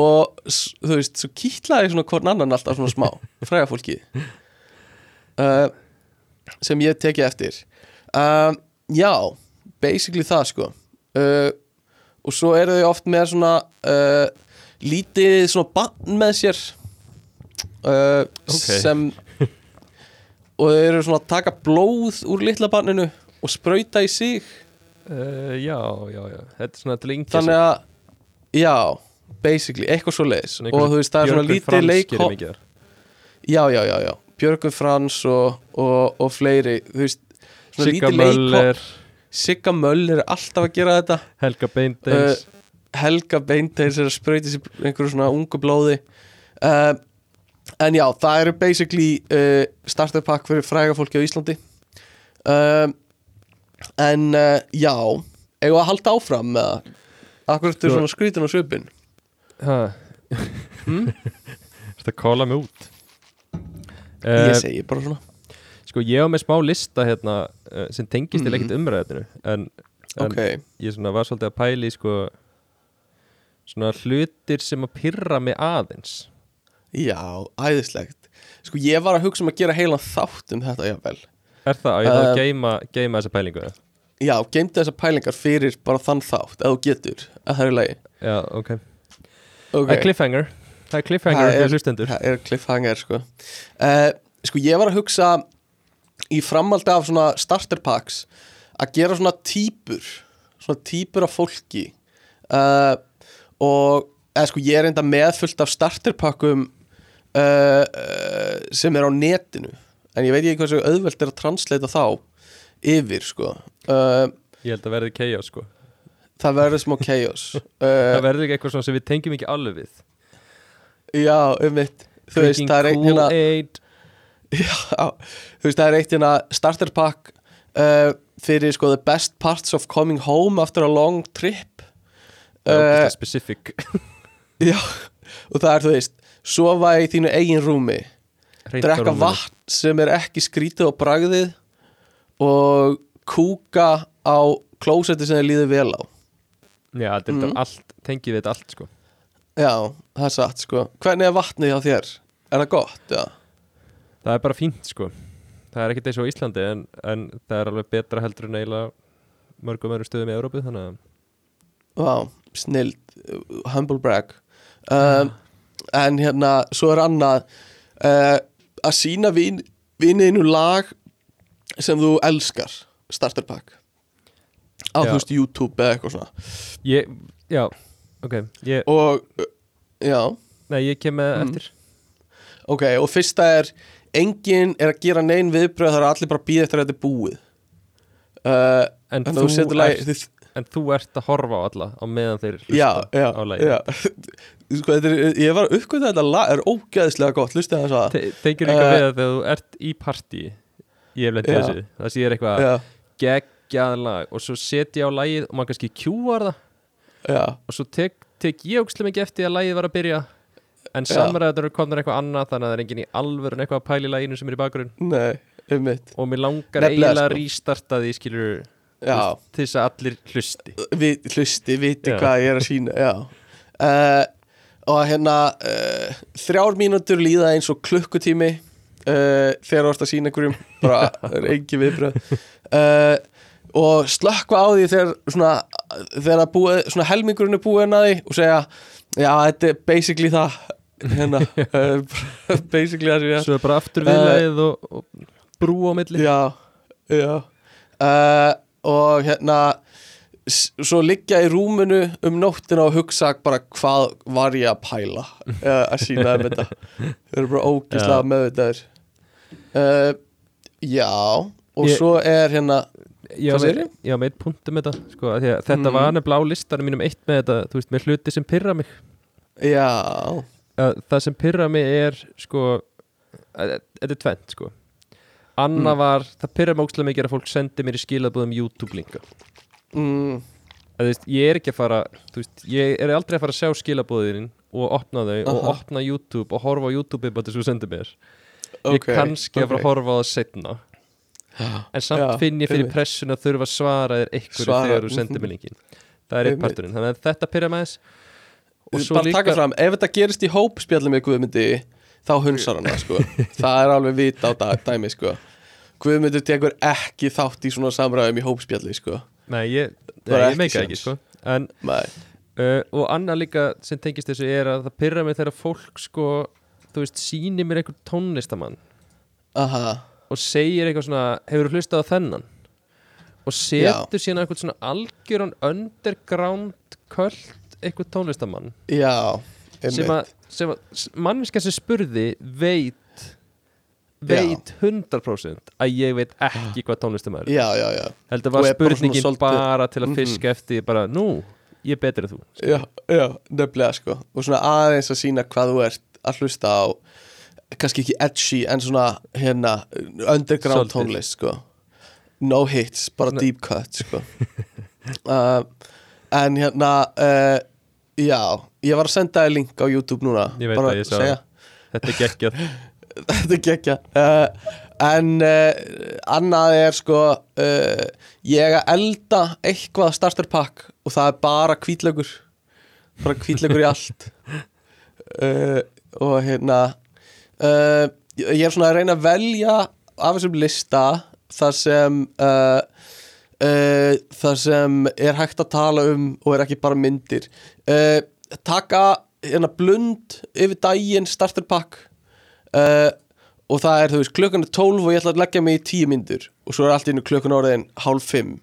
Og þú veist, svo kýtlaði svona hvorn annan alltaf svona smá fræga fólki uh, sem ég teki eftir um, já, basically það sko. Uh, og svo eru þau oft með svona uh, lítið svona bann með sér uh, Ok. sem og þau eru svona að taka blóð úr litla banninu og sprauta í sig. Já, já, já. Þetta er svona til yngja þannig að já, basically, eitthvað svo leiðis og þú veist, það er svona lítið leik leik já, já, já, já, Björgun Frans og, og, og fleiri þú veist, Sigga Möller. Sigga Möller er alltaf að gera þetta. Helga Beindeins Helga Beinteins er að sprauti sér einhverju svona ungu blóði. Uh, en já, það eru basically uh, startup pack fyrir fræga fólki á Íslandi. Um, en uh, já eigum að halda áfram með það? Akkur eftir svona skrítin og svipin Hæ? Þetta kóla mig út? Ég uh, segi bara svona Sko ég á með smá lista hérna uh, sem tengist til Mhm. ekkert umræðinu en, en Ok, ég svona var svolítið að pæli sko svona hlutir sem að pyrra mig aðeins. Já, æðislegt. Sko ég var að hugsa um að gera heilan þátt um þetta jável Er það? Að ég þá Uh, að geima, þessa pælingu? eða? Já, geimdu þessar pælingar fyrir bara þann þátt þú getur, að það er lagi. Já, ok. Það er cliffhanger. Það er cliffhanger Það er- það er cliffhanger sko. Uh, Sko ég var að hugsa í framhaldi af svona starter packs að gera svona típur svona típur af fólki. Uh, og eða sko ég er enda meðfullt af starter packum uh, uh, sem er á netinu. En ég veit ekki hversu auðvelt er að translata þá yfir sko. Ég held að verði chaos sko. það verður smá chaos. Það verður ekki eitthvað svona sem við tengjum ekki alveg við. já, um mitt þú veist, það er Kool-Aid Já, þú veist, það er eitt hérna starter pack uh, fyrir sko the best parts of coming home after a long trip. Uh, specific. Já, og það er, þú veist sofa í þínu eigin rúmi Hreint á drekka vatn sem er ekki skrítið á bragðið og kúka á klósetti sem þið líður vel á. Já, þetta mm. allt, tengið við þetta allt sko. Já, það er satt, sko. Hvernig er vatnið hjá þér? Er það gott? Já, Það er bara fínt sko. Það er ekkert eins og Íslandi en, en það er alveg betra heldur en eiginlega mörgum öðrum stöðum í Európu þannig að Vá, snild, humble brag. Um, En hérna, svo er annað uh, að sína vin, viniðinu lag sem þú elskar starter pack. Á þú veist YouTube eða eitthvað svona. Ég, já, ok ég, og, uh, já, Nei, ég kem með Mm. eftir. Ok, og fyrsta er enginn er að gera neinn viðbröð það er allir bara að býða eftir að þetta er búið. Uh, En, en þú, þú ert, þið, en þú ert að horfa á alla á meðan þeir hlusta á lagi já. Sko, er, ég var að uppgöða þetta lag er ógeðslega gott, hlustið þess að Te Tengir Eh, við að þegar þú ert í partí Ég hef lendið þessu Það sé eitthvað geggjað lag og svo setja ég á lagið og maður kannski kjúar það. Já, og svo tek, tek ég ógslega mikið eftir að lagið var að byrja en samræður komnar eitthvað annað þannig að það er enginn í alvörun eitthvað að pæla í læginu sem er í bakgrunn. Nei, um mitt og mér langar eiginlega að sko. rístarta því skilur Já, til þess að allir hlusti. Við, hlusti, viti hvað ég er að sína uh, Og hérna uh, Þrjár mínútur líða eins og klukkutími uh, Þegar þú ert að sína einhverjum. Bara, það er engi viðbröð Og slökkva á því þegar svona Þegar að búið, svona helmingurinn er búið að því Og segja, já, þetta er basically það Hérna uh, Basically það sem ég svo er bara aftur Eh, viðlegið og, og brú á milli. Já, já. Uh, Og hérna Svo liggja í rúminu um nóttina og hugsa bara hvað var ég að pæla uh, að sína þeim þetta. Þau eru bara ógislega Já. meðvitaður uh, Já Og Ég- svo er hérna Já, með, segirðu? já, með eitt punkt um þetta sko, þetta Mm. var nefnilega á listanum mínum eitt með þetta, þú veist, með hluti sem pyrra mig. Já, það sem pyrra mig er sko, að- þetta er tvent sko. Anna Mm. var, það pyrra mig ókslega mikið að fólk sendi mér í skilabúðum YouTube-linka mm, ég er ekki að fara þú veist, ég er aldrei að fara að sjá skilabúðin og opna þau og Aha. opna YouTube og horfa á YouTube bara þess að þú sendir mér. Ok ég kannski að fara að horfa á það setna en samt Já, finn ég fyrir einmitt. pressun að þurfa að svara þér Svara, þegar þú mhm. sendir mér linkin það er eitt parturinn, þannig að þetta pyrra með þess og Bara líka taka fram, ef þetta gerist í hópspjalli með Guðmundi þá hunsar hann sko. Það er alveg vita á dag, dæmi sko. Guðmundur tekur ekki þátt í svona samræðum í hópspjalli sko. Nei, ég, ég meika ekki sko. en, uh, og annað líka sem tengist þessu er að það pyrra mig þegar fólk sko, þú veist, sýnir mér einhver tónlistamann aha, og segir eitthvað svona hefur hlustað á þennan? Og setur síðan eitthvað svona algjöran underground köld eitthvað tónlistamann já sem að, sem að manneska sem spurði veit veit 100% að ég veit ekki hvað tónlistamæður er. Já, já, já, heldur var bara spurningin bara, svolítið- til að fiska eftir bara, nú, ég er betri en þú. Já, já, nefnilega sko. Og svona aðeins að sína hvað þú ert að hlusta á kannski ekki edgy en svona hérna underground Svolítið. tónlist sko. No hits, bara Svona- deep cut sko. Uh, en hérna uh, já, ég var að senda þér link á YouTube núna Ég veit að ég sá þetta er geggjað. Þetta er gekkja uh, en uh, annað er sko uh, ég að elda eitthvað starter pack og það er bara kvítlaugur bara kvítlaugur í allt. Og hérna ég er svona að reyna að velja af þessum lista þar sem uh, uh, þar sem er hægt að tala um og er ekki bara myndir. Uh, taka hérna blund yfir daginn starter pack. Uh, og það er þú veist klukkan er 12 og ég ætla að leggja mig í 10 myndur og svo er allt einu klukkan orðin hálf 5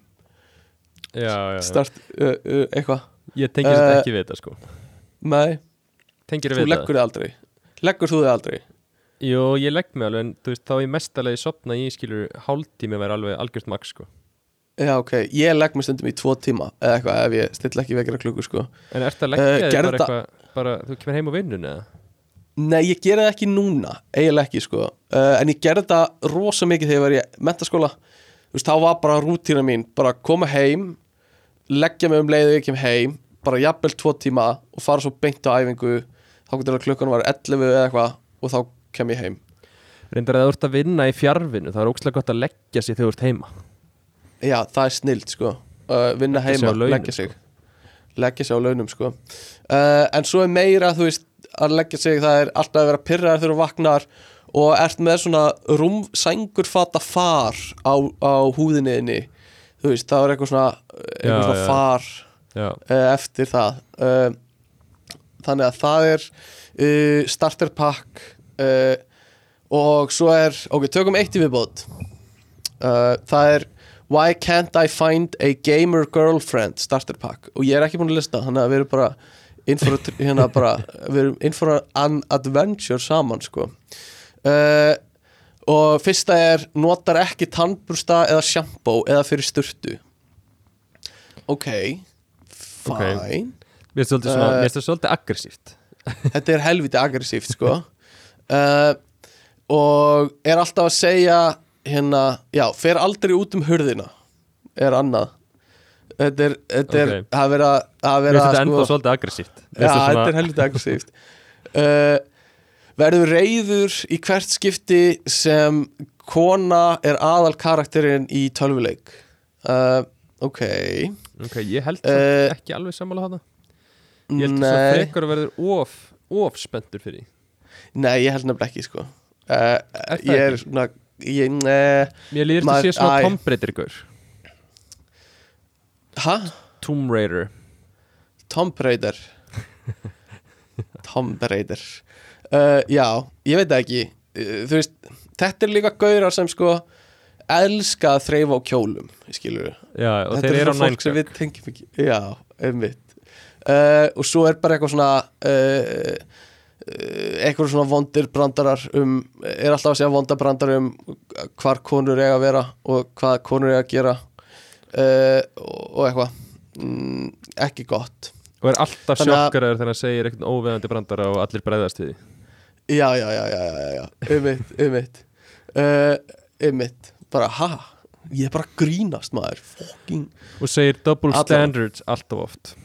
já, já, já. start eitthvað. Ég tengir þetta Eh, ekki við þetta sko. nei, þú leggur þig aldrei. Leggur þú þig aldrei? Jú, ég legg mig alveg en þú veist, þá ég mestalegi sopna í skilur hálftími væri alveg algjört max sko já ok, ég legg mig stundum í 2 tíma eða eitthvað ef ég stilla ekki vekjara klukku sko. En ertu að leggja Eh, þig gerðu bara eitthvað bara, þú kemur heim á vinnun eða? Nei, ég gera það ekki núna, eiginlega ekki sko. Uh, En ég gerði það rosa mikið þegar ég var í mentaskóla þá var bara rútína mín Bara koma heim, leggja mig um leiðu ég kem heim Bara jafnvel tvo tíma og fara svo beint á æfingu. Þá getur það klukkan var 11 eða eitthvað Og þá kem ég heim. Reyndar að þú ert að vinna í fjárvinu það er ógslag gott að leggja sig þegar þú ert heima Já, það er snilt sko. Uh, Vinna heima, launum, leggja sig. Leggja sig á launum sko. Uh, En svo er meira, þú veist Að leggja sig, það er alltaf að vera pyrraðar þegar þú vaknar Og ert með svona rúm sængurfata far á, á húðinniðinni Þú veist, það er eitthvað svona Eitthvað Já, svona já. far Já, uh, eftir það. Uh, Þannig að það er uh, Starter pack Og svo er Ok, tökum eitt í viðbót. Það er Why can't I find a gamer girlfriend? Starter pack. Og ég er ekki búin að lista Þannig að við erum bara inn a, hérna bara, an adventure saman sko. Uh, Og fyrsta er Notar ekki tannbursta eða shampoo Eða fyrir sturtu. Ok Fine. Mér svona, Eh, það svolítið aggressíft. þetta er helviti aggressíft sko. Uh, og er alltaf að segja hérna, já, fer aldrei út um hurðina er annað. Þetta er, þetta er Ok. að vera að Mér vera finnst þetta sko, ennþá svolítið aggressíft. Já, það þetta er helviti aggressíft. Uh, Verður reyður í hvert skipti sem kona er aðal karakterinn í tölvuleik. Uh, Ok. Ok, ég held Eh, uh, ekki alveg sammála hana Ég held þess að frekar verður of, of spenntur fyrir nei, ég held nefnilega ekki sko. Það Ég er svona ég, uh, Mér líður þetta að sé svona. Tomb Raider ykkur Hæ? Tomb Raider. Tomb Raider. Tomb Raider. Uh, Já, ég veit ekki. Uh, Þú veist, þetta er líka gaurar sem sko elska að þreyfa á kjólum skilur Já, og Þetta þeir eru á við ekki. Já, einmitt. Uh, Og svo er bara eitthvað svona uh, eitthvað svona vondir brandarar um, er alltaf að segja vonda brandar um hvar konur eiga að vera og hvað konur eiga að gera uh, og, eitthvað. Mm, ekki gott. Og er alltaf sjokkaraður þegar hann segir eitthvað óveðandi brandara og allir bregðast við því? Já, já, já, já, já, já, einmitt, einmitt. Uh, einmitt, bara ha? Ég er bara grínast maður. Fucking, Og segir double standards alltaf oft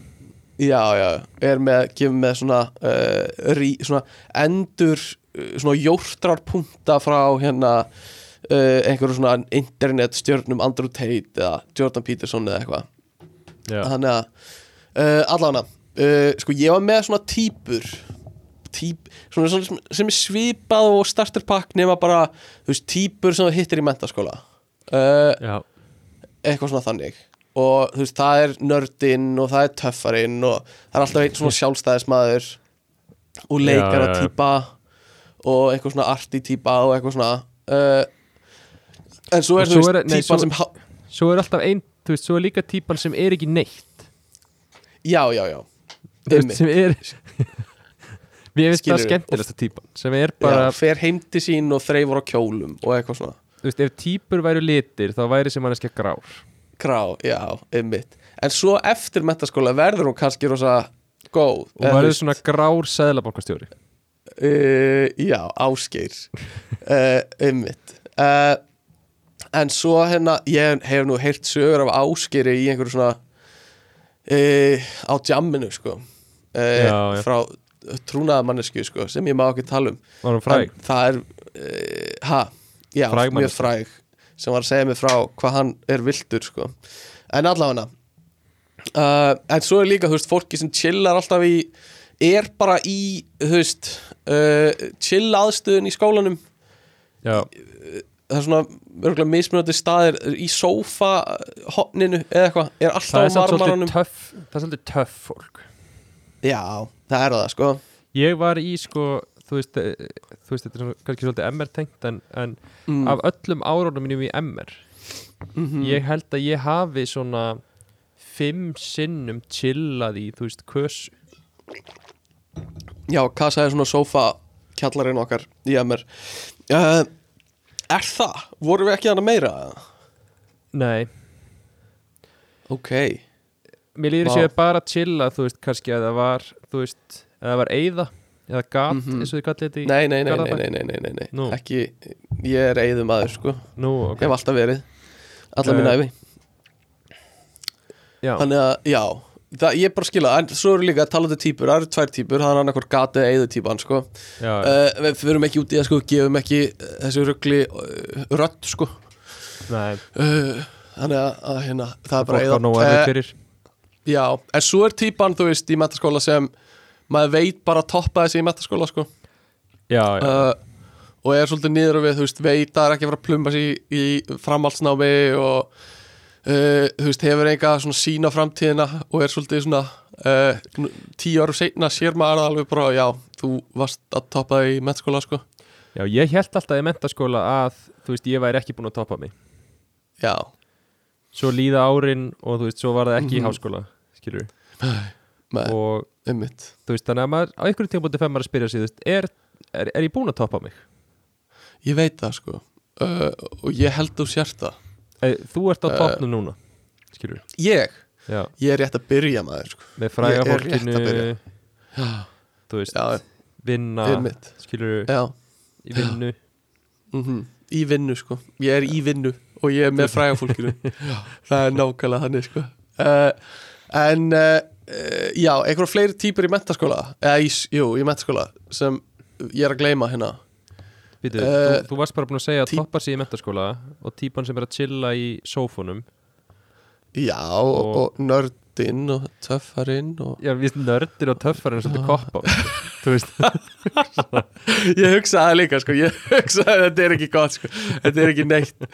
já, já er með, gefur með svona uh, rí, svona endur uh, svona jórtrar punta frá hérna uh, einhverju svona internet stjörnum Andrew Tate eða Jordan Peterson eða eitthvað. Þannig að uh, allavega sko ég var með svona típur típ, svona, svona sem, er svipað og starterpakk nema bara þú veist típur sem þú hittir í mentaskóla. Uh, eitthvað svona þannig og þú veist það er nördinn og það er töffarinn og það er alltaf einn svona sjálfstæðismadur og leikara típa og eitthvað svona arti típa og eitthvað svona uh, en svo er þú er- veist svo- sem Svo er alltaf ein, þú veist, svo er líka típan sem er ekki neitt. Já já já. Þú veist, sem er Mér finnst það skemmtilegsta típan sem er bara, já, fer heim til sín og þreifur á kjólum og eitthvað svona. Þú veist, ef típur væru litir þá væri sem hann ekki grár krá, já, einmitt. En svo eftir mentaskóla verður hún kannski rosa góð og væri veist, svona grár seðlabankastjóri. Uh, já, ásgeir. Uh, einmitt. Uh, en svo hérna ég hef nú heyrt sögur af ásgeiri í einhverju svona á jamminu sko. Já, já. frá trúnaðamannesku sko, sem ég má ekki tala um. Það er ha, já, mjög fræg sem var að segja mig frá hvað hann er vildur sko. en allavega uh, en svo er líka þú veist, fólki sem chillar alltaf í er bara í þú veist uh, chill aðstöðun í skólanum. Já, það er svona örgulega mismunandi staðir í sófa hotninu eða eitthvað, er alltaf á marmaranum Það er svolítið töff fólk. Já, það er það sko. Ég var í sko, þú veist, eh, þú veist þetta er kannski svolítið MR tengt en, en mm. af öllum árónum mínum í MR Mhm. ég held að ég hafi svona fimm sinnum chillað í, þú veist, kös Já, kassa er svona sófa kjallarinn okkar í MR uh, Er það? Vorum við ekki hana meira? Nei, Ok mér líður Vá. sér bara að chilla, þú veist, kannski að það var, þú veist, að það var eyða eða gat, Mhm. eins og þið kallið þetta í Nei, nei, nei, nei, nei, nei, nei, nei. Nú. Ekki, ég er eigðum aður, sko. Nú, ok, Hef alltaf verið. Alla mín Eh, æfi já, Þannig að, já. Það, ég er bara að skila, en svo eru líka talandi típur. Það eru tvær típur, það er annarkvort gati eða eigðu típan, sko. Já, uh, Við fyrum ekki út í það, sko, gefum ekki uh, þessu ruggli uh, rödd, sko. Nei, uh, Þannig að, að hérna, það er bara Eh, fyrir. Já, en svo er típan, þú veist, í metaskóla sem maður veit bara að toppa þessi í metaskóla, sko. Já, já, uh, og er svolítið niður og við, þú veist, veit að er ekki að fara að plumba sig í, í framhaldsnámi og uh, þú veist, hefur enga svona sína framtíðina og er svolítið svona uh, tíu ára seinna sér maður það alveg bara, já, þú varst að toppa það í metaskóla, sko. Já, ég held alltaf í mentaskóla að, þú veist, ég væri ekki búin að toppa mig. Já, Svo líða árin og þú veist, svo var það ekki í Mhm. háskóla, skilur með, og ummitt þú veist, þannig að maður á einhverjum tímpúti fem maður að spyrja sig, er, er, er ég búin að toppa mig? Ég veit það, sko. Uh, og ég held þú sért það. Eh, Þú ert á Eh, toppnum núna, skilur Ég, Já, ég er rétt að byrja maður, sko. Með fræga fólkinu. Já, þú veist, já, vinna skilur Já, í vinnu. Mm í vinnu sko. Ég er í vinnu og ég er með fræga fólkinu. Það er nákvæmlega þannig sko. Uh, en uh, uh, Já, einhverja fleiri típur í mentaskóla Eða, í, jú, í mentaskóla sem ég er að gleyma hérna. Býtu, Eh, þú, þú varst bara búin að segja að toppar sig í mentaskóla og típan sem er að chilla í sófunum. Já, og, Og- nördinn og töffarinn og Já, við nördir og töffar er svolítið koppa Þú veist. Ég hugsaði það líka, sko. Ég hugsaði að þetta er ekki gott, sko. Þetta er ekki neitt.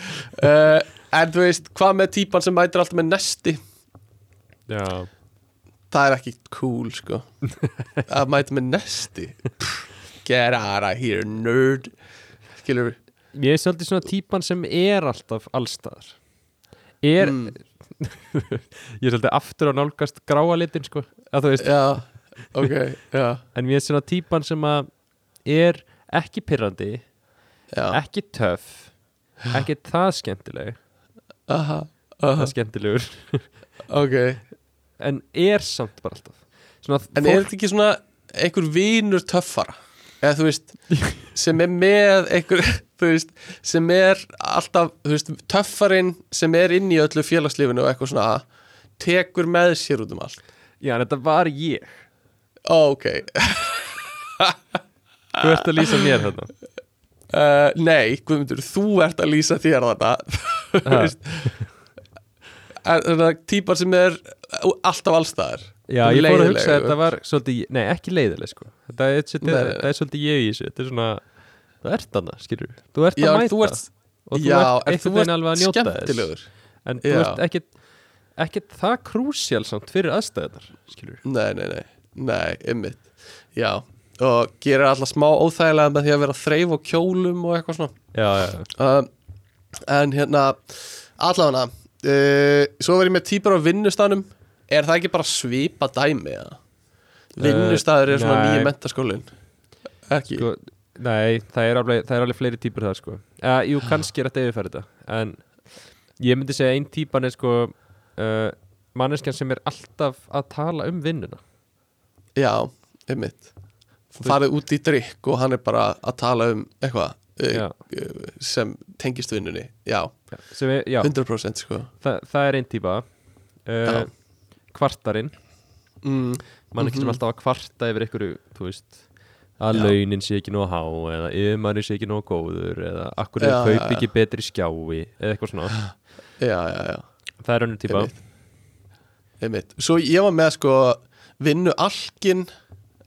Uh, En þú veist, hvað með típan sem mætir alltaf með nesti? Já, Það er ekki cool, sko. Að mæta með nesti. Get out of here, nerd. Skilur við ég er svolítið svona típan sem er alltaf allstaðar. Er Mm. Ég er svolítið aftur að nálgast gráa litin sko að þú veist, Já, ok, já, En mér er svona típan sem að er ekki pirrandi já. ekki töff ekki það skemmtileg. Aha, aha, það skemmtilegur. Ok en er samt bara alltaf svona En er þetta ekki svona einhver vinur töffara? Eða þú veist, sem er með einhver, veist, sem er alltaf, veist, töffarinn sem er inn í öllu félagslífinu og eitthvað svona, tekur með sér út um allt. já en þetta var ég Ó, ok. þú ert að lýsa mér þarna Uh, nei, Guðmundur, þú ert að lýsa þér þarna. Þú veist, típar sem er alltaf allstaðar. já ég fór að hugsa að þetta var svolítið, nei ekki leiðileg sko. Þetta er, þetta, er svolítið ég í þessu þetta er svona, þú ert þarna skilur þú ert Já, að en mæta. ert, og þú já, ert en þú veginn alveg að njóta þess. en þú ert ekkit ekkit það krúsjál samt fyrir aðstæðunar skilur Nei, nei, nei, nei, ymmit Já, og gerir alltaf smá óþægilega með því að vera þreif á kjólum og eitthvað svona. Já, já, já. um, En hérna, allavega uh, Svo var ég með típar á vinnustanum Er það ekki bara svipa dæmi? Ja? Vinnustaður er svona nýja mentaskólin Ekki? Sko, nei, það er, alveg, það er alveg fleiri típur það sko. Uh, Jú, kannski er þetta yfirfæri þetta. En ég myndi segja ein típan er sko uh, Manneskjan sem er alltaf að tala um vinnuna. Já, ymmit Farið út í drikk og hann er bara að tala um eitthvað Já. uh, sem tengist vinnunni Já, er, Já, 100% sko það, það er ein típa uh, Já. Kvartarinn mm, Manneskjan sem Mhm. alltaf að kvarta yfir einhverju Þú veist að Já. launin sé ekki nóg há eða yfirmanni sé ekki nóg góður eða akkur er Já, kaup já, já. ekki betri skjái eða eitthvað svona Já, já, já það er önnur típa Einmitt. Einmitt. Svo ég var með sko vinnu alkin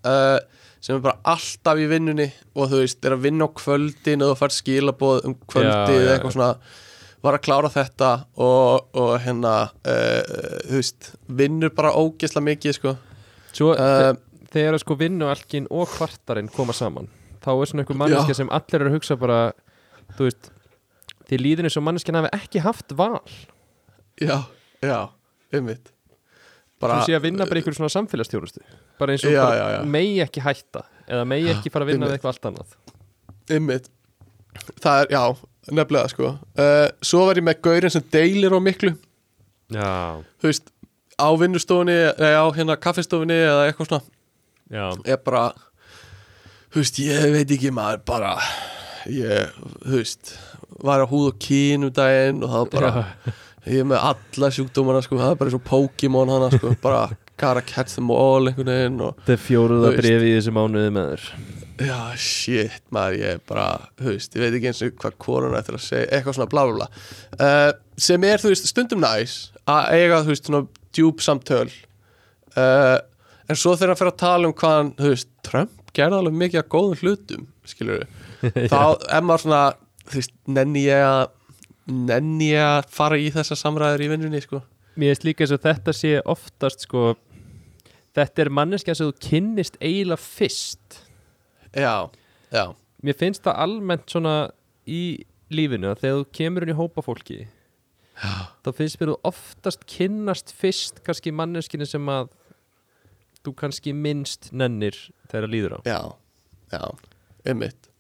uh, sem er bara alltaf í vinnunni og þú veist, er að vinna á kvöldin og fær skilaboð um kvöldið Já, já, eitthvað svona var að klára þetta og, og hérna uh, þú veist, vinnur bara ógesla mikið sko. Svo uh, þegar sko vinnualkin og kvartarinn koma saman þá er svona einhver manneskja sem allir eru að hugsa bara þú veist því líður eins og manneskjan hafi ekki haft val. Já, já, einmitt bara, sé að vinna bara einhver svona samfélagsstjónustu bara eins og Já, bara já, já. megi ekki hætta eða megi ekki fara að vinna við eitthvað allt annað. Einmitt. Það er, já, nefnilega sko. Uh, svo var ég með gaurinn sem deilir á miklu. Já, þú veist, á vinnustofunni eða á hérna kaffistofunni eða eitthvað svona. Já, er bara þú veist, ég veit ekki maður bara ég, þú veist var á húð og kín um daginn og það var bara, ég er með alla sjúkdómana sko, það er bara eins og Pokémon hana sko, bara gotta catch them all einhvern veginn og þetta er fjóruða brefi í þessu mánuði með þér. Já, shit, maður, ég er bara veist, ég veit ekki eins og hvað korona ættir að segja, eitthvað svona bla bla bla. Uh, sem er, þú veist, stundum næs að eiga, þú veist, svona djúb samtöl. Uh, en svo þegar hann fer að tala um hvað hann, þú veist, Trump gerði alveg mikið af góðum hlutum skilur þá er maður svona, þú veist, nenni ég að nenni að fara í þessa samræður í vinnunni, sko. Mér finnst líka eins og þetta sé oftast sko þetta er manneskja sem þú kynnist eiginlega fyrst. Já, já, Mér finnst það almennt svona í lífinu að þegar þú kemur inn í hópa fólki já, þá finnst mér þú oftast kynnast fyrst kannski manneskinu sem að þú kannski minnst nennir þegar það líður á. Já, já einmitt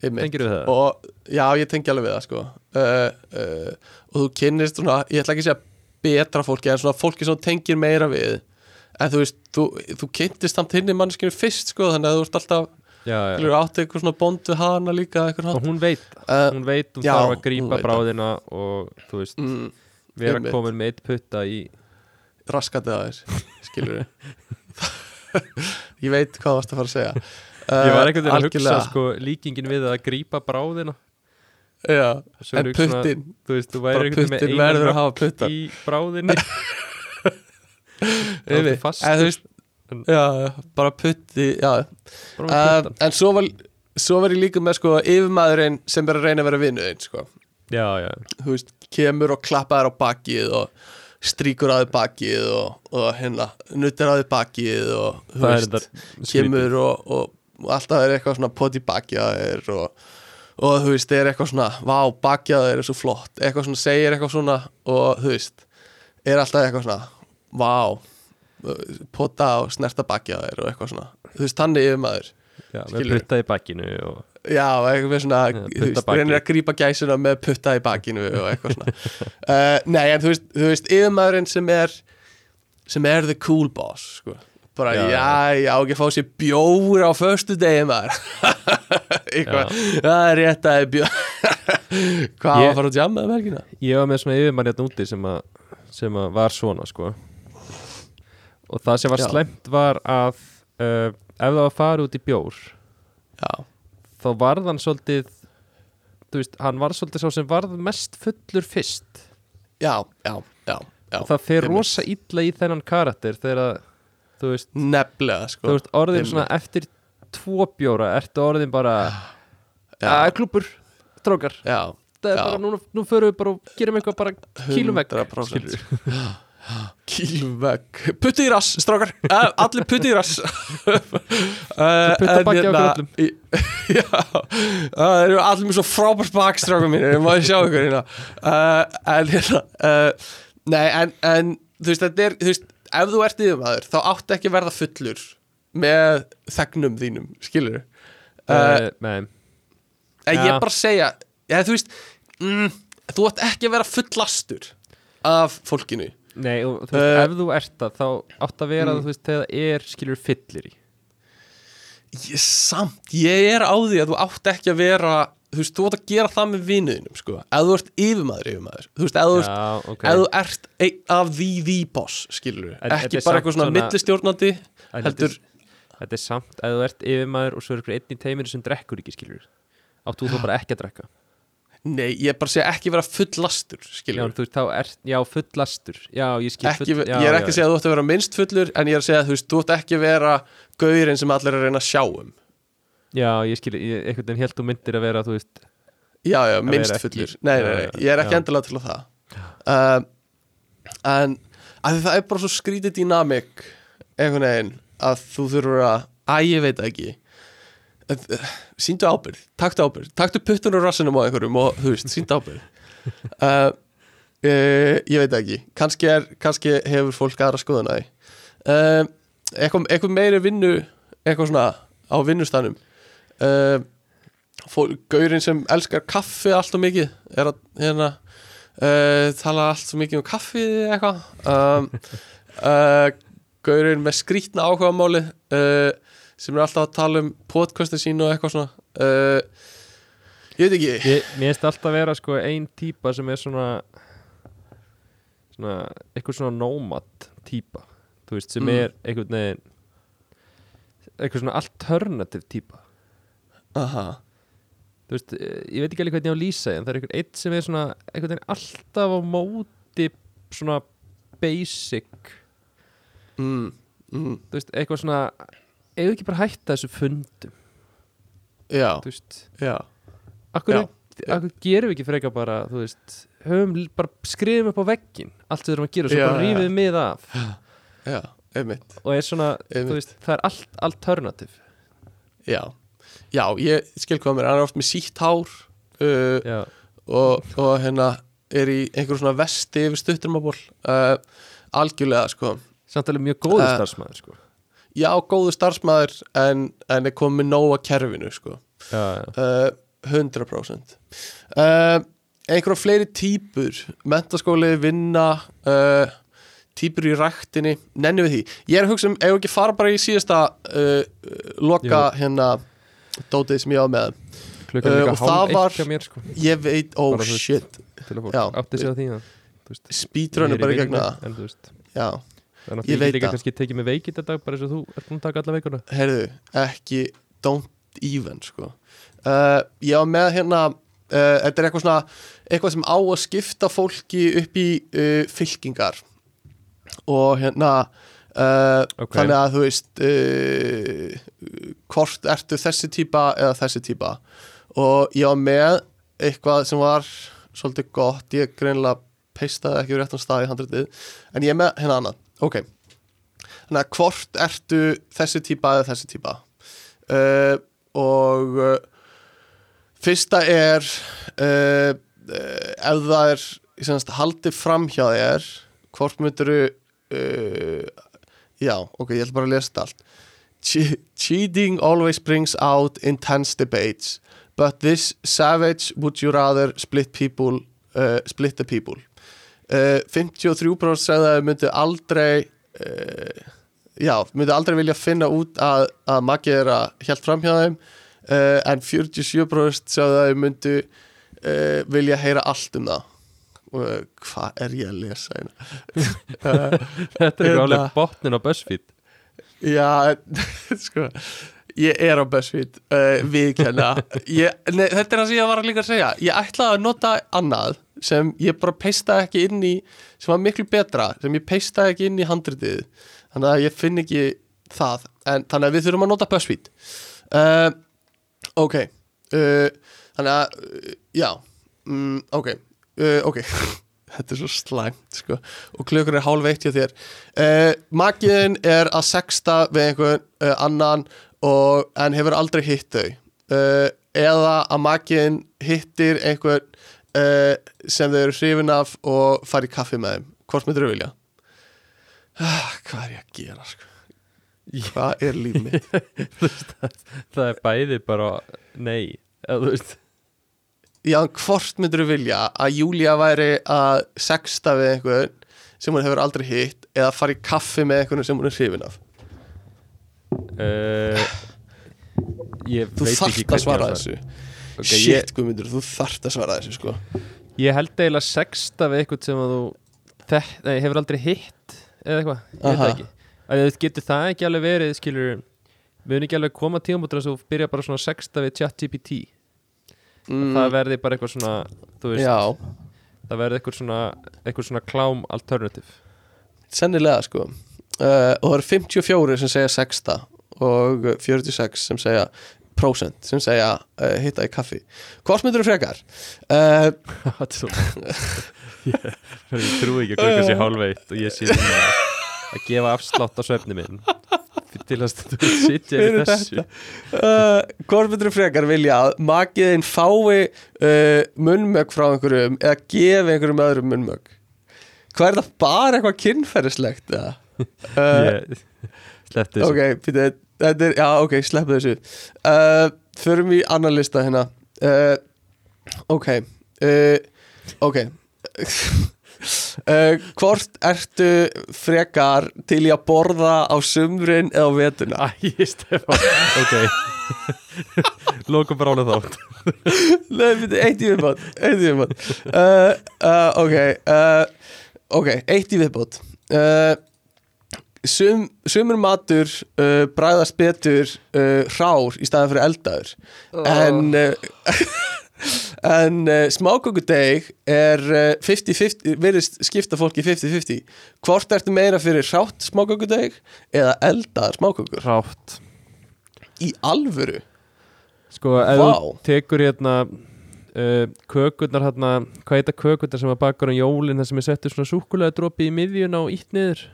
Tengir við það? og já, ég tengi alveg við það sko uh, uh, og þú kynnist svona, ég ætla ekki að segja betra fólki en svona fólki sem þú tengir meira við en þú veist, þú, þú kynntist samt hinn í mannskinu fyrst sko þannig að þú ert alltaf, Já, já. þú átti eitthvað svona bond við hana líka Og hún veit það. uh, Hún veit hún já, þarf að grípa það. bráðina og þú veist, mm, vera einmitt. komin með eitt putta í raskatið þér skilur ég veit hvað varst að fara að segja Ég var einhvern veginn að hugsa sko líkingin við að grípa bráðina. Já, en puttin. Þú veist, þú væri veginn með hafa puttan í bráðinni. Það er fast En þú veist, já, bara putti já. uh, en svo var, svo var ég líka með sko yfirmaðurinn sem er að reyna að vera vinnuðinn sko. Já, já, þú veist, kemur og klappar á bakið og stríkur á þið bakið og, og hérna, nuttir á þið bakið og þú veist, kemur og, og alltaf er eitthvað svona poti þér og, og þú veist, er eitthvað svona vá, þér er svo flott eitthvað svona, segir eitthvað svona og þú veist, er alltaf eitthvað svona vá, pota og snerta þér og eitthvað svona þú veist, þannig yfir maður Já, með skilur. putta í bakkinu og Já, eitthvað svona, Já, þú veist, bakið. reynir að grípa gæsuna með putta í bakinu og eitthvað svona uh, Nei, en þú veist, þú veist, yfirmaðurinn sem er sem er the cool boss sko. Bara, Já, já, já, ekki fá sér bjór á föstu degi maður það er rétt að það bjór Hvað var að fara að jamma um helgina? Ég var með svona yfirmann hérna úti sem að, sem að var svona sko og það sem var Já. slæmt var að uh, ef það var að fara út í bjór Já, þá varð hann svolítið þú veist, hann var svolítið sá sem varð mest fullur fyrst já, já, já, já og það einmitt. rosa illa í þennan karakter þegar að, þú veist, Nefnilega, sko. þú veist orðin einmitt. svona eftir tvo bjóra ertu orðin bara að klúpur, strókar Já, það er Já. bara, núna, nú förum við bara og gerum eitthvað bara kílum vekk 100%. Kílvegg Putti í rass, strákar. Uh, Allir putti í rass. Uh, putta en bakið á hérna- körlum. í- Já. Uh, Það eru allir mjög svo frábært bak strákar mínir. Ég má sjá ykkur hérna? Uh, En hérna uh, Nei, en, en þú veist, þetta er þú veist, Ef þú ert yfirmaður, þá áttu ekki að verða fullur Með þegnum þínum Skilur uh, uh, nei, En ég er bara að segja ja, Þú veist mm, Þú átt ekki að vera fullastur Af fólkinu. Nei og, þú veist, Eh, ef þú ert það þá átt að vera mm. þú veist, þegar það er skilur fyllir í. Ég, Samt, ég er á því að þú átt ekki að vera Þú veist, þú átt að gera það með vinuðinum sko. Ef þú ert yfirmaður yfirmaður. Þú veist, ef þú, ert, Já, ok. ef þú ert af því því boss Skilur En Ekki bara eitthvað svona, millistjórnandi heldur- þetta, er, samt, ef þú ert yfirmaður og svo er ykkur einn í teiminu sem drekkur ekki skilur áttu þú bara ekki að drekka? Nei, ég er bara að segja ekki vera fullastur já, Skilur en þú veist, þá er, já, fullastur já, ég skil ekki, full, já, Ég er ekki já, að segja að þú ætti að vera minnst fullur En ég er að segja að þú veist, þú ætti ekki að vera Gaurinn sem allir er að reyna að sjá um já, ég skil, einhvern veginn held þú myndir að vera, þú veist Já, já, minnst fullur. Nei, nei, nei, ég er ekki já. endilega til að það. Uh, En að það er bara svo skrítið dýnamik einhvern veginn að þú þurfur að Æ, ég veit ekki. Uh, Sýndu ábyrgð, taktu ábyrgð Taktu puttun og rassinum á einhverjum og þú veist, sýndu ábyrgð. Uh, uh, Ég veit ekki. Kannski, er, kannski hefur fólk aðra skoðun að því. Uh, eitthvað, eitthvað meiri vinnu eitthvað svona á vinnustanum uh, gaurinn sem elskar kaffi allt og mikið er að hérna uh, tala allt svo mikið um kaffi eitthvað. Um, uh, gaurinn með skrítna áhugamáli uh, sem er alltaf að tala um podcastin sín og eitthvað svona. Ég veit ekki. Ég, mér finnst alltaf vera sko ein típa sem er svona svona, eitthvað svona nómat típa, þú veist, sem Mm. er einhvern veginn eitthvað svona alternativ típa aha, þú veist, eh, ég veit ekki alveg hvernig ég á að lýsa en það er einhvern eitt sem er svona einhvern veginn alltaf á móti svona basic. Mm, mm, þú veist, eitthvað svona við ekki bara hætta þessu fundum? Já, þú veist, já. Akkur, Já. akkur gerum við ekki frekar bara, þú veist höfum bara skrifum upp á veggin allt sem við erum að gera, svo Já, bara rífið við mið af. Já, einmitt. Og er svona, Einmitt. þú veist, það er allt alternativ já, já, ég skil hvað mér hann er oft með sítt hár uh, og, og hérna er í einhver svona vesti yfir stutturmaból uh, algjörlega sko. Samt alveg mjög góður Eh, starfsmæður sko. já, góðu starfsmæður en, en er komið nóg að kerfinu sko. Já, já, uh, 100% uh, einhverja fleiri típur mentaskóli, vinna uh, típur í ræktinni. Nenni við því, ég er að hugsa um ef ekki fara bara í síðasta uh, loka hérna dótið sem ég á með. Klukkan líka og það var- mér sko, ég veit, oh Bara þú shit. þú ég er bara í gegna það. Þú Þannig að það. kannski tekið mig veikið þetta dag bara eins og þú ert búin að taka alla veikuna. Heyrðu, ekki don't even sko. Uh, ég var með hérna uh, þetta er eitthvað svona eitthvað sem á að skipta fólki upp í uh, fylkingar. Og hérna uh, Ok. þannig að þú veist uh, hvort ertu þessi típa eða þessi típa. Og ég var með eitthvað sem var svolítið gott, ég greinlega peistaði ekki úr réttan stað í handritið en ég með hérna annað, ok. Þannig að hvort ertu þessi típa eða þessi típa. Uh, og fyrsta er ef það er haldið fram hjá þér hvort myndir uh, já, ok, ég ætla bara að lesa þetta allt. Che cheating always brings out intense debates but this savage would you rather split people uh, split the people? Uh, 53% sagði að þau myndu aldrei uh, já, myndu aldrei vilja finna út að, að Maggi er að hjælt fram hjá þeim uh, en 47% sagði að þau myndu uh, vilja heyra allt um það hvað er ég að lesa hérna? Þetta er Hérna. alveg botnin á BuzzFeed. Já, sko Ég er á BuzzFeed uh, Viðkenna ég, nei, Þetta er það sem ég var líka að segja. Ég ætlaði að nota annað sem ég bara peistaði ekki inn í sem var miklu betra, sem ég peistaði ekki inn í handritið. Þannig að ég finn ekki það, en þannig að við þurfum að nota BuzzFeed. Uh, Ok uh, Þannig að, já mm, Ok, uh, ok Þetta er svo slæmt sko og klukkur er hálf eitt hjá þér uh, Magiðin er að sexta við einhvern uh, annan og, en hefur aldrei hitt þau eða að magiðin hittir einhvern sem þau eru hrifin af og fari kaffi með þeim hvort myndir þau vilja? Ah, hvað er ég að gera sko? Hvað er líf mitt? Það er bæði bara nei eða þú veist Já, hvort myndir þau vilja að Júlía væri að sexta við einhvern sem hún hefur aldrei hitt eða fara í kaffi með einhvern sem hún er hrifin af? Uh, Ég Þú ekki að svara þessu. Ok, ég, Shit, Guðmundur, þú þarft að svara þessu sko. Ég held eiginlega sexta við eitthvað sem að þú þek, nei, hefur aldrei hitt eða eitthvað, ég veit það ekki. Að þú getur það ekki alveg verið skilur við erum ekki alveg koma tímabútur að þú byrja bara svona sexta við chat GPT mm, það verði bara eitthvað svona veist, það verði eitthvað svona eitthvað svona klám alternative. Sennilega sko. Uh, Og það eru 54 sem segja sexta og 46 sem segja prósent sem segja uh, hitta í kaffi. Hvort myndir þú frekar? Uh, Þetta er svo ég, trúi ekki að klukka sér hálfveitt og ég sé núna að gefa afslátt á svefni minn til að Heyrðu yfir þessu. uh, Hvort myndir þú frekar vilja að magiðin fái uh, munnmögg frá einhverjum eða gefi einhverjum öðrum munnmögg? Hvað er það bara eitthvað kynferðislegt? Uh, ég sleppti þessu. Ok, þetta er, já ok, sleppu þessu. Uh, Förum í annan lista hérna. Uh, Ok uh, Ok uh, Hvort ertu frekar til í að borða á sumrin eða á vetuna? Æ, Stefán, ok. Lókum bara álega þátt. Nei, eitt í viðbót Eitt í viðbót. Uh, uh, Ok uh, Ok, eitt í viðbót. Uh, Sum, sumur matur uh, bræðast betur uh, hrár í staðan fyrir eldaður. En uh, en uh, smákökudeg er uh, 50-50, verðist skipta fólki 50-50 hvort ertu meira fyrir hrátt smákökudeg eða eldaðar smákökur? Rátt í alvöru? Sko, ef þú tekur hérna uh, kökurnar hérna Hvað heita kökurnar sem var bakar á jólin þar sem er settur svona súkulega dropi í miðjun á ítt niður?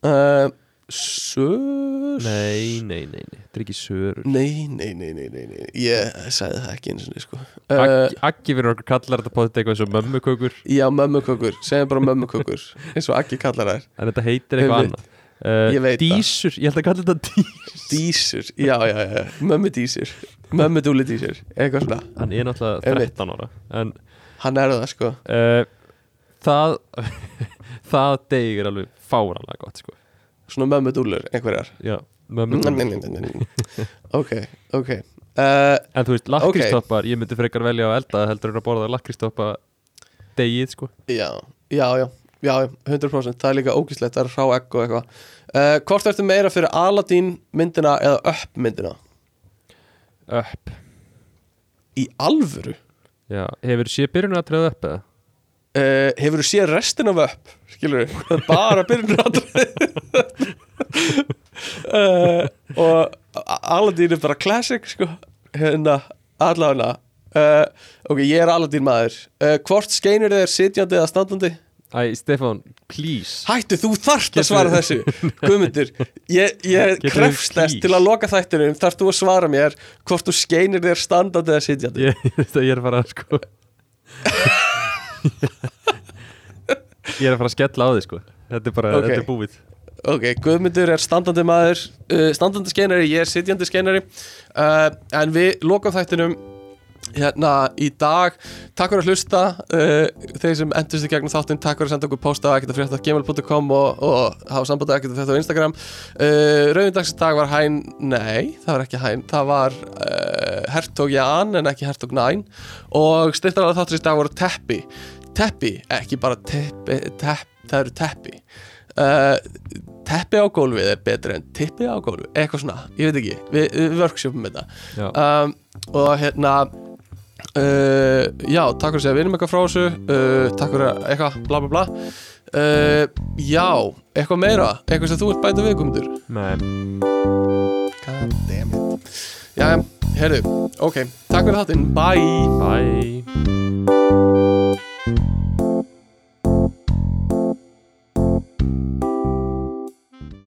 Uh, Sör Nei, nei, nei, nei, þetta er ekki sörur. Nei, nei, nei, nei, nei, nei. Ég sagði það ekki eins og sko. uh, Aggi, Aggi fyrir okkur kallar þetta potið eitthvað eins og mömmukökur. Já, mömmukökur, segjum bara mömmukökur eins og Akki kallar þær. En þetta heitir eitthvað annað. Uh, Ég það. Dísur, ég held að kalla þetta dísur Dísur, já, já, já, mömmudísur Mömmudúlidísur, eitthvað svona. Hann er náttúrulega Einmitt. 13 ára En Hann er það, sko. Uh, það Það deg er alveg fáranlega gott sko. Svona mömmudúlur, einhverjar. Já, mömmu Ok, ok. Uh, En þú veist, lakristoppar, ég myndi frekar velja að elda heldur en að borða lakristoppa degið sko. Já, já, já Já, 100% Það er líka ógíslegt, það er rá egg og eitthvað. Uh, Hvort ertu meira fyrir Aladdin myndina eða Up myndina? Upp. Í alvöru? Já, hefur séð byrjun að tröða upp eða? Uh, hefur þú séð restin af Up? Skilur það er bara byrjunaratriði uh, Og Aladdin er bara classic, sko. Hérna, allavega. Uh, Ok, ég er Aladdin maður. Hvort skeinur þið er sitjandi eða standandi? Æ, Stefán, please. Hættu, þú þarft að svara þessu. Guðmundur, ég, ég krefst þess til að loka þættinum. Þarft þú að svara mér hvort þú skeinir þér standandi eða sitjandi? Ég, ég er bara sko Ég er að fara að skella á því sko. Þetta er bara, Ok. þetta er búið. Ok, Guðmundur er standandi maður uh, standandi skeinari, ég er sitjandi skeinari. Uh, en við lokum þættinum hérna í dag takk fyrir að hlusta uh, þeir sem endurst í gegnum þáttinn, takk fyrir að senda okkur posta á ekkert.gmail.com og, og hafa samband ekkert þetta á Instagram. Uh, Rauðindagsins dag var hæn, nei það var ekki hæn, það var uh, Hertog Jan en ekki Hertog Næn. Og styrtar að þátturins dag voru Teppi. Teppi, ekki bara teppi, tepp, það eru Teppi. Teppi á gólfið er betur en tippi á gólfið, eitthvað svona, ég veit ekki við, við workshopum þetta. Um, og hérna uh, já, takk fyrir að segja vinum eitthvað frá þessu. Uh, takk fyrir að eitthvað, bla bla bla. Uh, já, eitthvað meira? Eitthvað sem þú ert bæta við, Guðmundur? Nei, God damn it. Já, heyrðu, ok, takk fyrir þáttinn, bye. Bye